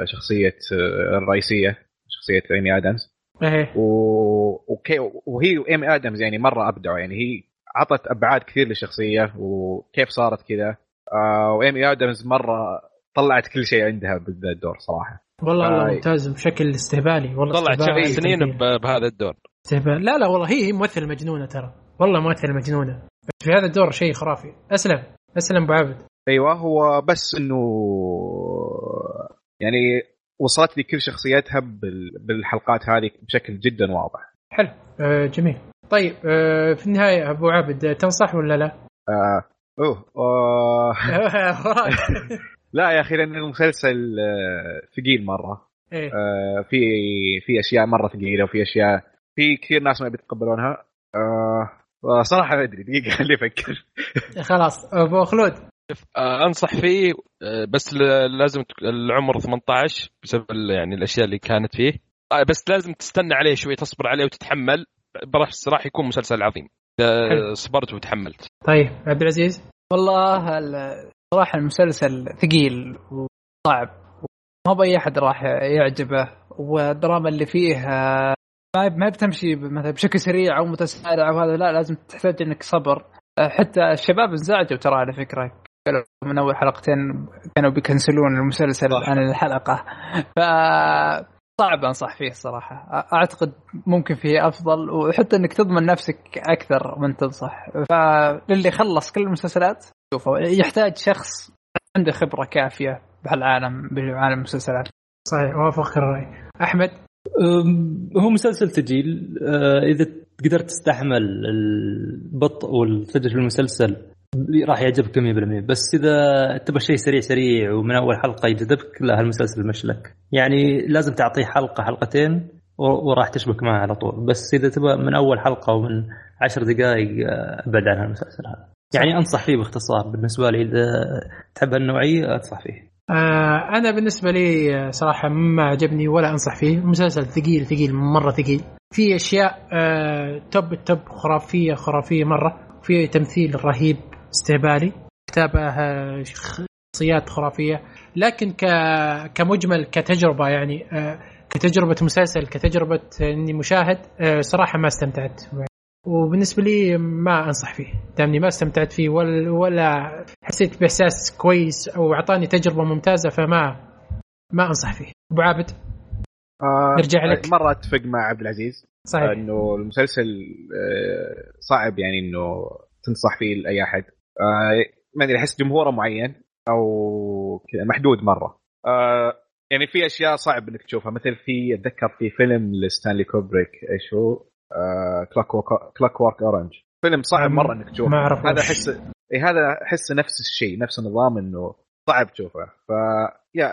شخصية آه، الرئيسية شخصية إيمي آدمز. إيه. وكي... وهي وايمي آدمز يعني مرة أبدعوا. يعني هي عطت أبعاد كثير للشخصية وكيف صارت كذا. وإيمي آدمز مرة طلعت كل شيء عندها بذا الدور صراحة. والله والله آه. ممتاز بشكل استهبالي. والله طلعت شغل سنين بهذا الدور. استهبال. لا لا والله هي هي ممثلة مجنونة ترى. والله ممثلة مجنونة. بس في هذا الدور شيء خرافي. أسلم. أسلم أبو عبد. أيوه هو بس إنه يعني وصلت لي كل شخصيتها بال... بالحلقات هذه بشكل جدا واضح. حلو. آه جميل. طيب آه في النهاية أبو عبد آه، تنصح ولا لا؟ آه أوه آه. وراك. لا يا أخي لأن المسلسل آه، ثقيل مرة. إيه. آه، في في أشياء مرة ثقيلة وفي أشياء في كثير ناس ما بيتقبلونها. آه، صراحة ما أدري دقيقة خليني أفكر. خلاص. أبو خلود. آه، أنصح فيه بس ل- لازم العمر 18 بسبب يعني الأشياء اللي كانت فيه. بس لازم تستنى عليه شوي تصبر عليه وتتحمل. بس راح يكون مسلسل عظيم. صبرت وتحملت. طيب عبد العزيز. والله صراحة المسلسل ثقيل وصعب. ما بأي أحد راح يعجبه. والدراما اللي فيه آه، ما ما بتمشي مثلا بشكل سريع أو متسارع أو هذا لا لازم تحتاج إنك صبر. آه، حتى الشباب انزعجوا ترى على فكرة. من أول حلقتين كانوا بيكنسلون المسلسل عن الحلقة. ف صعب أنصح فيه صراحة. أعتقد ممكن فيه أفضل وحتى إنك تضمن نفسك أكثر من تنصح. فللي خلص كل المسلسلات شوفوا يحتاج شخص عنده خبرة كافية بهالعالم بعالم المسلسلات. صحيح اوافقك الرأي. أحمد؟ هو مسلسل ثقيل إذا قدرت تستحمل البطء والثلج في المسلسل راح يعجبك 100% بس اذا تبغى شيء سريع سريع ومن أول حلقة يجذبك لا هالمسلسل مش لك. يعني لازم تعطيه حلقة حلقتين وراح تشبك معه على طول. بس إذا تبغى من أول حلقة ومن عشر دقائق أه، أبعد عن هالمسلسل هذا. يعني أنصح فيه باختصار. بالنسبة لي إذا تحب هالنوعية أنصح فيه. آه أنا بالنسبة لي آه، صراحة ما عجبني ولا أنصح فيه. مسلسل ثقيل ثقيل مرة ثقيل. في أشياء آه توب التوب خرافية خرافية مرة. في تمثيل رهيب. استهبالي. كتابه آه، شخصيات خرافية. لكن ك كمجمل كتجربة يعني آه كتجربة مسلسل كتجربة إني مشاهد آه صراحة ما استمتعت. وبالنسبة لي ما أنصح فيه. دامني ما استمتعت فيه ولا, ولا حسيت بإحساس كويس أو أعطاني تجربة ممتازة فما ما أنصح فيه. أبو عابد آه نرجع لك. مرة أتفق مع عبد العزيز. صحيح. إنه المسلسل آه، صعب يعني إنه تنصح فيه لأي أحد. آه، ما أدري أحس جمهوره معين أو محدود مرة آه، يعني في أشياء صعب إنك تشوفها مثل في أتذكر في فيلم لستانلي كوبريك إيش هو؟ Clock Clockwork Orange فيلم صعب مرة إنك تشوفه ما أعرف هذا. احس إي هذا أحس نفس الشيء نفس النظام إنه صعب تشوفه ف يا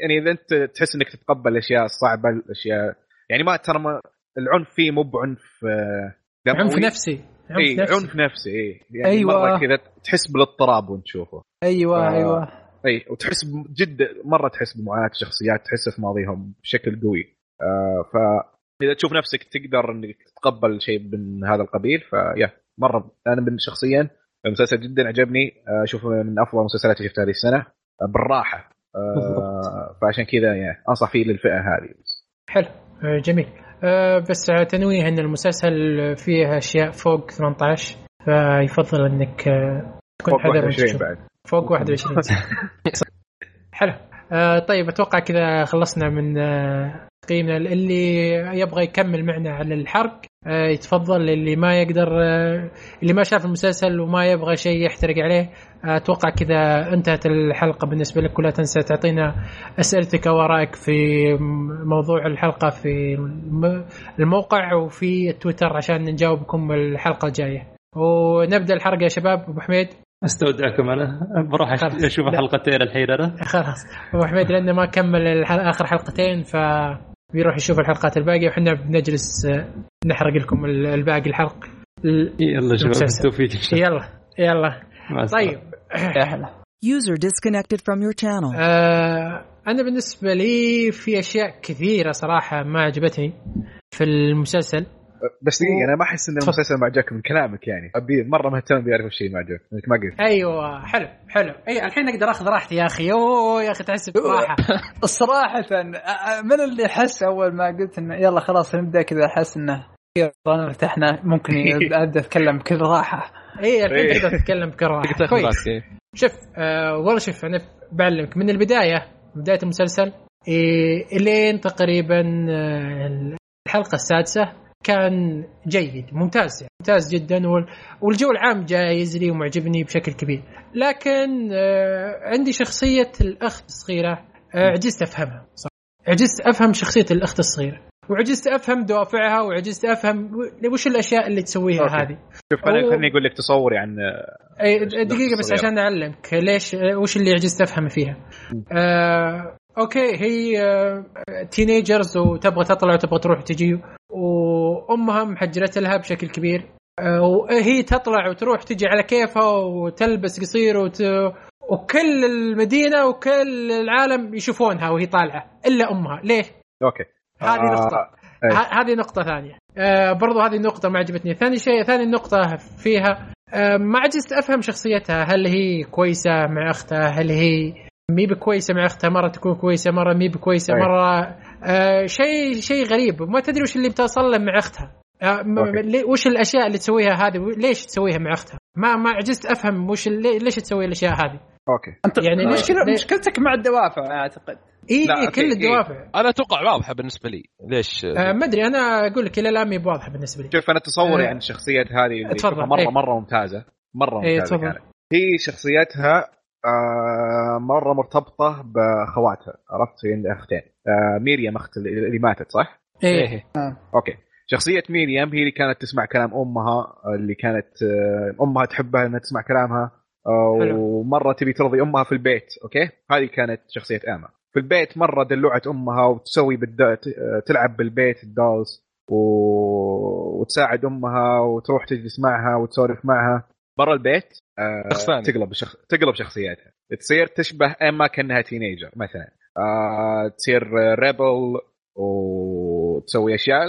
يعني إذا أنت تحس إنك تتقبل الاشياء الصعبه الاشياء يعني ما ترى العنف فيه مو بعنف آه، دموي. عنف نفسي عنف اي نفسي. عنف نفسي اي يعني أيوة. مرة كذا تحس بالاضطراب وأنت تشوفه. أيوه آه. أيوه. اي وتحس ب- جد مرة تحس بمعاناة الشخصيات تحس في ماضيهم بشكل قوي. آه فاذا تشوف نفسك تقدر إنك تتقبل شيء من هذا القبيل فيا مرة. أنا من شخصيا المسلسل جدا عجبني. آه، اشوفه من أفضل المسلسلات اللي شفتها هذه السنة. آه، بالراحة. آه فعشان كذا يعني أنصح فيه للفئة هذه. حلو. آه، جميل. آه، بس على تنويه إن المسلسل فيه أشياء فوق 18 فيفضل إنك آه، تكون فوق حذر وانت 21 تشوف. بعد. فوق 21 حلو. آه طيب أتوقع كذا خلصنا من آه تقييمنا. اللي يبغى يكمل معنا على الحرق آه يتفضل اللي ما يقدر آه اللي ما شاف المسلسل وما يبغى شيء يحترق عليه آه، أتوقع كذا انتهت الحلقة بالنسبة لك ولا تنسى تعطينا أسئلتك أو ارائك في موضوع الحلقة في الم- الموقع وفي تويتر عشان نجاوبكم الحلقة الجاية ونبدأ الحرق يا شباب أبو حميد أستودعكم أنا بروح. أشوف. حلقتين الحين أنا خلاص أبو حميد لأنه ما كمل. آخر حلقتين ف بيروح يشوف الحلقات الباقية وحنا بنجلس آه، نحرق لكم ال- الباقي الحلق ال- يلا شباب. بالتوفيق. يلا يلا. طيب User disconnected from your channel. آه أنا بالنسبة لي في أشياء كثيرة صراحة ما عجبتني في المسلسل بس دقيقة أنا ما أحس إن المسلسل ما عجبك من كلامك يعني. أبي مرة مهتم بيعرف الشيء ما عجبك انك ما قلت. أيوه حلو حلو. أي الحين أقدر أخذ راحتي يا أخي. أوه يا أخي تحس براحة. صراحة من اللي حس أول ما قلت إنه يلا خلاص نبدا كذا أحس إنه ارتحنا. ممكن أبدأ أتكلم بكل راحه إي الحين. تقدر تتكلم تقدر تاخذ كويس. شوف آه والله شوف أنا بعلمك. من البداية بداية المسلسل إيه إلين تقريبا الحلقة السادسة كان جيد ممتاز يعني ممتاز جدا وال- والجو العام جايز لي ومعجبني بشكل كبير لكن آه عندي شخصية الأخت الصغيرة آه عجزت أفهمها صح عجزت أفهم شخصية الأخت الصغيرة وعجزت أفهم دوافعها وعجزت أفهم و- وش الأشياء اللي تسويها okay. هذه شوف خليني أوه. خليني أقول لك تصوري عن إي الأخت دقيقة بس الصغيرة. عشان أعلمك ليش وش اللي عجزت أفهم فيها. آه okay هي آه teenagers وتبغى تطلع وتبغى تروح تجي وأمها محجرت لها بشكل كبير. آه وهي تطلع وتروح تجي على كيفها وتلبس قصير وت... وكل المدينة وكل العالم يشوفونها وهي طالعة إلا أمها. ليه؟ okay. هذه آه، نقطة. إيه. ه- هذه نقطة ثانية. آه برضو هذه النقطة ما عجبتني. ثاني شيء ثاني نقطة فيها آه ما عجزت أفهم شخصيتها. هل هي كويسة مع أختها؟ هل هي مي بكويسة مع أختها مرة تكون كويسة مرة مي بكويسة أي. مرة آه شيء شيء غريب. ما تدري وش اللي بتوصل له مع أختها. آه وش الأشياء اللي تسويها هذه؟ ليش تسويها مع أختها؟ ما ما عجزت أفهم وش اللي ليش تسوي الأشياء هذه؟ okay. أنت يعني يعني ليش- مشكلة ليش- مشكلتك مع الدوافع أعتقد. إي إيه كل إيه. الدوافع. أنا أتوقع واضحة بالنسبة لي. ليش؟ آه ما أدري أنا أقول لك إلى الآن مي بواضحة بالنسبة لي. شوف أنا تصوري آه. عن الشخصيه هذه اللي مرة إيه. مرة ممتازة. مرة إيه، ممتازة تفضل. كانت. هي شخصيتها آه مرة مرتبطة بأخواتها عرفت؟ هي أختين. آه ميريام أخت اللي ماتت صح؟ إيه. okay. شخصية ميريام هي اللي كانت تسمع كلام أمها اللي كانت آه، أمها تحبها إنها تسمع كلامها حلو. ومرة تبي ترضي أمها في البيت okay؟ هذه كانت شخصية أما. في البيت مرة دلوعت أمها وتسوي بالد... تلعب بالبيت ال dolls و... وتساعد أمها وتروح تجلس معها وتسولف معها. برا البيت آه. تقلب شخ... تقلب شخصيتها تصير تشبه أما كأنها teenager مثلا آه تصير rebel وتسوي أشياء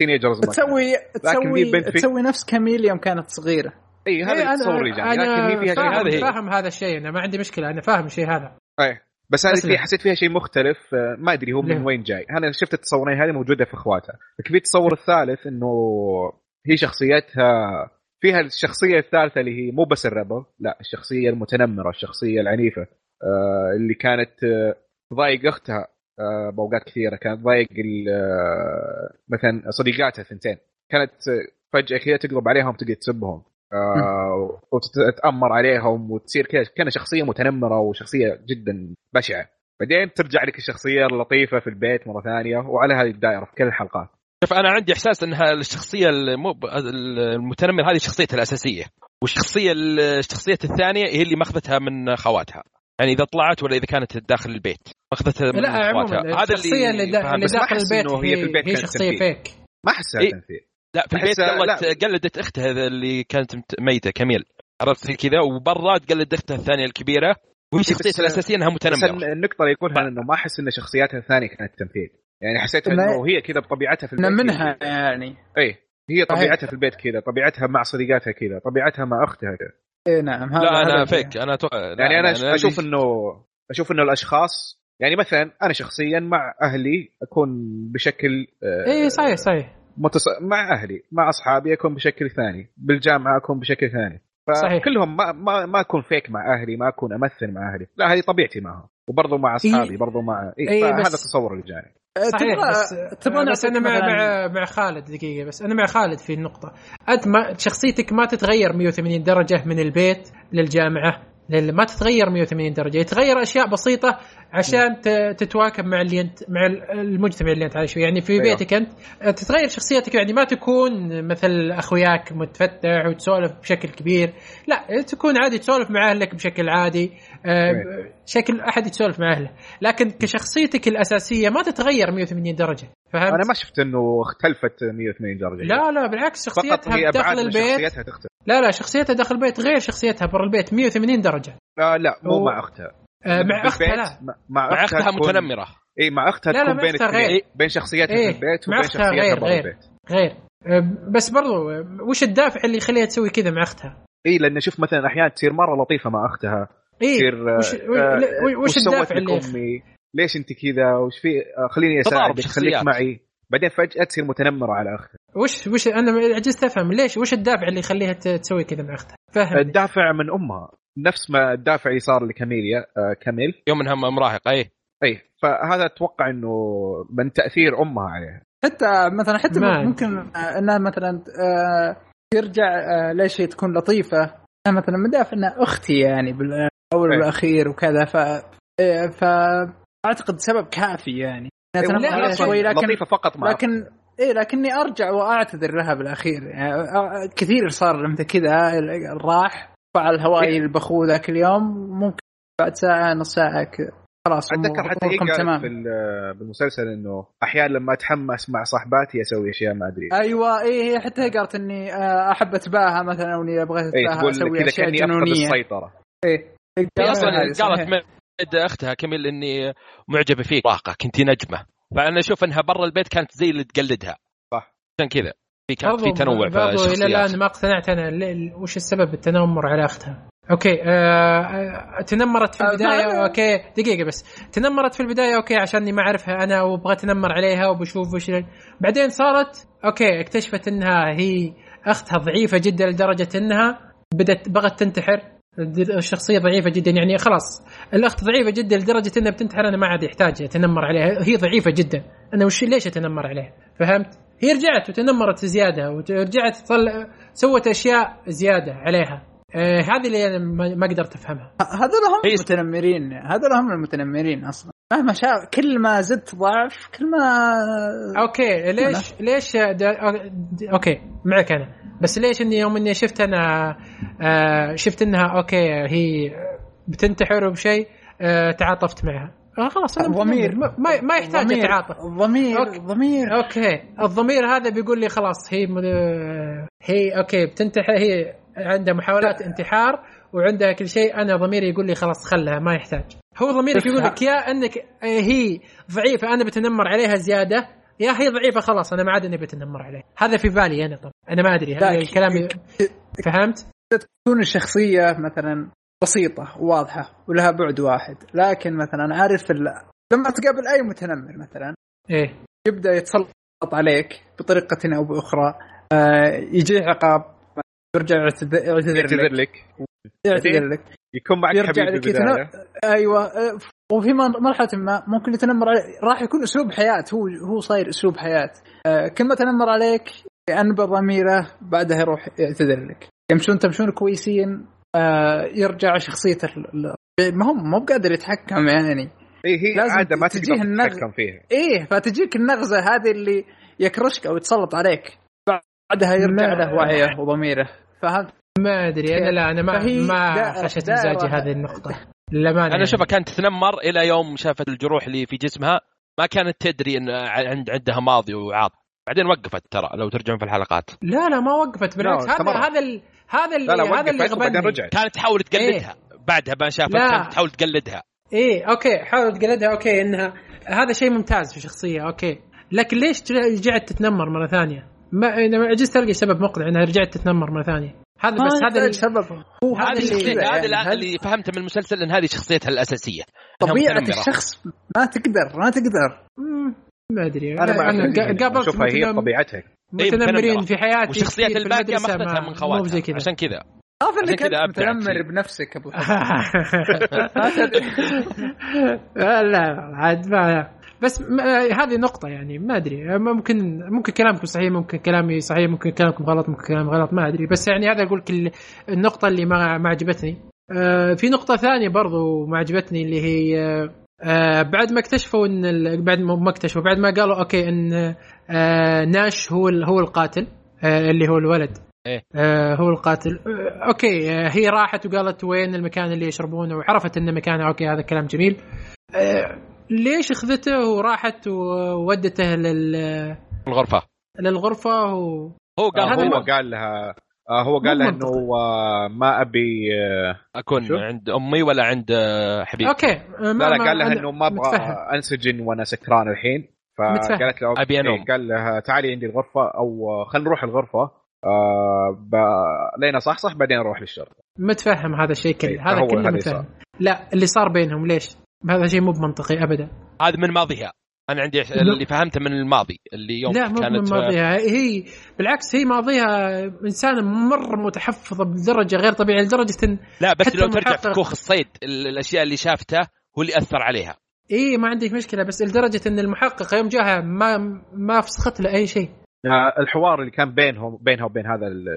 ال teenagers ما تسوي لكن تسوي تسوي نفس كاميل يوم كانت صغيرة إي إيه، هذا التصور اللي جاني لكن هي فيها شيء فاهم, هذا هي. فاهم هذا الشيء أنا ما عندي مشكلة أنا فاهم الشيء هذا إيه بس هذه. في حسيت فيها شيء مختلف آه، ما أدري هو من؟ وين جاي أنا شفت التصورين هذه موجودة في إخواتها لكن في التصور الثالث إنه هي شخصيتها فيها الشخصية الثالثة اللي هي مو بس الربل لا الشخصية المتنمرة الشخصية العنيفة آه، اللي كانت آه، تضايق أختها آه، بأوقات كثيرة كانت تضايق آه، مثلا صديقاتها ثنتين. كانت آه، فجأة كذا تقلب عليهم تقعد تسبهم آه، وتتأمر عليهم وتصير كذا كان شخصية متنمرة وشخصية جدا بشعة. بعدين ترجع لك الشخصية اللطيفة في البيت مرة ثانية وعلى هذه الدائرة في كل الحلقات. شوف أنا عندي إحساس انها الشخصية المو المتنمر هذه شخصيتها الأساسية. والشخصية الشخصية الثانية هي اللي ماخذتها من خواتها. يعني إذا طلعت ولا إذا كانت داخل البيت. ماخذتها من لا عموما خواتها. الشخصية اللي. اللي داخل البيت هي في البيت هي كانت شخصية. فيك. ما أحسها إيه. تمثيل لا في البيت. قلت قلدت اختها اللي كانت ميتة كميل. عرفت؟ كذا وبرا تقلد أختها الثانية الكبيرة. وهي شخصيتها الأساسية إنها بس متنمرة. النقطة اللي يقولها إنه ما أحس إن شخصياتها الثانية كانت تمثيل يعني حسيت إنه- إنه هي كذا بطبيعتها في البيت منها يعني. اي هي. طبيعتها في البيت كذا طبيعتها مع صديقاتها كذا طبيعتها مع أختها كذا. اي نعم هذا لا أنا هذا- فيك. أنا تو... يعني أنا أشوف انه أشوف إنه الأشخاص يعني مثلا أنا شخصيا مع أهلي أكون بشكل آه، اي إيه، صحيح صحيح. متص... مع أهلي مع أصحابي أكون بشكل ثاني بالجامعة أكون بشكل ثاني. صحيح. فكلهم ما ما ما أكون فيك مع أهلي ما أكون أمثل مع أهلي. لا هذه طبيعتي معهم وبرضه مع أصحابي برضه مع إيه إيه، فهذا بس- التصور اللي جاني. صحيح تبغى بس تبغى بس أنا مع مع مع خالد دقيقة بس أنا مع خالد في النقطة. أنت ما شخصيتك ما تتغير 180 درجة من البيت للجامعة؟ لل- ما تتغير 180 درجة يتغير أشياء بسيطة عشان ت- تتواكب مع اللي انت مع المجتمع اللي أنت عايش فيه. يعني في أيوه. بيتك أنت تتغير شخصيتك يعني ما تكون مثل أخوياك متفتح وتسولف بشكل كبير لا تكون عادي تسولف مع أهلك بشكل عادي آه، أيوه. شكل أحد يتسولف مع أهله. لكن كشخصيتك الأساسية ما تتغير 180 درجة فهمت؟ أنا ما شفت إنه اختلفت 180 درجة. لا لا بالعكس فقط شخصيتها هي داخل البيت شخصيتها تختلف. لا لا شخصيتها داخل البيت غير شخصيتها برا البيت 180 درجة. لا لا مو مع أختها. آه مع أختها لا. مع- أختها تكون- متنمرة. إي مع أختها لا، لا، تكون بين غير. بين شخصيتها إيه، في البيت وبين شخصيتها غير- برا غير. البيت. غير. آه بس برضو آه، وش الدافع اللي يخليها تسوي كذا مع أختها؟ إي لأن شوف مثلا أحيانا تصير مرة لطيفة مع أختها. تصير وش, آه، وش, وش سوت الدافع اللي امي ليش أنت كذا؟ وش في آه، خليني أساعدك. خليك معي. بعدين فجأة تصير متنمرة على أختها. وش وش أنا عجزت أفهم ليش وش الدافع اللي يخليها تسوي كذا مع أختها؟ فهم الدافع من أمها نفس ما الدافع اللي صار لكاميليا آه، كاميل. يوم انها مراهقه أي. أي فهذا أتوقع إنه من تأثير أمها عليها حتى مثلا حتى ما ممكن آه، إنها مثلا آه، ترجع آه، ليش هي تكون لطيفة. مثلا مدافع انها أختي يعني بالاول. والأخير وكذا ف آه، فاعتقد سبب كافي يعني. لكن لطيفة فقط مع لكن إيه لكني أرجع وأعتذر لها بالأخير. يعني كثير صار مثل كذا راح فعل هواي إيه. البخو ذاك اليوم ممكن بعد ساعة نص ساعة ك- خلاص أتذكر حتى هي تمام. بالمسلسل إنه أحيانا لما أتحمس مع صاحباتي أسوي أشياء ما أدري أيوه اي هي حتى هي قالت إني أحب أتباهى مثلا أو اني أبغى اي أتباهى تقول أسوي كذا أشياء كأني افقد جنونية. السيطرة. إيه. هي أصلا. قالت مد أختها كميل إني معجبة فيك. واقع كنتي نجمة. فانا أشوف إنها برا البيت كانت زي اللي تقلدها. صح. عشان كذا. في كان في تنوع في برضو إلى الآن ما اقتنعت أنا وش السبب التنمر على أختها؟ أوكي آه آه، تنمرت في آه، البداية أوكي دقيقة بس. تنمرت في البداية أوكي عشاني ما أعرفها أنا وأبغى أتنمر عليها وبشوف وش بعدين صارت أوكي اكتشفت إنها هي أختها ضعيفة جدا لدرجة إنها بدت بغت تنتحر. الشخصيه ضعيفة جدا. يعني خلاص الأخت ضعيفة جدا لدرجة إنها بتنتحر أنا ما عاد يحتاج أتنمر عليها. هي ضعيفة جدا. أنا وش ليش أتنمر عليها؟ فهمت؟ هي رجعت وتنمرت زيادة ورجعت تطلع سوت أشياء زيادة عليها. آه هذه اللي أنا ما ما قدرت أفهمها. هذول هم المتنمرين. هذول هم المتنمرين أصلا. مهما شاء كل ما زدت ضعف كل ما okay ليش ليش دا okay معك أنا. بس ليش إني يوم إني شفت أنا آه شفت إنها okay هي بتنتحر وبشيء آه تعاطفت معها. آه خلاص أنا الضمير ما, ما- يحتاج الضمير- اتعاطف الضمير okay. الضمير okay. الضمير هذا بيقول لي خلاص هي. هي okay بتنتحر هي عندها محاولات انتحار وعندها كل شيء. أنا ضميري يقول لي خلاص خلها ما يحتاج. هو ضميرك يقول لك يا أنك هي ضعيفة أنا بتنمر عليها زيادة. يا هي ضعيفة خلاص أنا ما عاد أني بتنمر عليها. هذا في بالي أنا طبعا. أنا ما أدري هذا لا، الكلام فهمت؟ تكون الشخصية مثلا بسيطة واضحة ولها بعد واحد. لكن مثلا عارف ال... لما تقابل أي متنمر مثلا إيه. يبدأ يتسلط عليك بطريقة أو بأخرى. آه يجيه عقاب يرجع يعتذ- يعتذر لك. يعتذر لك. يكون معك يرجع حبيب لك يتنمر أيوه آه، وفي مرحلة ما ممكن يتنمر عليك راح يكون أسلوب حياة هو هو صاير أسلوب حياة. آه، كل ما تنمر عليك ينبى ضميره بعدها يروح يعتذر لك. يمشون تمشون كويسين آه، يرجع شخصيته ال- ال- ما هو مو بقادر يتحكم يعني. اي هي لازم عادة ما تجيه تقدر النغ- تتحكم فيها. إيه فتجيك النغزة هذه اللي يكرشك أو يتسلط عليك. بعدها يرجع له وعيه وضميره. فهمت؟ ما أدري أنا لا أنا ما ما خشت مزاجي هذه. النقطة. للامانه أنا اشوفها كانت تتنمر إلى يوم شافت الجروح اللي في جسمها ما كانت تدري إن عند عندها ماضي وعاط بعدين وقفت ترى لو ترجعون في الحلقات. لا لا ما وقفت. بالعكس هذا. هذا ال... هذا اللي لا لا هذا اللي غبني. رجعت. كانت تحاول تقلدها. بعدها ما شافت. كانت تحاول تقلدها. إيه okay حاول تقلدها okay انها هذا شيء ممتاز في شخصية أوكي. لكن ليش رجعت تتنمر مرة ثانية؟ ما أنا عجزت القى سبب مقنع إنها رجعت تتنمر مرة ثانية. هذا بس هذا يحتاج اللي- سبب هو هذا هذه اللي- يعني هذا هذه اللي فهمته من المسلسل إن هذه شخصيتها الأساسية. طبيعة. الشخص ما تقدر ما تقدر. ما أدري. أنا قا- قابلت اشوفها هي طبيعتها. متنمرين متنمرة. في حياتي وشخصيات الباقية ماخذتها ما- من مو زي خواتها عشان كذا. خاف عشان انك انت متنمر. بنفسك أبو لا لا عاد ما بس ما هذه نقطة يعني ما أدري. ممكن ممكن كلامكم صحيح ممكن كلامي صحيح ممكن كلامكم غلط ممكن كلامي غلط ما أدري. بس يعني هذا أقول لك النقطة اللي ما ما عجبتني. آه، في نقطة ثانية برضو ما عجبتني اللي هي آه، آه، بعد ما اكتشفوا إن ال- بعد ما اكتشفوا بعد ما قالوا okay إن آه، ناش هو ال- هو القاتل آه، اللي هو الولد. إيه. آه، هو القاتل. آه، okay آه، هي راحت وقالت وين المكان اللي يشربونه وعرفت إن مكانه okay هذا كلام جميل. آه، ليش اخذته وراحت وودته لل الغرفة للغرفة و... هو قال هذا هو هو قال لها آه هو قال لها. إنه آه ما أبي آه أكون شو؟ عند أمي ولا عند آه، حبيبي okay ما لا لا قال لها إنه ما أبغى. أنسجن وأنا سكران الحين متفهم. فقالت له أنوم. إيه، قال لها تعالي عندي الغرفة أو آه، خلينا نروح الغرفة آه ب... لين صح صح بعدين نروح للشرطة متفهم هذا الشيء كله إيه، هذا كله متفهم لا اللي صار بينهم ليش؟ هذا شيء مو بمنطقي ابدا. هذا من ماضيها. أنا عندي اللي فهمته من الماضي اللي يوم لا مو كانت من ماضيها. هي بالعكس هي ماضيها انسانه مره متحفظه بدرجة غير طبيعية لدرجة إن لا بس لو ترجع في كوخ الصيد ال- الأشياء اللي شافته هو اللي أثر عليها. إي ما عندك مشكلة بس لدرجة إن المحقق يوم جاها ما ما فسخت له أي شيء. آه الحوار اللي كان بينهم بينها وبين هذا ال-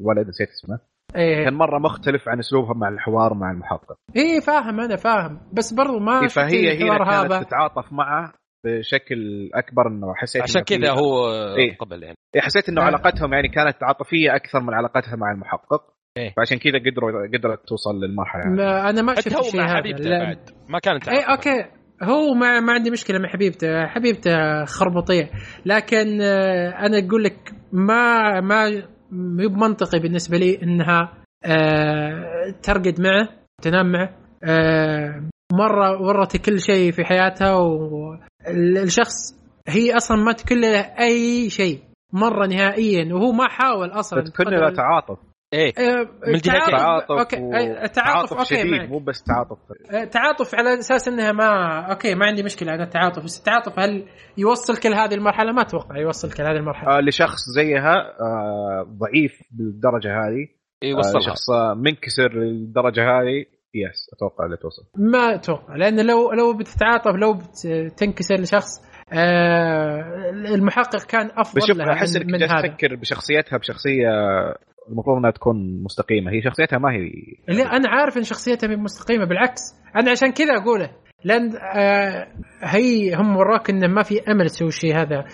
الولد نسيت اسمه. إيه كان مرة مختلف عن اسلوبها مع الحوار مع المحقق إيه فاهم أنا فاهم بس برضو ما إيه، فهي هنا كانت هذا تتعاطف معه بشكل أكبر إنه حسيت عشان كذا هو إيه. قبل يعني إيه، حسيت إنه آه. علاقتهم يعني كانت عاطفية أكثر من علاقتها مع المحقق إيه. فعشان كذا قدروا قدرت توصل للمرحلة يعني. ما أنا ما شفت الشيء مع هذا حبيبته لا. بعد ما كانت اي. أوكي هو ما ما عندي مشكلة مع حبيبته حبيبته خربطية لكن آه، أنا أقول لك ما ما مو بمنطقي بالنسبة لي إنها آه، ترقد معه تنام معه. آه، مرة ورت كل شيء في حياتها والشخص هي أصلا ما تكون له أي شيء مرة نهائيا وهو ما حاول أصلا. كنا لا تعاطف. إيه آه، من الجهتين. تعاطف. تعاطف okay و- آه، تعاطف okay شديد. مو بس تعاطف. آه، تعاطف على أساس إنها ما okay ما عندي مشكلة أنا التعاطف بس التعاطف هل يوصلك لهذه المرحلة؟ ما أتوقع يوصلك لهذه المرحلة. آه لشخص زيها آه ضعيف بالدرجة هذه. آه يوصلها شخص آه، منكسر للدرجة هذه yes أتوقع لا توصل. ما أتوقع لأن لو لو بتتعاطف لو بتنكسر لشخص آه المحقق كان أفضل شوف لها أحس من, إنك من هذا. تفكر بشخصيتها بشخصية المفروض إنها تكون مستقيمة. هي شخصيتها ما هي اللي أنا عارف إن شخصيتها من مستقيمة بالعكس. أنا عشان كذا أقوله لأن آه هي هم وراك إنه ما في أمل تسوي الشيء هذا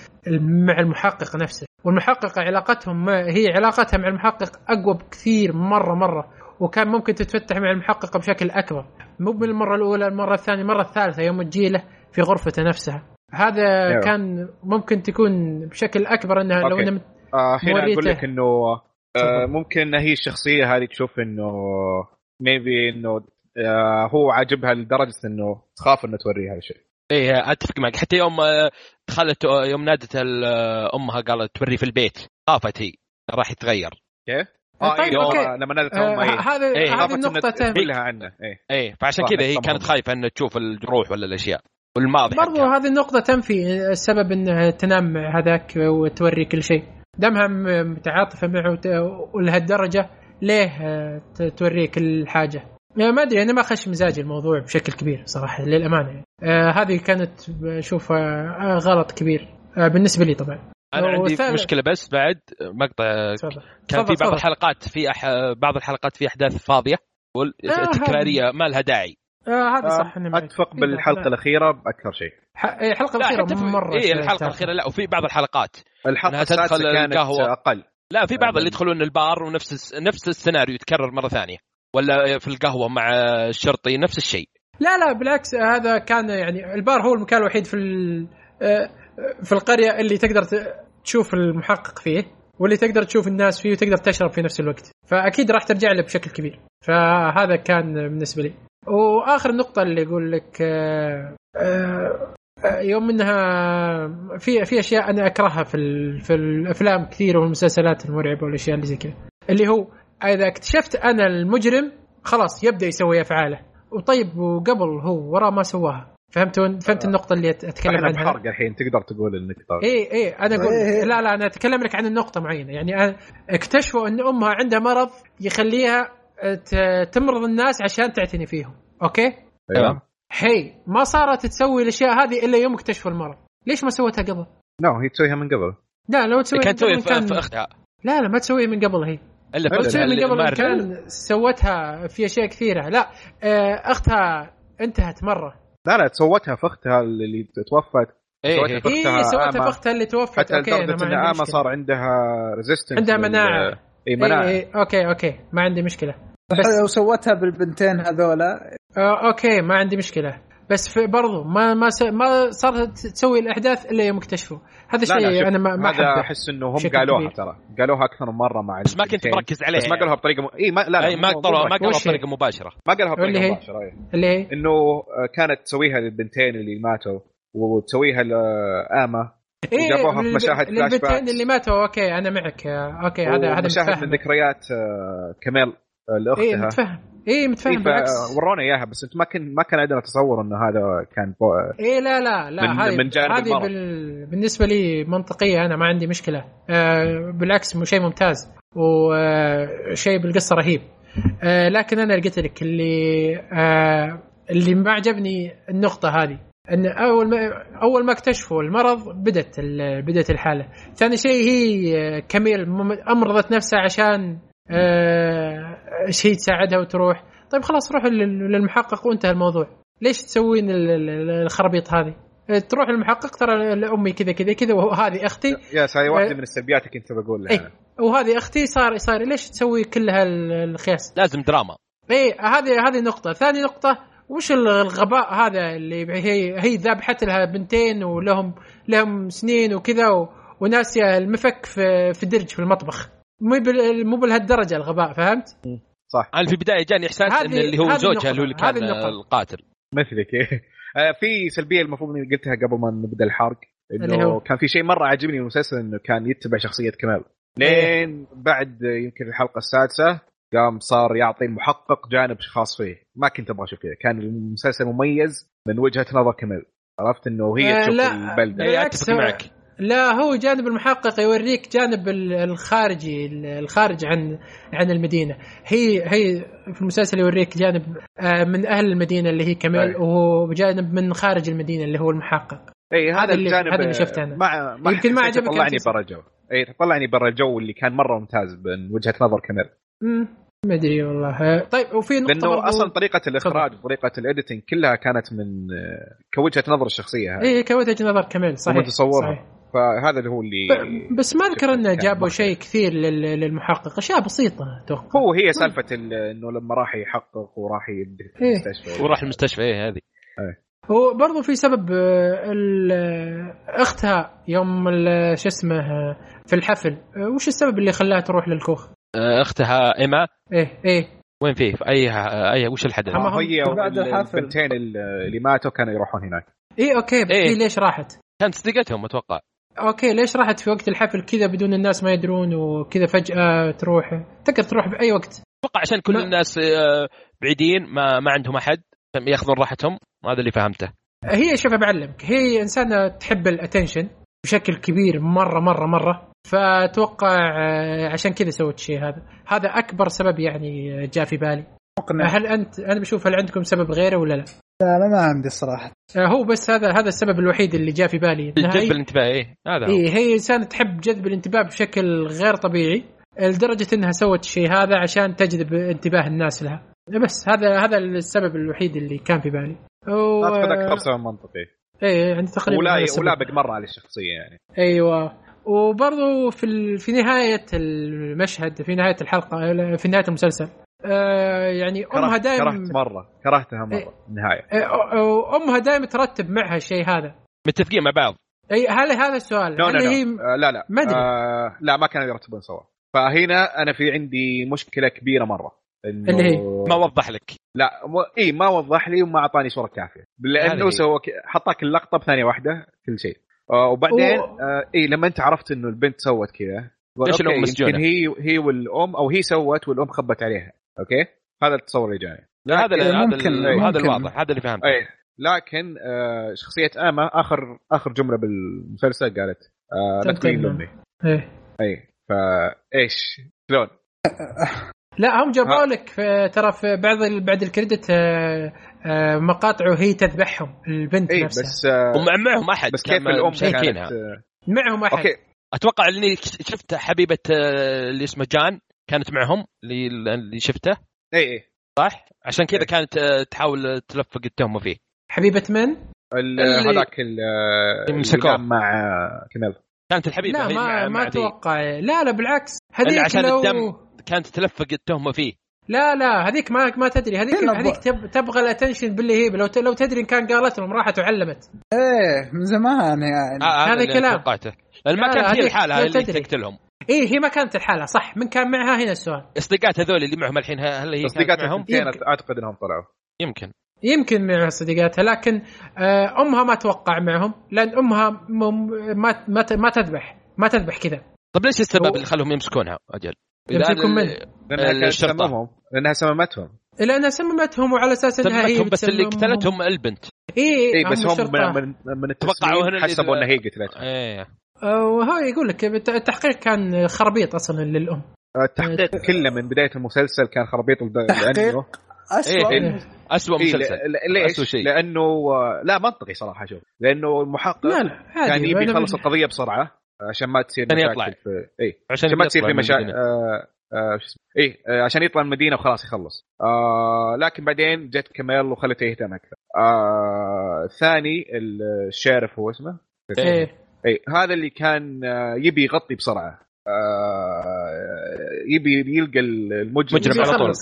مع المحقق نفسه. والمحقق علاقتهم ما هي علاقتها مع المحقق أقوى بكثير مرة مرة. وكان ممكن تتفتح مع المحقق بشكل أكبر. مو بالمرة الأولى المرة الثانية المرة الثالثة يوم تجيله في غرفته نفسها. هذا أيوه. كان ممكن تكون بشكل أكبر إنها لو أوكي. انه آه هنا أقول. لك إنه آه. ممكن إن هي الشخصية هذه تشوف إنه ميبي إنه آه هو عاجبها لدرجة إنه تخاف إنه توريه هذا الشيء إيه أتفق معك حتى يوم آه، دخلت آه، يوم نادت آه، أمها قالت توري في البيت خافت هي راح يتغير كيف؟ طيب، إيه، okay. لما نادت أمها إيه. هذا إيه. هذه خافت النقطة انه تهم تقول لها عنه إيه إيه فعشان كذا هي. كانت خايفة إنها تشوف الجروح ولا الأشياء والماضي برضو حقها. هذه النقطة تنفي السبب انها تنام مع هذاك وتوري كل شيء. دامها م- متعاطفة معه ولهالدرجة ليه توري كل حاجة. يعني ما أدري أنا ما خش مزاجي الموضوع بشكل كبير صراحة للأمانة. يعني. آه هذه كانت بشوفها آه غلط كبير. آه بالنسبة لي طبعا. أنا عندي والثالث- مشكلة بس بعد مقطع تفضل. كان في بعض. الحلقات في أح... بعض الحلقات في أحداث فاضية. آه، والتكرارية ما لها داعي. آه آه، صح. معك. أتفق بالحلقة بعض- الأخيرة بأكثر شيء. ح- إيه، الحلقة لا الأخيرة حتى في... مرة إيه الحلقة. الأخيرة لا وفي بعض الحلقات. الحلقة تدخل السادسة كانت القهوة. أقل. لا في بعض آه، اللي يدخلون البار ونفس. نفس السيناريو يتكرر مرة ثانية. ولا في القهوة مع الشرطي نفس الشيء. لا لا بالعكس هذا كان يعني البار هو المكان الوحيد في ال- آه، في القرية اللي تقدر تشوف المحقق فيه واللي تقدر تشوف الناس فيه وتقدر تشرب في نفس الوقت. فأكيد راح ترجع له بشكل كبير. فهذا كان بالنسبة لي. وآخر نقطة اللي يقول لك آه، آه، آه، يوم إنها في في أشياء أنا أكرهها في ال- في الأفلام كثير والمسلسلات المرعبة والأشياء اللي زي كذا. اللي هو إذا اكتشفت أنا المجرم خلاص يبدأ يسوي أفعاله. وطيب وقبل هو وراه ما سواها. فهمتوا؟ فهمت النقطة اللي أتكلم إحنا عنها؟ بحرق الحين تقدر تقول النقطة. اي اي أنا أقول إيه. لا لا أنا أتكلم لك عن النقطة معينة. يعني أنا اكتشفوا إن أمها عندها مرض يخليها تمرض الناس عشان تعتني فيهم okay؟ أيوه. هي ما صارت تسوي الأشياء هذه إلا يوم اكتشفوا المرض. ليش ما سوتها قبل؟ no هي تسويها من قبل. لا لو تسوي كانت من تسوي قبل في, كان... في أختها. لا لا ما تسوي من قبل هي. إلا لو في تسوي أختها من قبل. كان سوتها في أشياء كثيرة. لا آه، أختها انتهت مرة. لا لا سوتها في أختها اللي توفت. إيه سويتها إيه. في اي أختها سوتها. في أختها اللي توفت. حتى لدرجة ما إن آما صار عندها resistance عندها مناعة. اي مناعة. إيه إيه okay okay. ما عندي مشكلة. بس لو سوتها بالبنتين هذولا. آه okay ما عندي مشكلة. بس في برضو ما ما س... ما صارت تسوي الأحداث إلا يوم اكتشفوا. هذا الشيء أنا ما, ما هذا أحس إنه هم قالوها كبير. ترى. قالوها أكثر من مرة مع بس ما كنت. مركز عليها بس ما قالوها بطريقة م... إي ما لا لا اي ما مو ما هي؟ بطريقة مباشرة. ما اللي بطريقة هي؟ مباشرة إيه. اللي هي؟ إنه آه، كانت تسويها للبنتين اللي ماتوا وتسويها لآما وجابوها في مشاهد flashbacks. اللي ماتوا okay أنا معك. آه، okay هذا هذا مشاهد من ذكريات آه، كاميل آه، اي لاختها متفهم. اي متفهم إيه، بالعكس. ورونا إياها بس أنت ما كان ما كان عندنا تصور إنه هذا كان بو... اي لا لا لا من- هذه من جانب هذه. بال... بالنسبة لي منطقية أنا ما عندي مشكلة. آه بالعكس مو شيء ممتاز وشيء بالقصة رهيب. آه لكن أنا قلت لك اللي آه اللي ما عجبني النقطة هذه. أن أول ما أول ما اكتشفوا المرض بدت ال- بدت الحالة. ثاني شيء هي آه، كميل امرضت نفسها عشان آه شيء تساعدها وتروح. طيب خلاص روح لل- للمحقق وانتهى الموضوع. ليش تسوين ال- ال- الخرابيط هذه؟ تروح للمحقق ترى امي كذا كذا كذا وهذه أختي. يس هذه واحدة آه، من السلبيات اللي كنت بقول لها. إيه. وهذه أختي صار صار ليش تسوي كل هالخياس؟ لازم دراما. اي هذه هذه نقطة، ثاني نقطة وش الغباء هذا اللي هي هي ذابحت لها بنتين ولهم لهم سنين وكذا و- وناسية المفك في في درج في المطبخ مو بال- مو بهالدرجة الغباء فهمت؟ صح أنا في البدايه جاني إحساس إن اللي هو زوجها النقطة، هو اللي كان النقطة. القاتل مثلك إيه. آه، في سلبية المفروض إني قلتها قبل ما نبدأ الحرق اللي انه؟ كان في شيء مرة عجبني المسلسل إنه كان يتبع شخصية كمال لين بعد يمكن الحلقة السادسة قام صار يعطي المحقق جانب خاص فيه. ما كنت أبغى أشوف كذا. كان المسلسل مميز من وجهة نظر كمال عرفت؟ إنه هي آه، تشوف لا. البلدة. أتفق معك. لا هو جانب المحقق يوريك جانب ال- الخارجي الخارج عن عن المدينة. هي هي في المسلسل يوريك جانب آه، من أهل المدينة اللي هي كمال. وجانب من خارج المدينة اللي هو المحقق. أي هذا هذا اللي- الجانب هذا اللي شفته أنا. ما ما يمكن ما عجبك طلعني. برا الجو أي طلعني برا الجو اللي كان مرة ممتاز من وجهة نظر كمال ما أدري والله طيب وفي نقطة لأنه برضو- أصلا طريقة الإخراج وطريقة ال editing كلها كانت من آه، كوجهة نظر الشخصية هذه اي كوجهة نظر كاميل صحيح ومتصورها. صحيح. فهذا اللي هو اللي ب- بس ما أذكر إنه جابوا. شيء كثير لل- للمحقق أشياء بسيطة أتوقع هو هي سالفة ال- إنه لما راح يحقق وراح في إيه. المستشفى وراح المستشفى إيه هذه وبرضه في سبب آه، ال- آه، اختها يوم ال- شو اسمه في الحفل وش السبب اللي خلاها تروح للكوخ؟ آه، أختها آما. إيه إيه. وين فيه؟ في اي اي وش الحدث؟ هي. البنتين اللي ماتوا كانوا يروحون هناك. إيه okay. بس إيه. هي ليش راحت؟ كانت صديقتهم أتوقع. okay ليش راحت في وقت الحفل كذا بدون الناس ما يدرون وكذا فجأة تروح؟ تقدر تروح بأي وقت. أتوقع عشان كل ما- الناس آه، بعيدين ما ما عندهم أحد يأخذون راحتهم. هذا اللي فهمته. هي شوف بعلمك هي إنسانة تحب الاتنشن بشكل كبير مرة مرة مرة. فأتوقع آه، عشان كذا سوت الشيء هذا. هذا أكبر سبب يعني آه، جاء في بالي. مقنع. هل أنت أنا بشوف هل عندكم سبب غيره ولا لا؟ لا أنا ما عندي الصراحه آه، هو بس هذا هذا السبب الوحيد اللي جاء في بالي. جذب الانتباه إيه هذا هو. إيه هي انسانه تحب جذب الانتباه بشكل غير طبيعي لدرجة إنها سوت الشيء هذا عشان تجذب انتباه الناس لها. بس هذا هذا السبب الوحيد اللي كان في بالي. و... اعتقد أكثر سبب منطقي. إيه عندي تقريبا ولا. ولابق مره على الشخصيه يعني. أيوه. وبرضو في ال... في نهاية المشهد في نهاية الحلقة في نهاية المسلسل آه يعني أمها دائما كرهت مرة كرهتها إيه. مره النهاية آه أمها دائما ترتب معها الشيء هذا متفقين مع بعض اي هل هذا السؤال لا هل لا هي لا لا لا ما أدري. آه لا ما كانوا يرتبون سوا فهنا أنا في عندي مشكلة كبيرة مرة إنه اللي هي؟ ما وضح لك لا م... إي ما وضح لي وما أعطاني صورة كافية لأنه. سوى. حطاك اللقطة بثانية واحدة كل شيء آه وبعدين و- آه اي لما أنت عرفت إنه البنت سوت كذا ليش مسجونة؟ يمكن هي هي والأم أو هي سوت والأم خبت عليها okay هذا التصور اللي جاني لا هذا هذا ممكن- هذا ممكن. الواضح هذا اللي فهمته إيه لكن آه شخصية آما آخر آخر جملة بالمسلسل قالت آه لا تقولين. لامي إيه. اي فإيش شلون؟ لا هم جابوا. لك ترى في بعض بعد ال credit آه، آه، مقاطع وهي تذبحهم البنت اي نفسها. بس آه ومع معهم أحد بس كيف الأم كانت آه معهم أحد. okay. أتوقع إني شفت حبيبة اللي اسمه جان كانت معهم اللي اللي شفته. اي اي صح؟ عشان كذا إيه. كانت تحاول تلفق التهمه فيه حبيبة من؟ هذاك ال- اللي مسكوه. مع كاميل. كانت الحبيبة لا هي ما مع- ما. أتوقع. لا لا بالعكس. هذيك عشان لو الدم. كانت تلفق التهمه فيه لا لا هذيك ما ما تدري هذيك هذيك تب... تبغى ال attention باللي هي لو. لو تدري إن كان قالت لهم راحت وعلمت إيه من زمان يعني آه، هذا كلام. توقعته لأن ما لا، كانت هي هذيك لحالها اللي تدري. تقتلهم إيه هي ما كانت الحالة صح من كان معها هنا السؤال اصدقائها هذول اللي معهم الحين هل هي كانت معهم؟ الثنتين يمكن. أعتقد إنهم طلعوا يمكن يمكن مع صديقاتها لكن آه، أمها ما توقع معهم لأن أمها. ما ما ما تذبح ما تذبح كذا طيب ليش السبب اللي خلوهم يمسكونها أجل؟ يمسكون من؟ لأنها. تسممهم لأنها سممتهم لانها سممتهم وعلى أساس إنها هي بس اللي. قتلتهم البنت اي اي بس هم. من, من, اللي- حسبوا إنها هي قتلتها إيه وهو يقول لك التحقيق كان خربيط أصلا للأم التحقيق كله من بداية المسلسل كان تحقيق؟ لأنه اسوء إيه. اسوء إيه مسلسل ل- ليش؟ أسوأ شيء. لأنه آه، لا منطقي صراحة شوف لأنه المحقق لا لا عادي كان يبي يخلص القضية بسرعة عشان ما تصير عشان مشاكل يطلع. في اي عشان عشان ما تصير في مشاكل. آه آه شو اسمه؟ اي آه عشان يطلع من المدينة وخلاص يخلص. آه لكن بعدين جت كمال وخلته يهتم أكثر. آه ثاني الشارف هو اسمه. إيه. اي هذا اللي كان آه، يبي يغطي بسرعة. آه يبي يلقى المجرم. مجرم على طول.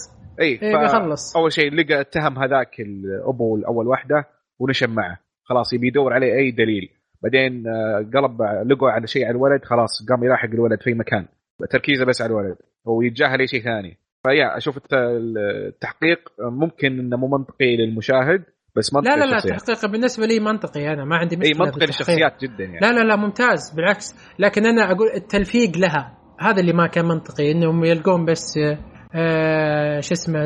اي إيه بيخلص أول شيء لقى اتهم هذاك الأبو الأول واحدة ونشم معه. خلاص يبي يدور عليه أي دليل. بعدين آه، قلب لقوا على شيء على الولد خلاص قام يلاحق الولد في مكان تركيزه بس على الولد ويتجاهل أي شيء ثاني فيا أشوف الت- التحقيق ممكن إنه مو منطقي للمشاهد بس منطقي لا لا لا. التحقيق بالنسبة لي منطقي أنا ما عندي مشكلة اي منطقي. للشخصيات جدا يعني لا لا لا ممتاز بالعكس لكن أنا أقول التلفيق لها هذا اللي ما كان منطقي إنهم يلقون بس آه، آه شو اسمه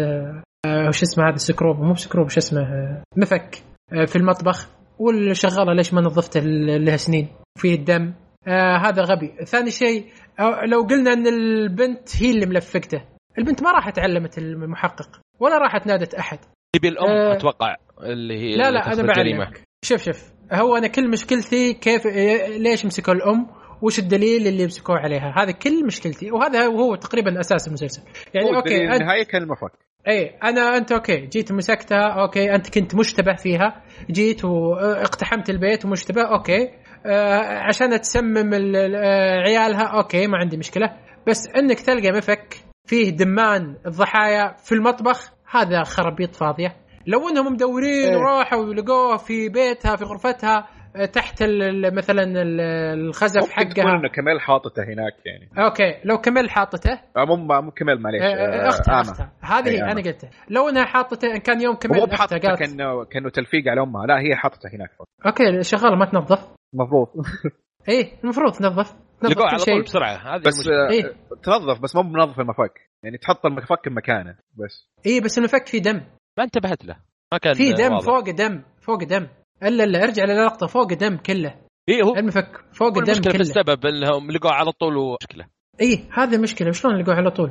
آه شو اسمه هذا سكروب مو بسكروب شو اسمه آه مفك آه في المطبخ والشغالة ليش ما نظفته لها سنين فيه الدم؟ آه هذا غبي. ثاني شيء آه لو قلنا إن البنت هي اللي ملفقته. البنت ما راحت علمت المحقق ولا راحت نادت أحد. تبي الأم آه. أتوقع اللي هي لا لا أنا بعلمك. شوف شوف هو أنا كل مشكلتي كيف إيه، ليش مسكوا الأم؟ وش الدليل اللي مسكوه عليها؟ هذا كل مشكلتي وهذا هو تقريبا أساس المسلسل. يعني okay النهايه كان المفك اي أنا أنت okay جيت مسكتها okay أنت كنت مشتبه فيها جيت واقتحمت البيت ومشتبه okay آه عشان تسمم آه، عيالها okay ما عندي مشكلة. بس إنك تلقى مفك فيه دمان الضحايا في المطبخ هذا خرابيط فاضية. لو إنهم مدورين إيه. وراحوا ولقوه في بيتها في غرفتها تحت ال- ال- مثلا ال- الخزف ممكن تكون حقها إنه كميل حاطته هناك يعني. okay لو كميل حاطته. آه، مو مو كميل معليش. آه، آه، اختها آما. اختها هذه إيه، أنا. قلتها لو إنها حاطته إن كان يوم كميل مو اختها بحاطته قالت. كانه كأنه تلفيق على أمها. لا هي حاطته هناك. okay الشغاله ما تنظف. المفروض إيه المفروض تنظف. تنظف كل على شيء. طول بسرعة. هذه بس المشكلة. آه، إيه. تنظف بس مو بنظف المفك. يعني تحط المفك بمكانه بس. إيه بس المفك فيه دم. ما انتبهت له. ما كان في دم واضح. فوق دم فوق دم. إلا الا ارجع للقطه فوق دم كله. إيه هو المفك فوق الدم المشكلة في كله. السبب انهم لقوه على طول ومشكله إيه هذه المشكلة شلون لقوه على طول؟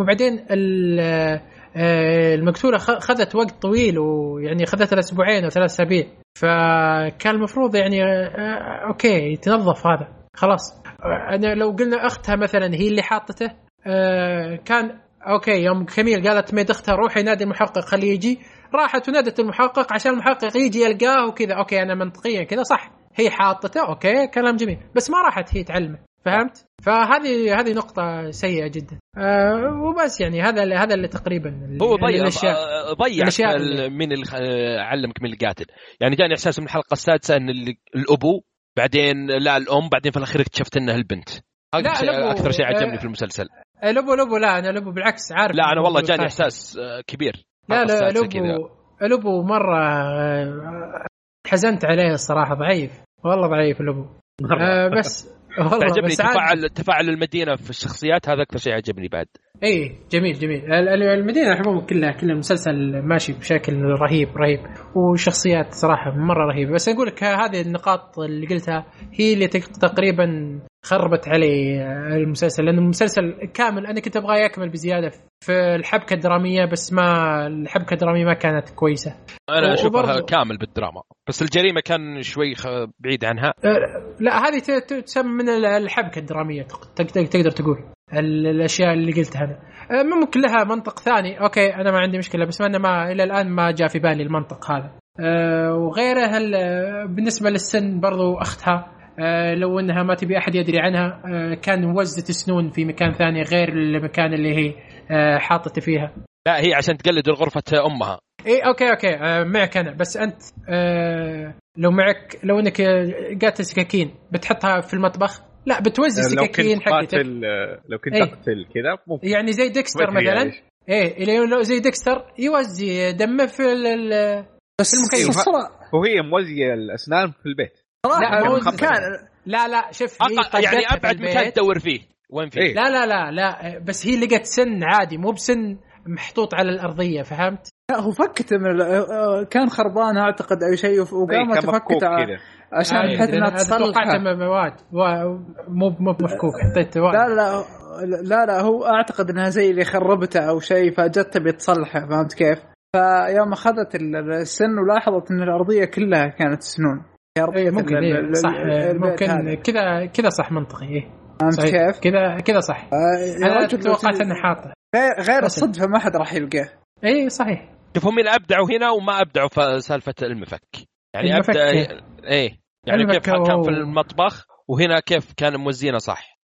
وبعدين آه، المقتولة خذت وقت طويل ويعني خذت أسبوعين أو ثلاث أسابيع. فكان المفروض يعني آه، okay تنظف هذا. خلاص. آه، أنا لو قلنا أختها مثلا هي اللي حاطته آه، كان okay يوم كميل قالت ميد أختها روحي نادي المحقق خليه يجي. راحت ونادت المحقق عشان المحقق يجي يلقاه وكذا. okay أنا منطقيا كذا صح. هي حاطته okay كلام جميل. بس ما راحت هي تعلمه فهمت؟ فهذه هذه نقطة سيئة جدا. أه وبس يعني هذا اللي هذا اللي تقريبا اللي هو ضيع الأشياء آه، ضيع الأشياء ال- اللي- من آه، علمك من القاتل. يعني جاني إحساس من الحلقة السادسة إن الأبو بعدين لا الأم بعدين في الأخير اكتشفت إنها البنت. لا، أكثر شيء عجبني آه، في المسلسل. آه، لبو لبو لا أنا لبو بالعكس عارف. لا أنا والله جاني. إحساس آه، كبير. لا لا. لبو لبو مرة آه، حزنت عليه الصراحة ضعيف. والله ضعيف لبو آه بس والله تعجبني بس عاد- تفاعل تفاعل المدينة في الشخصيات هذا أكثر شيء عجبني بعد. إيه جميل جميل. ال- ال- المدينة عموما كلها كل المسلسل ماشي بشكل رهيب رهيب. وشخصيات صراحة مرة رهيبة. بس أقول لك هذه النقاط اللي قلتها هي اللي تق- تقريبا خربت علي المسلسل لأن المسلسل كامل أنا كنت أبغاه يكمل بزيادة في الحبكة الدرامية بس ما الحبكة الدرامية ما كانت كويسة. أنا أشوفها وبرضو- كامل بالدراما. بس الجريمة كان شوي بعيد عنها. أه، لا هذه تسمى من ال- الحبكة الدرامية تق- تقدر تقول. ال- الأشياء اللي قلتها أنا. أه، ممكن لها منطق ثاني. أوكي أنا ما عندي مشكلة بس أنا ما إلى الآن ما جاء في بالي المنطق هذا. أه، وغيره ال- بالنسبة للسن برضو أختها. لو انها ما تبي أحد يدري عنها أه، كان وزت سنون في مكان ثاني غير المكان اللي هي أه، حاطته فيها. لا هي عشان تقلد غرفه أمها. اي okay okay آه معك أنا. بس أنت آه لو معك لو إنك آه، قاتل سكاكين بتحطها في المطبخ؟ لا بتوزع السكاكين كنت حقتك. قاتل لو كنت إيه. تقتل كذا ممكن يعني زي ديكستر مثلا. إيه اللي لو زي ديكستر يوزي دمه في ال- بس المكيف. وهي موزيه الأسنان في البيت. مو كان لا لا شوف هي أق- يعني أبعد مكان. تدور فيه وين فيه إيه. لا لا لا لا بس هي لقت سن عادي مو بسن محطوط على الأرضية فهمت؟ لا هو فكت من كان خربان أعتقد أو شيء إيه، وقامت كان مفكوك فكت ع- كذا عشان بحيث انها م- مواد و- مو مو مفكوك حطيت. لا لا لا لا هو أعتقد إنها زي اللي خربته أو شيء فجت تبي تصلحه فهمت كيف؟ فيوم أخذت ال- السن ولاحظت إن الأرضية كلها كانت سنون إيه، ممكن إيه صح ممكن. كذا كذا صح منطقي إيه. فهمت كيف؟ كذا كذا صح. آه، أنا توقعت انه حاطه. غير- الصدفه ما حد راح يلقاه. اي صحيح. شوف هم اللي ابدعوا هنا وما أبدعوا في سالفة المفك. يعني المفك. ابدا؟ إيه. يعني كيف كان في المطبخ وهنا كيف كان موزينه صح.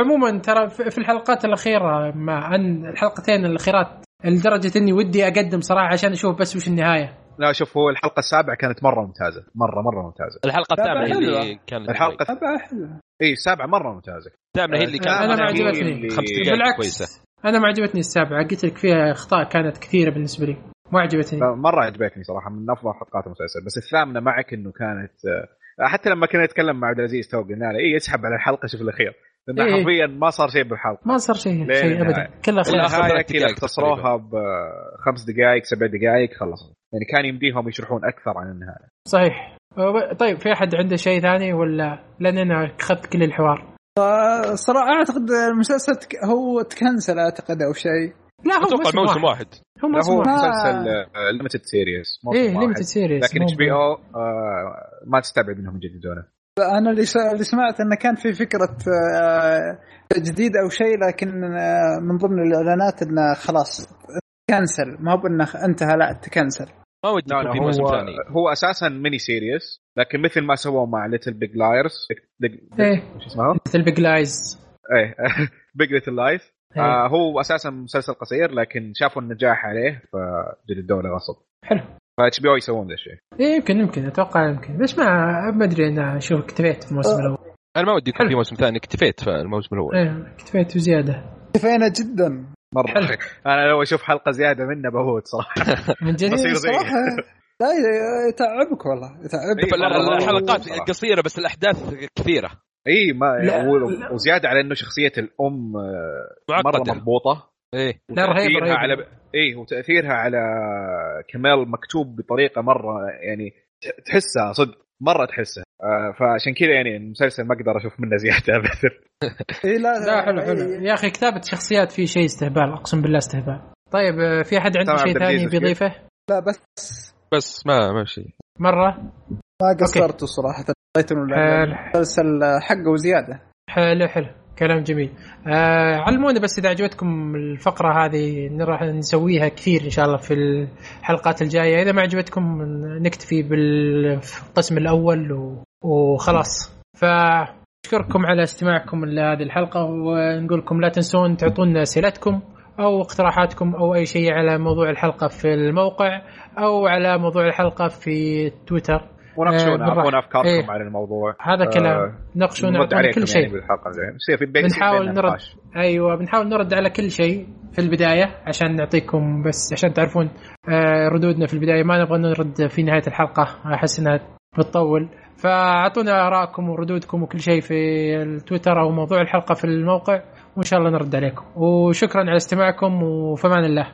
عموما ترى في في الحلقات الأخيرة مع أن الحلقتين الأخيرات لدرجة إني ودي أقدم صراحة عشان أشوف بس وش النهاية. لا شوف هو الحلقة السابعة كانت مرة ممتازة. مرة مرة ممتازة. الحلقة الثامنة هي حلوة. اللي كانت الحلقة طبعا حلو إي السابعة مرة ممتازة. الثامنة هي اللي كانت أنا ما عجبتني. خمس دقائق بالعكس كويسه أنا ما عجبتني السابعة. قلت لك فيها أخطاء كانت كثيرة بالنسبة لي. ما عجبتني. مره عجبتني صراحة من أفضل حلقات المسلسل. بس الثامنة معك إنه كانت آه، حتى لما كنا نتكلم مع عبد العزيز تو قلنا له إي اسحب على الحلقة شوف الأخير. لأن إيه. حرفيا ما صار شيء بالحلقة ما صار شيء شيء ابدا؟ كلها ثلاث كذا دقايق اختصروها بخمس دقائق سبع دقائق خلصوا يعني كان يمديهم يشرحون أكثر عن النهاية. صحيح. أه، طيب في أحد عنده شيء ثاني ولا لأن أنا أخذت كل الحوار؟ صراحة أعتقد المسلسل تك... هو تكنسل أعتقد أو شيء. لا هو أتوقع موسم واحد. واحد. هو موسم هو واحد. مسلسل limited series إيه limited series لكن HBO ما تستبعد انهم يجددونه. أنا اللي س- اللي سمعت إنه كان في فكرة آه، تجديد أو شيء لكن آه، من ضمن الإعلانات إنه خلاص كنسل ما هو بإنه انتهى لا تكنسل. ما ودي يكون في هو موسم ثاني. هو أساسا mini series لكن مثل ما سووا مع Little Big Liars إيه. شو اسمها؟ مثل Big Lies إيه. Big Little. آه هو أساسا مسلسل قصير لكن شافوا النجاح عليه فجددوه له غصب. حلو. ف HBO يسوون ذا الشيء. إيه يمكن يمكن أتوقع يمكن. بس ما ما أدري أنا أشوف اكتفيت في الموسم الأول. أنا ما ودي يكون. في موسم ثاني اكتفيت في الموسم الأول. إيه اكتفيت وزياده كفينا جدا. مرة. أنا لو أشوف حلقة زيادة منه بموت صراحة. من جد صراحة لا يتعبك والله. يتعبك. إيه،. الحلقات. قصيرة بس الأحداث كثيرة. إي ما لا،. وزيادة على إنه شخصية الأم آه، مرة مضبوطة. إيه. لا، وتأثيرها رهيبة. على اي وتأثيرها على كمال مكتوب بطريقة مرة يعني تحسها صدق مرة تحسها. آه فعشان كذا يعني المسلسل ما أقدر أشوف منه زيادة ابدا. اي لا لا حلو حلو. إيه. يا أخي كتابة شخصيات في شيء استهبال أقسم بالله استهبال. طيب آه، في أحد عنده شيء ثاني بيضيفه؟ لا بس بس ما ما شيء. مرة؟ ما قصرتوا صراحة اعطيتوا حلو. المسلسل حقه وزياده حلو حلو. كلام جميل. آه علمونا بس إذا عجبتكم الفقرة هذه راح نسويها كثير إن شاء الله في الحلقات الجاية. إذا ما عجبتكم نكتفي بالقسم الأول و... وخلاص. فأشكركم على استماعكم لهذه الحلقة ونقول لكم لا تنسون تعطونا أسئلتكم أو اقتراحاتكم أو أي شيء على موضوع الحلقة في الموقع أو على موضوع الحلقة في تويتر. وناقشونا. اعطونا أفكاركم إيه. عن الموضوع. هذا كلام. آه، ناقشونا نرد اعطونا عليكم كل شيء. يعني بالحلقة الجاية. يصير في بنحاول نرد نقاش. أيوه بنحاول نرد على كل شيء في البداية عشان نعطيكم بس عشان تعرفون آه، ردودنا في البداية. ما نبغى نرد في نهاية الحلقة. أحس إنها بتطول. فأعطونا آرائكم وردودكم وكل شيء في التويتر أو موضوع الحلقة في الموقع وإن شاء الله نرد عليكم. وشكرا على استماعكم وفمان الله.